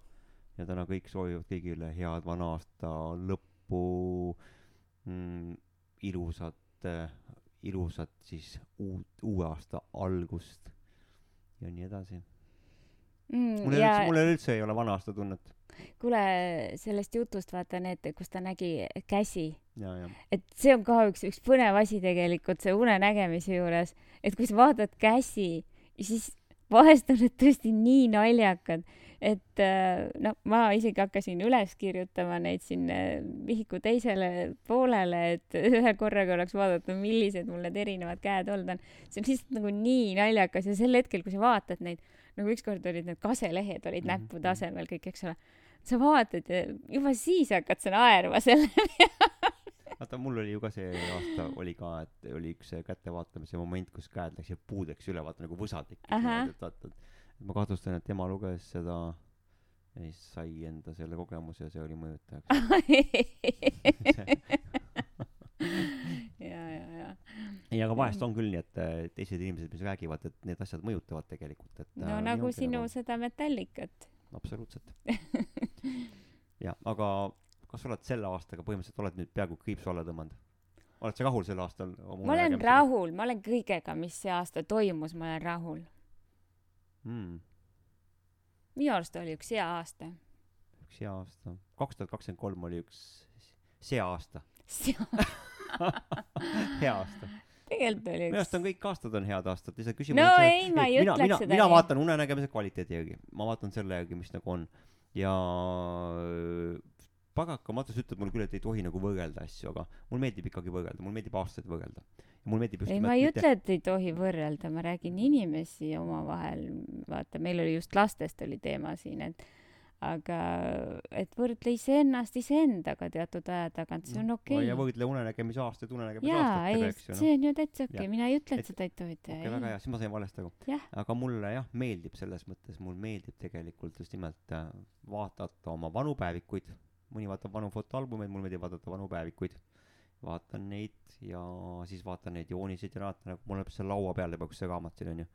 ja täna kõik soovivad kõigile head vana aasta lõppu mm,, ilusat ilusat siis uut, uue aasta algust ja nii edasi. Mm, mul ja üldse, mul üldse ei ole vana aasta tunnet. kuule, sellest jutust vaata need, kus ta nägi käsi, et see on ka üks, üks põnev asi tegelikult see unenägemise juures, et kui sa vaatad käsi, siis vahest on need tõesti nii naljakad, et äh, no ma isegi hakkasin üles kirjutama neid siin vihiku teisele poolele, et ühe korraga oleks vaadata, millised mul need erinevad käed olnud on. see on lihtsalt nagu nii naljakas ja sel hetkel, kui sa vaatad neid, nagu ükskord olid need kaselehed olid Mhm, näppude asemel kõik, eks ole. sa vaatad ja juba siis hakkad sa naerma selle peale. vaata, mul oli ju ka see aasta oli ka, et oli üks see kättevaatamise moment, kus käed läksid puudeks üle, vaata nagu võsad tekkisid et vaata, et ma kahtlustan, et tema luges seda ja siis sai enda selle kogemuse ja see oli mõjutajaks ja, ja, ja. ei, aga vahest on küll nii, et teised inimesed, mis räägivad, et need asjad mõjutavad tegelikult, et no äh, nagu ongi sinu nagu- seda metallikat absoluutselt jah, aga kas sa oled selle aastaga põhimõtteliselt oled nüüd peaaegu kriipsu alla tõmmanud? oled sa rahul sel aastal ma olen unenägemisega? rahul, ma olen kõigega, mis see aasta toimus, ma olen rahul. Mm, minu arust oli üks hea aasta. üks hea aasta. kaks tuhat kakskümmend kolm oli üks see aasta. Hea aasta. Tegelikult oli minu arust üks on kõik aastad on head aastad. Lihtsalt küsimus no on see, ei, ma ei ütleks mina, seda mina vaatan unenägemise kvaliteedi järgi. Ma vaatan selle järgi mis nagu on. Ja äh, pagakamatus ütleb mulle küll et ei tohi nagu võrrelda asju aga mul meeldib ikkagi võrrelda mul meeldib aastaid võrrelda. Ja mul meeldib just ei, ma ei ütle, et ei tohi võrrelda, ma räägin inimesi omavahel, vaata, meil oli just lastest oli teema siin, et aga et võrdle iseennast iseendaga teatud aja tagant, see on okei. ja võrdle unenägemise aastaid unenägemise jaa, aastatega eks ju noh. see on ju täitsa okei okay., mina ei ütle, Et- seda ei tohi teha okei, väga hea, siis ma sain valesti aru. Aga mulle jah, meeldib selles mõttes, mul meeldib tegelikult just nimelt äh, vaadata oma vanu päevikuid, mõni vaatab vanu fotoalbumeid, mulle meeldib vaadata vanu päevikuid. vaatan neid ja siis vaatan neid jooniseid ja vaatan, nagu mul on seal laua peal juba üks see raamat siin onju.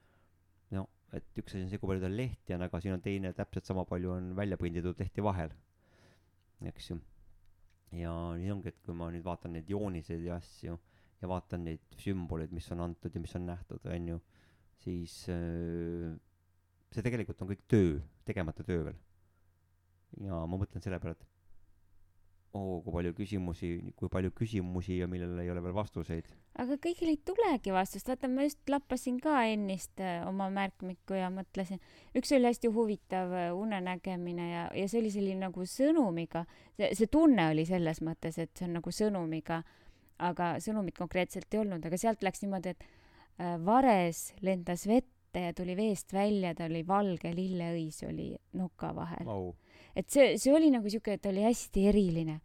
no et üks asi on see, kui palju tal lehti on, aga siin on teine täpselt sama palju on välja prinditud lehti vahel. eks ju. ja nii ongi, et kui ma nüüd vaatan neid jooniseid ja asju ja vaatan neid sümboleid, mis on antud ja mis on nähtud, onju, siis äh, see tegelikult on kõik töö, tegemata töö veel. ja ma mõtlen selle peale, et oo, kui palju küsimusi, kui palju küsimusi ja millele ei ole veel vastuseid. aga kõigil ei tulegi vastust, vaata ma just lappasin ka ennist äh, oma märkmikku ja mõtlesin, üks oli hästi huvitav äh, unenägemine ja, ja see oli selline nagu sõnumiga, see, see tunne oli selles mõttes, et see on nagu sõnumiga, aga sõnumit konkreetselt ei olnud, aga sealt läks niimoodi, et äh, vares lendas vette ja tuli veest välja, ta oli valge lilleõis oli noka vahel. au, et see, see oli nagu siuke, et oli hästi eriline.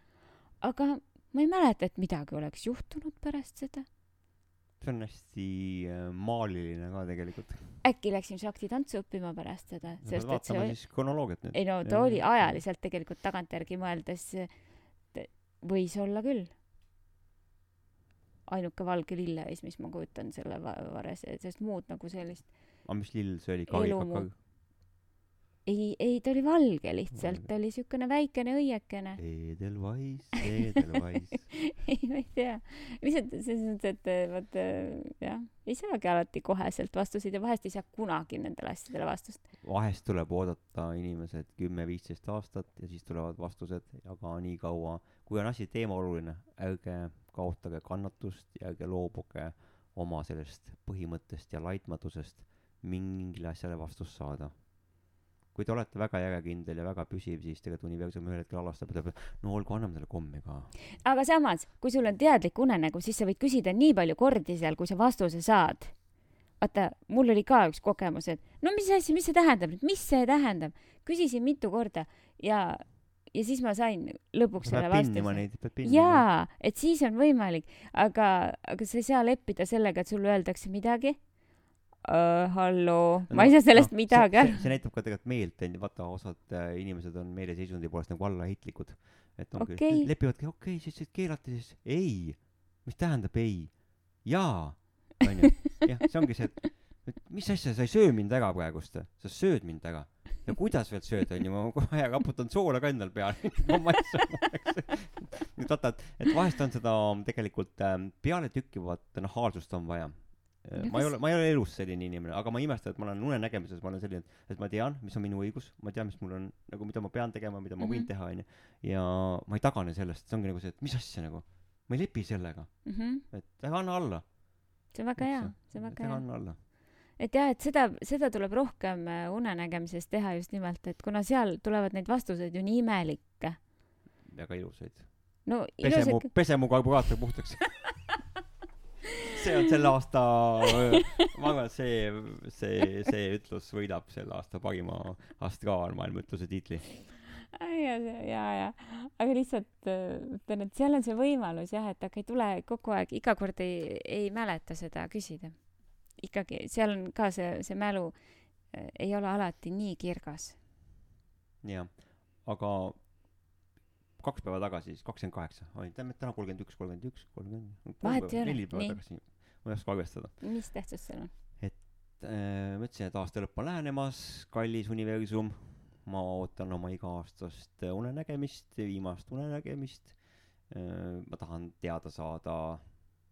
aga ma ei mäleta, et midagi oleks juhtunud pärast seda. see on hästi äh, maaliline ka tegelikult. äkki läksime saktitantsu õppima pärast seda, sest et see oli, siis kronoloogiat nüüd. ei no ta oli ajaliselt tegelikult tagantjärgi mõeldes võis olla küll. ainuke valge lilleõis, mis ma kujutan selle va- vares, sest muud nagu sellist aga mis lill see oli? Elumu. ei, ei ta oli valge lihtsalt, ta oli siukene väikene õiekene. Edelweiss, Edelweiss. ei, ma ei tea. lihtsalt selles mõttes, et eh, vaata jah, ei saagi alati koheselt vastuseid ja vahest ei saa kunagi nendele asjadele vastust. vahest tuleb oodata inimesed kümme-viisteist aastat ja siis tulevad vastused, aga nii kaua, kui on asi teema oluline, ärge kaotage kannatust ja ärge loobuge oma sellest põhimõttest ja laitmatusest mingile asjale vastust saada. Kui te olete väga järjekindel ja väga püsiv, siis tegelikult universum ühel hetkel alastab ja ütleb, no olgu, anname talle kommi ka. aga samas, kui sul on teadlik unenägu, siis sa võid küsida nii palju kordi seal, kui sa vastuse saad. vaata, mul oli ka üks kogemus, et no mis asja, mis see tähendab nüüd, mis see tähendab, küsisin mitu korda ja, ja siis ma sain lõpuks selle vastuse. jaa, et siis on võimalik, aga, aga sa ei saa leppida sellega, et sulle öeldakse midagi uh,. halloo, ma ei saa sellest midagi see, aru. see näitab ka tegelikult meelt, onju, vaata, osad äh, inimesed on meeleseisundi poolest nagu allaheitlikud. et ongi okay., lepivadki, okei okay,, siis keelati siis ei. mis tähendab ei? jaa, onju. jah, see ongi see, et, et mis asja, sa ei söö mind ära praegust, sa sööd mind ära. ja kuidas veel sööd, onju, ma kohe raputan soola ka endal peale. ma maitsen, eks. nüüd vaata, et, et vahest on seda tegelikult ähm, pealetükkivat nahaalsust on vaja. No ma ei kas- ole, ma ei ole elus selline inimene, aga ma ei imesta, et ma olen unenägemises, ma olen selline, et ma tean, mis on minu õigus, ma tean, mis mul on nagu, mida ma pean tegema, mida ma võin Mhm. teha, onju. ja ma ei tagane sellest, see ongi nagu see, et mis asja nagu, ma ei lepi sellega, Mhm. et ära anna alla. see on väga hea, see on väga hea. anna alla. et jah, et seda, seda tuleb rohkem äh, unenägemises teha just nimelt, et kuna seal tulevad neid vastuseid ju nii imelikke. väga ilusaid. no pese mu pese mu karburaator puhtaks. see on selle aasta, ma arvan, et see, see, see ütlus võidab selle aasta parima astraalmaailma ütluse tiitli. ja, ja, ja, aga lihtsalt ütlen, et seal on see võimalus jah, et aga ei tule kogu aeg, iga kord ei, ei mäleta seda küsida. ikkagi seal on ka see, see mälu äh, ei ole alati nii kirgas. jah, aga kaks päeva tagasi, siis kakskümmend kaheksa, tähendab täna kolmkümmend üks, kolmkümmend üks, kolmkümmend. Vahet ei ole, nii. ma ei oska arvestada. mis tähtsus seal on? ma ütlesin, et aasta lõpp on lähenemas, kallis universum, ma ootan oma iga-aastast unenägemist, viimast unenägemist. ma tahan teada saada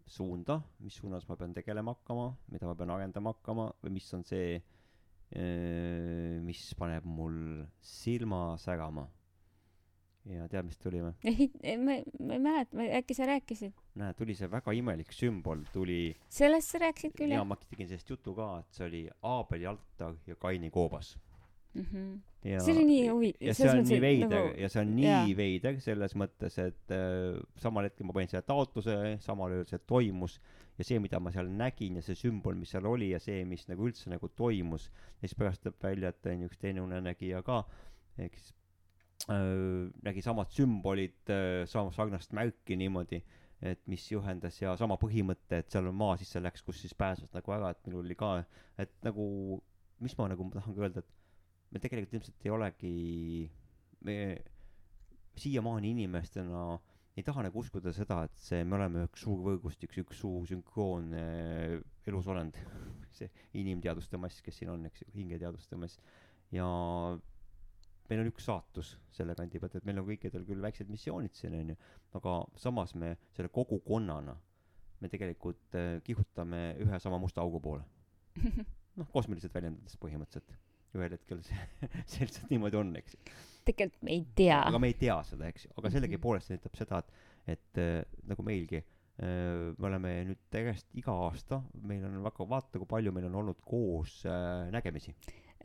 suunda, mis suunas ma pean tegelema hakkama, mida ma pean arendama hakkama või mis on see, mis paneb mul silma särama. Ja tead, mis tuli või? ei, ma, ma ei mäleta, äkki sa rääkisid? näe, tuli see väga imelik sümbol, tuli sellest sa rääkisid küll ja jah ma tegin sellest jutu ka, et see oli Aabeli altar ja Kaini koobas. mm? -hmm. ja see oli nii huvi- ja see on nii veider nagu- ja see on nii jaa. veider selles mõttes, et äh, samal hetkel ma panin selle taotluse, samal ööl see toimus ja see, mida ma seal nägin ja see sümbol, mis seal oli ja see, mis nagu üldse nagu toimus, ja siis pärast tuleb välja, et on üks teine unenägija ka, ehk siis nägi samad sümbolid äh,, sarnast märki niimoodi, et mis juhendas ja sama põhimõte, et seal on maa sisse läks, kus siis pääses nagu ära, et minul oli ka, et nagu, mis ma nagu tahangi öelda, et me tegelikult ilmselt ei olegi, me siiamaani inimestena ei taha nagu uskuda seda, et see, me oleme üks suur võrgustik, üks suur sünkroonne elusolend, see inimteaduste mass, kes siin on, eks ju, hingeteaduste mass. ja meil on üks saatus selle kandi pealt, et meil on kõikidel küll väiksed missioonid siin, onju, aga samas me selle kogukonnana, me tegelikult äh, kihutame ühe sama musta augu poole. noh, kosmiliselt väljendades põhimõtteliselt. ühel hetkel see, see lihtsalt niimoodi on, eks tegelikult me ei tea. aga me ei tea seda, eks ju, aga sellegipoolest see näitab seda, et, et äh, nagu meilgi äh,, me oleme nüüd järjest iga aasta, meil on väga, vaata kui palju meil on olnud koos nägemisi.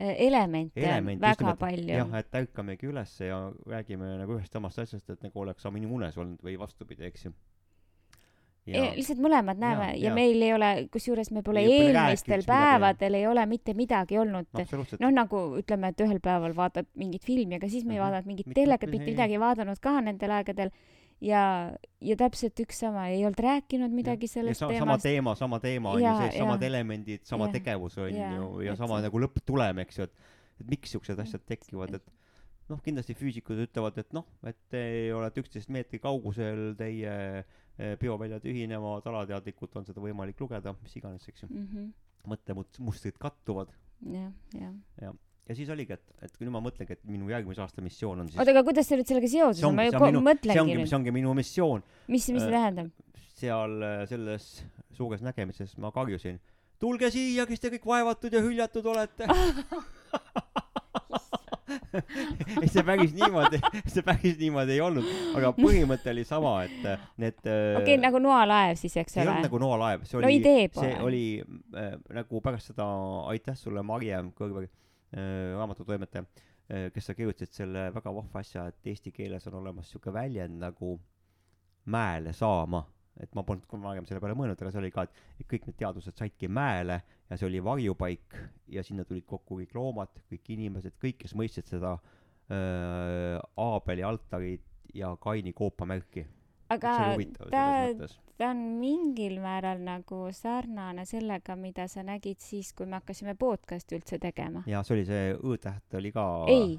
Elemente on Elemente just väga nimelt. palju. jah, et ärkamegi ülesse ja räägime nagu ühest samast asjast, et nagu oleks sama unes olnud või vastupidi, eks ju. Ja. lihtsalt mõlemad näeme ja, ja jaa. meil ei ole, kusjuures me pole eelmistel päevadel ei ole mitte midagi olnud. noh, nagu ütleme, et ühel päeval vaatad mingit filmi, aga siis me ei Mhm. vaadanud mingit telekat, mitte midagi ei vaadanud ka nendel aegadel. ja, ja täpselt üks sama, ei olnud rääkinud midagi ja sellest sa, sama teemast. teema, sama teema on ju sees, samad elemendid, sama Jaa, tegevus on jaa, ju ja sama see- nagu lõpptulem, eks ju, et et miks siuksed asjad tekivad, et noh, kindlasti füüsikud ütlevad, et noh, et te olete üksteist meetri kaugusel, teie eh, bioväljad ühinevad, alateadlikult on seda võimalik lugeda, mis iganes, eks ju. mõttemustrid kattuvad Mhm. jah, jah. Ja siis oligi, et, et kui nüüd ma mõtlengi, et minu järgmise aasta missioon on siis oota, aga kuidas see nüüd sellega seoses see on, ma ju see minu, see mõtlengi ongi, nüüd. mis, ongi minu missioon. Mis, mis see äh, tähendab? seal äh, selles suures nägemises ma karjusin, tulge siia, kes te kõik vaevatud ja hüljatud olete. ei, see päris niimoodi, see päris niimoodi ei olnud, aga põhimõte oli sama, et äh, need okei okay,, nagu noalaev siis, eks see ei ole? olnud. nagu noalaev, see no oli idee see oli äh, nagu pärast seda, aitäh sulle, Marje Kõrve äh,, raamatutoimetaja kes sa kirjutasid selle väga vahva asja, et eesti keeles on olemas sihuke väljend nagu mäele saama. et ma polnud kunagi selle peale mõelnud, aga see oli ka, et kõik need teadused saidki mäele ja see oli varjupaik ja sinna tulid kokku kõik loomad, kõik inimesed, kõik, kes mõistsid seda äh, Aabeli altarit ja Kaini koopamärki. Aga ta ta on mingil määral nagu sarnane sellega, mida sa nägid siis, kui me hakkasime podcast'i üldse tegema. ja see oli see Õ-täht oli ka. ei,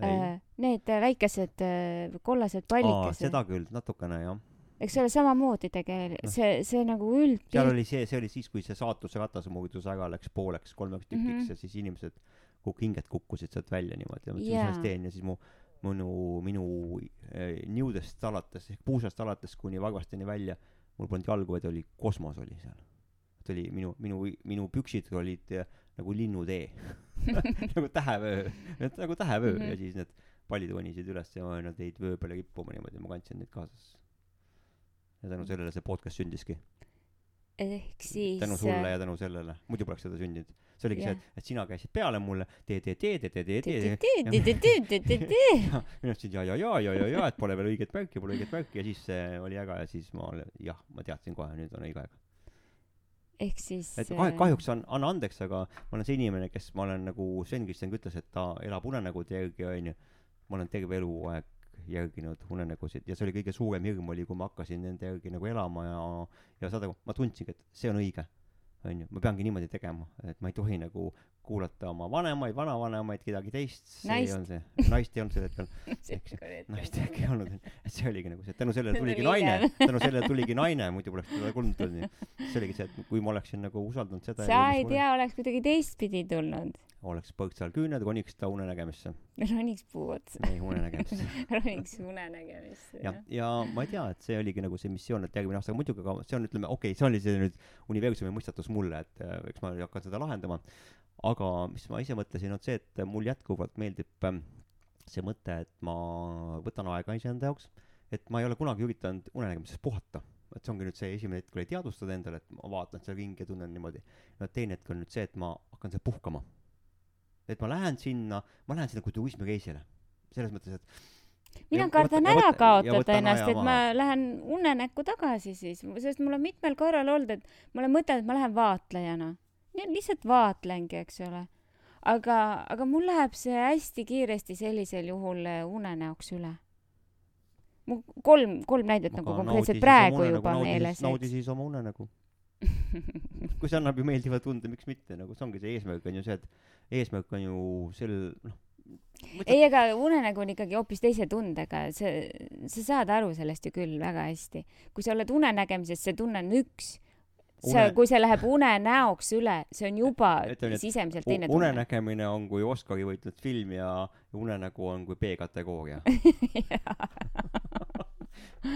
ei. äh, need väikesed äh, kollased pallikesed. seda küll, natukene jah. eks ole, samamoodi tegelikult, Noh. see, see nagu üld-. seal oli see, see oli siis, kui see saatuse ratas muutus ära, läks pooleks, kolmeks tükiks mm. -hmm. ja siis inimesed, kuk-, hinged kukkusid sealt välja niimoodi ja mõtlesin, mis ma Jaa. siis teen ja siis mu, minu, minu äh, niudest alates ehk puusast alates kuni varvasteni välja, mul polnud jalgu, vaid oli kosmos oli seal. et oli minu, minu, minu püksid olid äh, nagu linnutee nagu tähevöö, nagu tähevöö mm. -hmm. ja siis need pallid ronisid üles ja nad jäid vöö peale rippuma niimoodi, ma kandsin neid kaasas. ja tänu sellele see podcast sündiski. ehk siis. tänu sulle ja tänu sellele, muidu poleks seda sündinud see oligi yeah. see, et sina käisid peale mulle ja mina ütlesin ja, ja, ja, ja, ja, ja, et pole veel õiget märki, pole õiget märki ja siis oli äge ja siis ma, jah, ma teadsin kohe, nüüd on õige aeg ehk siis et kah- kahjuks on anna andeks aga ma olen see inimene kes ma olen nagu Sven Kristjan ütles et ta elab unenägude järgi onju ma olen terve eluaeg järginud unenägusid ja see oli kõige suurem hirm oli kui ma hakkasin nende järgi nagu elama ja ja saada ma tundsingi et see on õige onju, ma peangi niimoodi tegema, et ma ei tohi nagu kuulata oma vanemaid, vanavanemaid, kedagi teist, see Naist. ei olnud see, naist ei olnud sel hetkel naist äkki ei olnud, et see oligi nagu see, tänu sellele tuligi naine, tänu sellele tuligi naine, muidu poleks teda tulnud, onju. see oligi see, et kui ma oleksin nagu usaldanud seda sa ei tea, oleks kuidagi teistpidi tulnud. oleks põõksal küüned, roniks ta unenägemisse, roniks puu otsa, ei unenägemisse. roniks unenägemisse. ja, ja ma ei tea, et see oligi nagu see missioon, et järgmine aasta, muidugi, aga see on, ütleme, okei okay,, see oli see nüüd universumi mõistatus mulle, et äh, eks ma hakkan seda lahendama. Aga mis ma ise mõtlesin, on see, et mul jätkuvalt meeldib ähm, see mõte, et ma võtan aega iseenda jaoks, et ma ei ole kunagi üritanud unenägemises puhata. et see ongi nüüd see esimene hetk oli teadvustada endale, et ma vaatan seda ringi ja tunnen niimoodi. no teine hetk on nüüd see, et ma hakkan seal puhkama. et ma lähen sinna, ma lähen sinna kui turismireisile. selles mõttes, et mina kardan ära kaotada ennast, et ma lähen unenäkku tagasi siis, sest mul on mitmel korral olnud, et ma olen mõtelnud, et ma lähen vaatlejana. Lihtsalt vaatlengi, eks ole. aga, aga mul läheb see hästi kiiresti sellisel juhul äh, unenäoks üle. mu kolm, kolm näidet nagu konkreetselt praegu juba meeles naudi siis oma unenägu. kui see annab ju meeldiva tunde, miks mitte, nagu see ongi see eesmärk on ju see, et eesmärk on ju sel, noh. ei, aga unenägu on ikkagi hoopis teise tundega, see, sa saad aru sellest ju küll väga hästi. kui sa oled unenägemises, see tunne on üks. Une-, kui see läheb unenäoks üle, see on juba Ütleme et sisemiselt teine tunne. unenägemine on kui Oscari võitnud film ja unenägu on kui B-kategooria.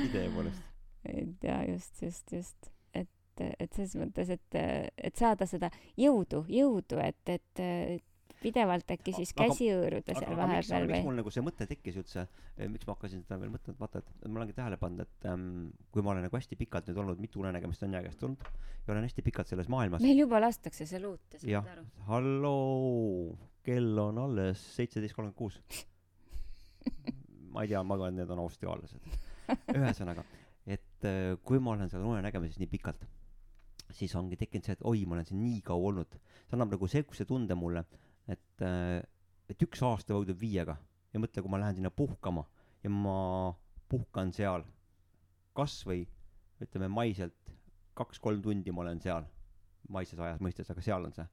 idee poolest. et ja just, just, just, et, et selles mõttes, et, et saada seda jõudu, jõudu, et, et pidevalt äkki siis Aga- käsi hõõruda seal aga miks, vahepeal miks või? mul nagu see mõte tekkis üldse, miks ma hakkasin seda veel mõtlema, vaata, et ma olengi tähele pannud, et ähm, kui ma olen nagu hästi pikalt nüüd olnud, mitu unenägemist on järjest olnud ja olen hästi pikalt selles maailmas. meil juba lastakse seal uut, jah saad aru?, halloo, kell on alles seitseteist kolmkümmend kuus. ma ei tea, ma arvan, et need on austraallased. ühesõnaga, et äh, kui ma olen seal unenägemises nii pikalt, siis ongi tekkinud see, et oi, ma olen siin nii kaua olnud. see annab nagu sihukese tunde mulle, et, et üks aasta võrdub viiega ja mõtle, kui ma lähen sinna puhkama ja ma puhkan seal kasvõi ütleme maiselt kaks-kolm tundi ma olen seal, maises ajas mõistes, aga seal on see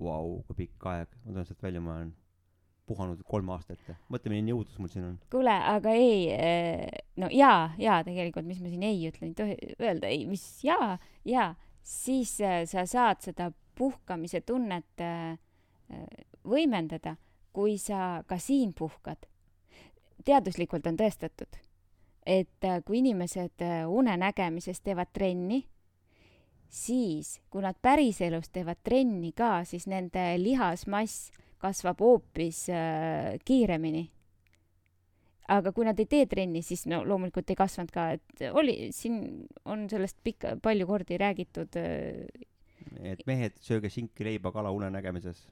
vau, kui pikk aeg, ma tulen sealt välja, ma olen puhanud kolm aastat mõtle, milline jõudlus mul siin on. kuule, aga ei, no jaa, jaa, tegelikult, mis ma siin ei ütlen, ei tohi öelda ei, mis jaa, jaa, siis äh, sa saad seda puhkamise tunnet äh, äh, võimendada, kui sa ka siin puhkad. teaduslikult on tõestatud, et äh, kui inimesed äh, unenägemises teevad trenni, siis kui nad päriselus teevad trenni ka, siis nende lihasmass kasvab hoopis äh, kiiremini aga kui nad ei tee trenni, siis no loomulikult ei kasvanud ka, et oli, siin on sellest pikka, palju kordi räägitud. et mehed, sööge sinki, leiba, kala unenägemises.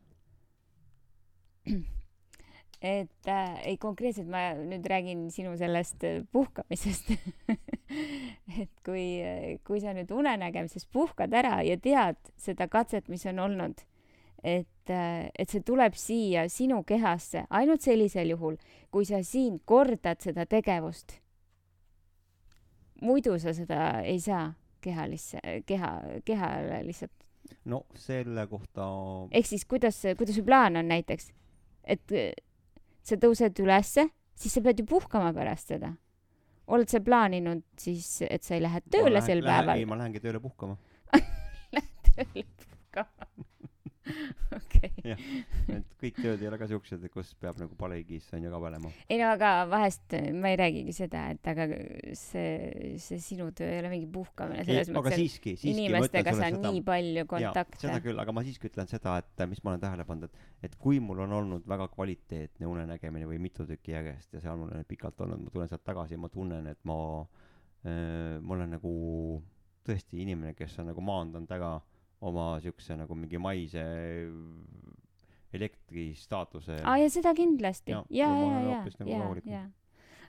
Et äh, ei konkreetselt ma nüüd räägin sinu sellest äh, puhkamisest. Et kui äh, kui sa nüüd unenägemises puhkad ära ja tead seda katset mis on olnud et äh, et see tuleb siia sinu kehasse ainult sellisel juhul kui sa siin kordad seda tegevust. Muidu sa seda ei saa kehalisse keha kehale lihtsalt. No selle kohta ehk siis kuidas kuidas su plaan on näiteks et sa tõused ülesse, siis sa pead ju puhkama pärast seda. oled sa plaaninud siis, et sa ei lähe tööle lähen, sel lähen, päeval? ei, ma lähengi tööle puhkama Lähed tööle puhkama okei okay.. jah, et kõik tööd ei ole ka siuksed, kus peab nagu palehigis on ju ka panema. ei no aga vahest ma ei räägigi seda, et aga see, see sinu töö ei ole mingi puhkamine selles ei, mõttes, et siiski, siiski, inimestega sa seda, nii palju kontakte. seda küll, aga ma siiski ütlen seda, et mis ma olen tähele pannud, et, et kui mul on olnud väga kvaliteetne unenägemine või mitu tükki järjest ja seal mul on pikalt olnud, ma tulen sealt tagasi ja ma tunnen, et ma äh,, ma olen nagu tõesti inimene, kes on nagu maandanud ära oma siukse nagu mingi maise elektristaatuse. aa, ja seda kindlasti. ja, ja, ja, ja, ja,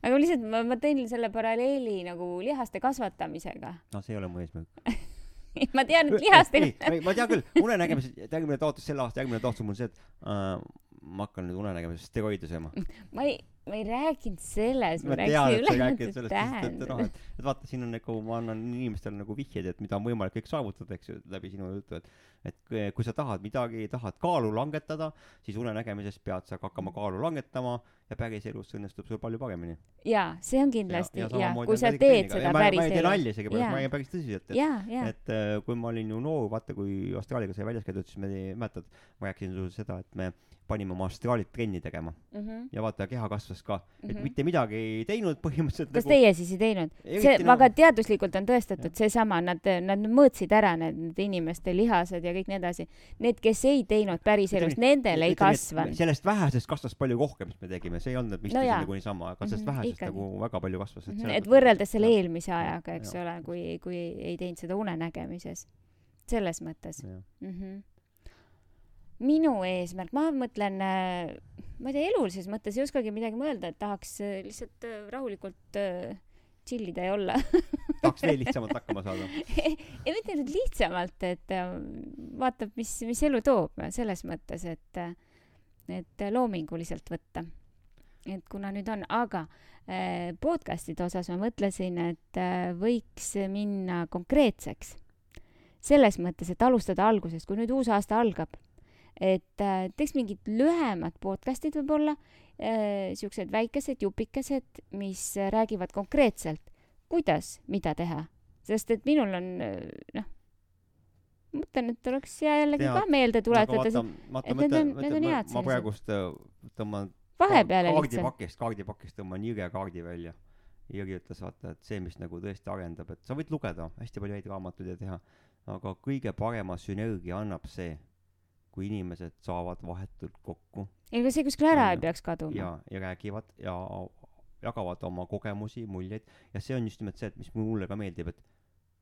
aga lihtsalt ma, ma tõin selle paralleeli nagu lihaste kasvatamisega. no see ei ole mu eesmärk ma tean, et lihastega. ma tean küll, unenägemises, järgmine taotlus selle aasta, järgmine taotlus mul see, et äh, ma hakkan nüüd unenägemises steroide sööma. ma ei, ma ei rääkinud sellest, ma rääkisin ülejäänud tähendusest. noh, et, et vaata, siin on nagu, ma annan inimestele nagu vihjeid, et mida on võimalik kõik saavutada, eks ju, läbi sinu jutu, et et kui sa tahad midagi, tahad kaalu langetada, siis unenägemises pead sa hakkama kaalu langetama ja päriselus õnnestub sul palju paremini. jaa, see on kindlasti, jaa, kui sa teed seda päriselus. ma ei tee nalja isegi praegu, ma räägin päris tõsiselt, et, et äh, kui ma olin ju noor, vaata, kui Austraaliaga sai väljas käidud, siis me, mäletad, ma rääkisin sulle seda, et me panime oma astraalit trenni tegema mm. -hmm. ja vaata, keha kasvas ka. et mm -hmm. mitte midagi ei teinud põhimõtteliselt. kas nagu... teie siis ei teinud? see no... väga teaduslikult on tõestatud, seesama, nad, nad mõõtsid ära need, need inimeste lihased ja kõik nii edasi. Need, kes ei teinud päriselus, nendel ei kasvanud. sellest vähesest kasvas palju rohkem, mis me tegime, see ei olnud vist no nagu niisama, aga sellest mm -hmm, vähesest ikkagi. nagu väga palju kasvas. et, mm -hmm. et võrreldes selle eelmise ajaga, eks ja. ole, kui, kui ei teinud seda unenägemises. selles mõttes. Mm -hmm minu eesmärk, ma mõtlen, äh, ma ei tea, elulises mõttes ei oskagi midagi mõelda, et tahaks äh, lihtsalt äh, rahulikult chill ida ja olla tahaks veel lihtsamalt hakkama saada ei, mitte nüüd lihtsamalt, et vaatab, mis, mis elu toob, selles mõttes, et, et loominguliselt võtta. et kuna nüüd on, aga podcast'ide osas ma mõtlesin, et võiks minna konkreetseks. selles mõttes, et alustada algusest, kui nüüd uus aasta algab et äh, teeks mingid lühemad podcast'id võib-olla äh,, siuksed väikesed jupikesed, mis räägivad konkreetselt, kuidas, mida teha. sest et minul on äh, noh, mõtlen, et oleks hea jällegi Tead, ka meelde tuletada, et need on, need on head ma praegust tõmban vahepeale kaardipakist, kaardipakist tõmban jõge kaardi välja. Jüri ütles, vaata, et see, mis nagu tõesti arendab, et sa võid lugeda hästi palju häid raamatuid ja teha, aga kõige parema sünergia annab see kui inimesed saavad vahetult kokku. ega see kuskil ära ja, ei peaks kaduma. ja, ja räägivad ja jagavad oma kogemusi, muljeid ja see on just nimelt see, et mis mulle ka meeldib, et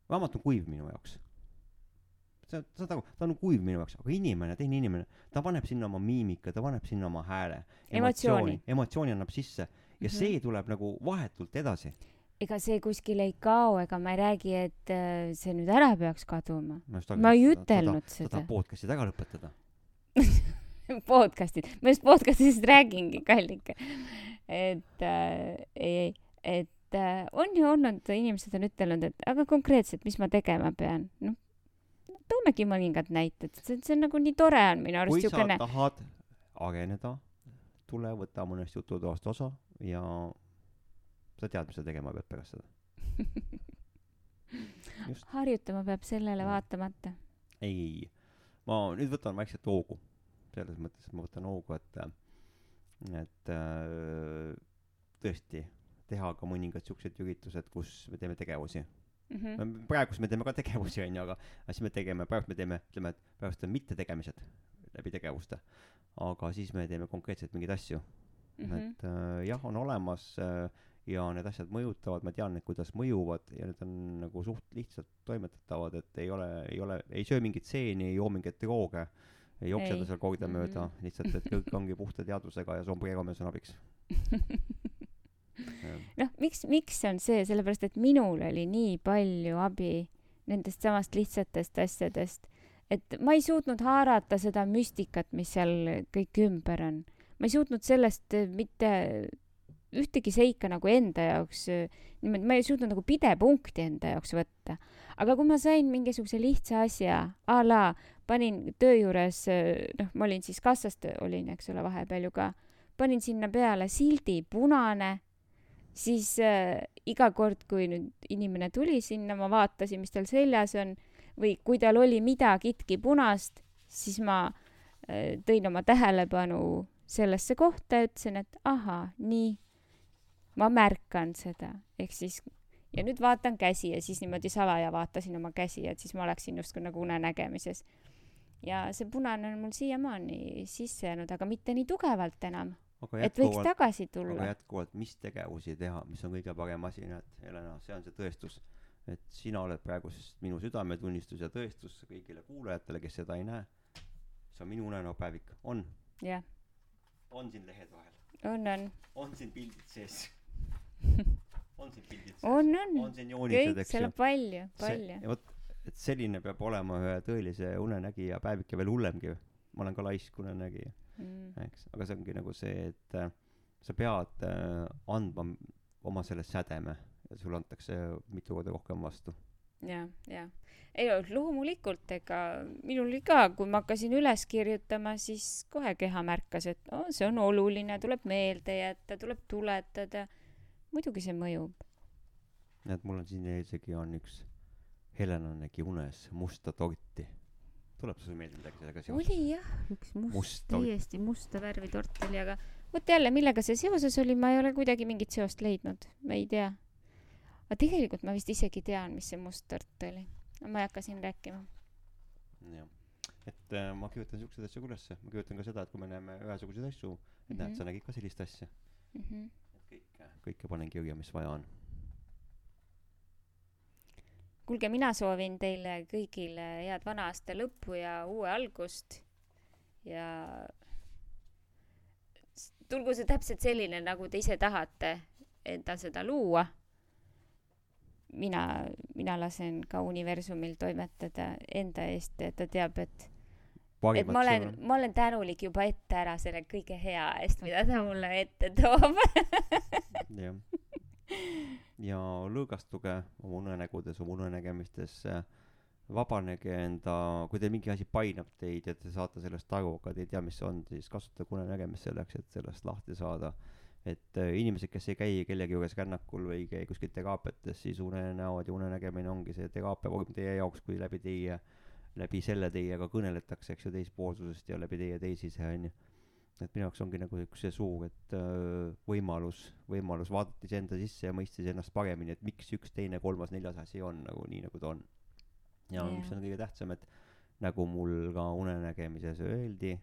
raamat on kuiv minu jaoks. sa, saad aru, ta on kuiv minu jaoks, aga inimene, teine inimene, ta paneb sinna oma miimika, ta paneb sinna oma hääle, emotsiooni, emotsiooni annab sisse ja mm -hmm. see tuleb nagu vahetult edasi ega see kuskile ei kao, ega ma ei räägi, et äh, see nüüd ära peaks kaduma. ma ei ütelnud seda. sa tahad podcast'id ära lõpetada podcast'id, ma just podcast'ist räägingi, kallike. et äh, ei, et äh, on ju olnud, inimesed on ütelnud, et aga konkreetselt, mis ma tegema pean, noh toomegi mõningad näited, see, see on nagu nii tore on minu arust siukene. kui sa tahad areneda, tule võta mõnest jututoast osa ja sa tead, mis sa tegema pead pärast seda harjutama peab sellele ja. vaatamata. ei, ma nüüd võtan vaikselt hoogu. selles mõttes, et ma võtan hoogu, et, et äh, tõesti teha ka mõningad siuksed üritused, kus me teeme tegevusi mm. -hmm. praegust me teeme ka tegevusi, onju, aga, aga siis me tegeme, praegu me teeme, ütleme, et praegust on mittetegemised läbi tegevuste. aga siis me teeme konkreetselt mingeid asju mm. -hmm. et äh, jah, on olemas äh, ja need asjad mõjutavad, ma tean, et kuidas mõjuvad ja need on nagu suht lihtsalt toimetatavad, et ei ole, ei ole, ei söö mingit seeni, ei joo mingeid drooge. ei jokseda Ei. seal kordamööda Mhm. lihtsalt et kõik ongi puhta teadvusega ja sombrero-mees on abiks noh, miks, miks on see, sellepärast et minul oli nii palju abi nendest samast lihtsatest asjadest, et ma ei suutnud haarata seda müstikat, mis seal kõik ümber on. ma ei suutnud sellest mitte ühtegi seika nagu enda jaoks, niimoodi, ma ei suutnud nagu pidepunkti enda jaoks võtta. aga kui ma sain mingisuguse lihtsa asja a la panin töö juures, noh, ma olin siis kassas, olin, eks ole, vahepeal ju ka, panin sinna peale sildi punane siis äh, iga kord, kui nüüd inimene tuli sinna, ma vaatasin, mis tal seljas on või kui tal oli midagitki punast, siis ma äh, tõin oma tähelepanu sellesse kohta ja ütlesin, et ahaa, nii, ma märkan seda, ehk siis ja nüüd vaatan käsi ja siis niimoodi salaja vaatasin oma käsi, et siis ma oleksin justkui nagu unenägemises. ja see punane on mul siiamaani sisse jäänud, aga mitte nii tugevalt enam, aga et võiks tagasi aga tulla. jätkuvalt mis tegevusi teha mis on kõige parem asi näed Helena see on see tõestus. Et sina oled praegu siis minu südametunnistus ja tõestus kõigile kuulajatele kes seda ei näe. See on minu unenäopäevik. On. Jah, on siin lehed vahel. On, on, on siin pildid sees on siin pildid sees on, on on kõik, seal on palju, palju. ja vot et selline peab olema ühe tõelise unenägija päevik ja veel hullemgi ma olen ka laisk unenägija Mm. eks aga see ongi nagu see et äh, sa pead äh, andma oma selle sädeme ja sulle antakse mitu korda rohkem vastu ja, ja. ei no loomulikult, ega minul oli ka, kui ma hakkasin üles kirjutama, siis kohe keha märkas, et oh, see on oluline, tuleb meelde jätta, tuleb tuletada. Muidugi see mõjub. näed mul on siin isegi on üks Helena nägi unes musta torti tuleb sulle meelde midagi sellega seoses oli jah, üks must, Must täiesti musta värvi tort oli, aga vot jälle, millega see seoses oli, ma ei ole kuidagi mingit seost leidnud, ma ei tea. aga tegelikult ma vist isegi tean, mis see must tort oli. ma ei hakka siin rääkima. jah et äh, ma kirjutan siukseid asju ka ülesse ma kirjutan ka seda et kui me näeme ühesuguseid asju et Mhm. näed sa nägid ka sellist asja Mm -hmm. Et kõike panen kirja mis vaja on kuulge, mina soovin teile kõigile head vana aasta lõppu ja uue algust ja tulgu see täpselt selline, nagu te ise tahate endal seda luua. mina, mina lasen ka universumil toimetada enda eest, et ta teab, et, et parimat ma olen ma olen tänulik juba ette ära selle kõige hea eest, mida ta mulle ette toob. jah. Ja lõõgastuge oma unenägudes oma unenägemistes äh, vabanege enda kui teil mingi asi painab teid ja te saate sellest aru aga te ei tea mis see on siis kasutage unenägemist selleks et sellest lahti saada. Et äh, inimesed kes ei käi kellegi juures rännakul või ei käi kuskil teraapiates siis unenäod ja unenägemine ongi see teraapia vorm teie jaoks kui läbi teie läbi selle teiega kõneletakse eks ju teispoolsusest ja läbi teie teisise onju et minu jaoks ongi nagu see suur et öö, võimalus võimalus vaadata iseenda sisse ja mõista iseennast paremini et miks üks teine kolmas neljas asi on nagu nii nagu ta on ja yeah. mis on kõige tähtsam et nagu mul ka unenägemises öeldi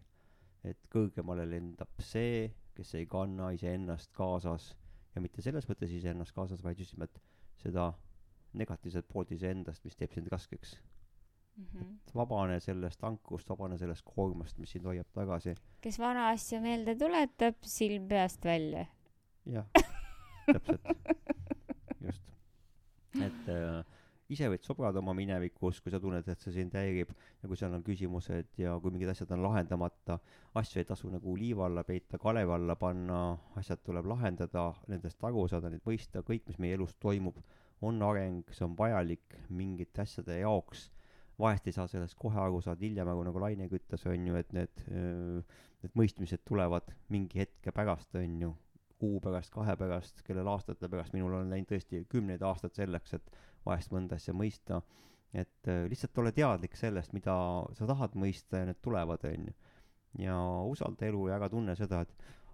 et kõrgemale lendab see kes ei kanna iseennast kaasas ja mitte selles mõttes iseennast kaasas vaid just nimelt seda negatiivset poolt iseendast mis teeb sind raskeks Mhm. vabane sellest ankust vabane sellest koormast mis sind hoiab tagasi kes vana asja meelde tuletab, silm peast välja. jah, täpselt, just. et äh, ise võid sobrada oma minevikus, kui sa tunned, et see sind häirib ja kui seal on küsimused ja kui mingid asjad on lahendamata, asju ei tasu nagu liiva alla peita, kalevi alla panna, asjad tuleb lahendada, nendest aru saada, neid mõista, kõik, mis meie elus toimub, on areng, see on vajalik mingite asjade jaoks. Vahest ei saa sellest kohe aru, saad hiljem aru, nagu Laine ka ütles, on ju, et need, need mõistmised tulevad mingi hetke pärast, on ju kuu pärast, kahe pärast, kellel aastate pärast, minul on läinud tõesti kümneid aastaid selleks, et vahest mõnda asja mõista. et lihtsalt ole teadlik sellest, mida sa tahad mõista ja need tulevad, onju. ja usalda elu ja ära tunne seda, et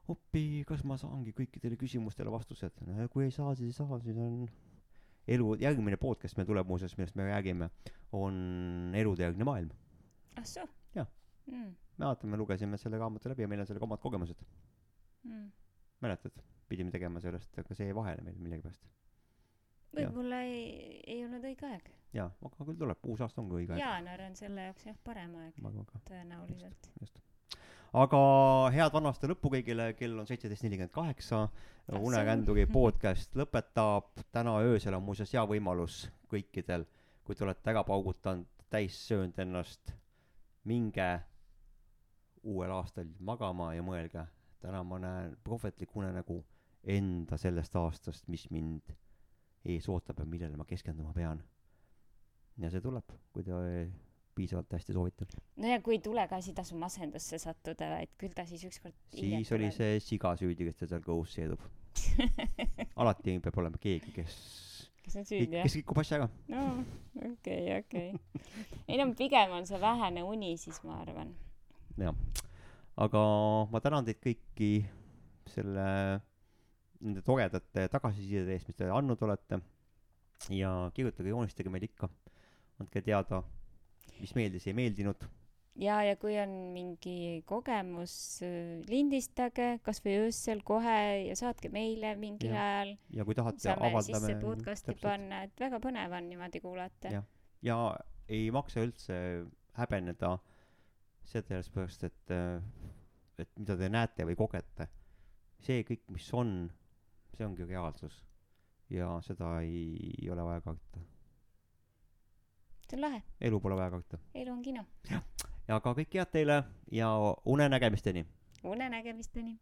opi, kas ma saangi kõikidele küsimustele vastused. kui ei saa, siis ei saa, siis on elu, järgmine podcast meil tuleb muuseas, millest me räägime, on elude järgne maailm. ah soo Jah. mm,. mäletan, me lugesime selle raamatu läbi ja meil on sellega omad kogemused. Mm. mäletad, pidime tegema sellest, aga see jäi vahele meil millegipärast. võib-olla ei, ei olnud õige aeg. jaa, aga küll tuleb, uus aasta on ka õige aeg. jaanuar on selle jaoks jah, parem aeg tõenäoliselt. just. Aga head vana aasta lõppu kõigile, kell on seitseteist nelikümmend kaheksa. Ah, unekändugi podcast lõpetab, täna öösel on muuseas hea võimalus kõikidel, kui te olete ära paugutanud, täis söönud ennast, minge uuel aastal magama ja mõelge, täna ma näen prohvetlikku unenägu enda sellest aastast, mis mind ees ootab ja millele ma keskenduma pean. ja see tuleb, kui te piisavalt hästi soovite. no ja kui ei tule ka, siis ei tasu masendusse sattuda, vaid küll ta siis ükskord siis oli see siga süüdi, kes teda seal kõhus seedub. alati peab olema keegi, kes, kes on süüdi jah kes? rikub asja ära. no okei, okei. ei no pigem on see vähene uni siis ma arvan. jah, aga ma tänan teid kõiki selle, nende toredate tagasisidede eest, mis te andnud olete. ja kirjutage, joonistage meile ikka. andke teada, mis meeldis, ei meeldinud. ja, ja kui on mingi kogemus, lindistage kasvõi öösel kohe ja saatke meile mingil Jah. ajal. ja kui tahate, saame avaldame sisse. podcast'i. panna, et väga põnev on niimoodi kuulata Jah.. ja ei maksa üldse häbeneda sellepärast, et, et mida te näete või kogete. see kõik, mis on, see ongi reaalsus. ja seda ei, ei ole vaja karta. See on lahe, elu pole vaja karta. elu on kino. ja ka kõike head teile ja unenägemisteni. unenägemisteni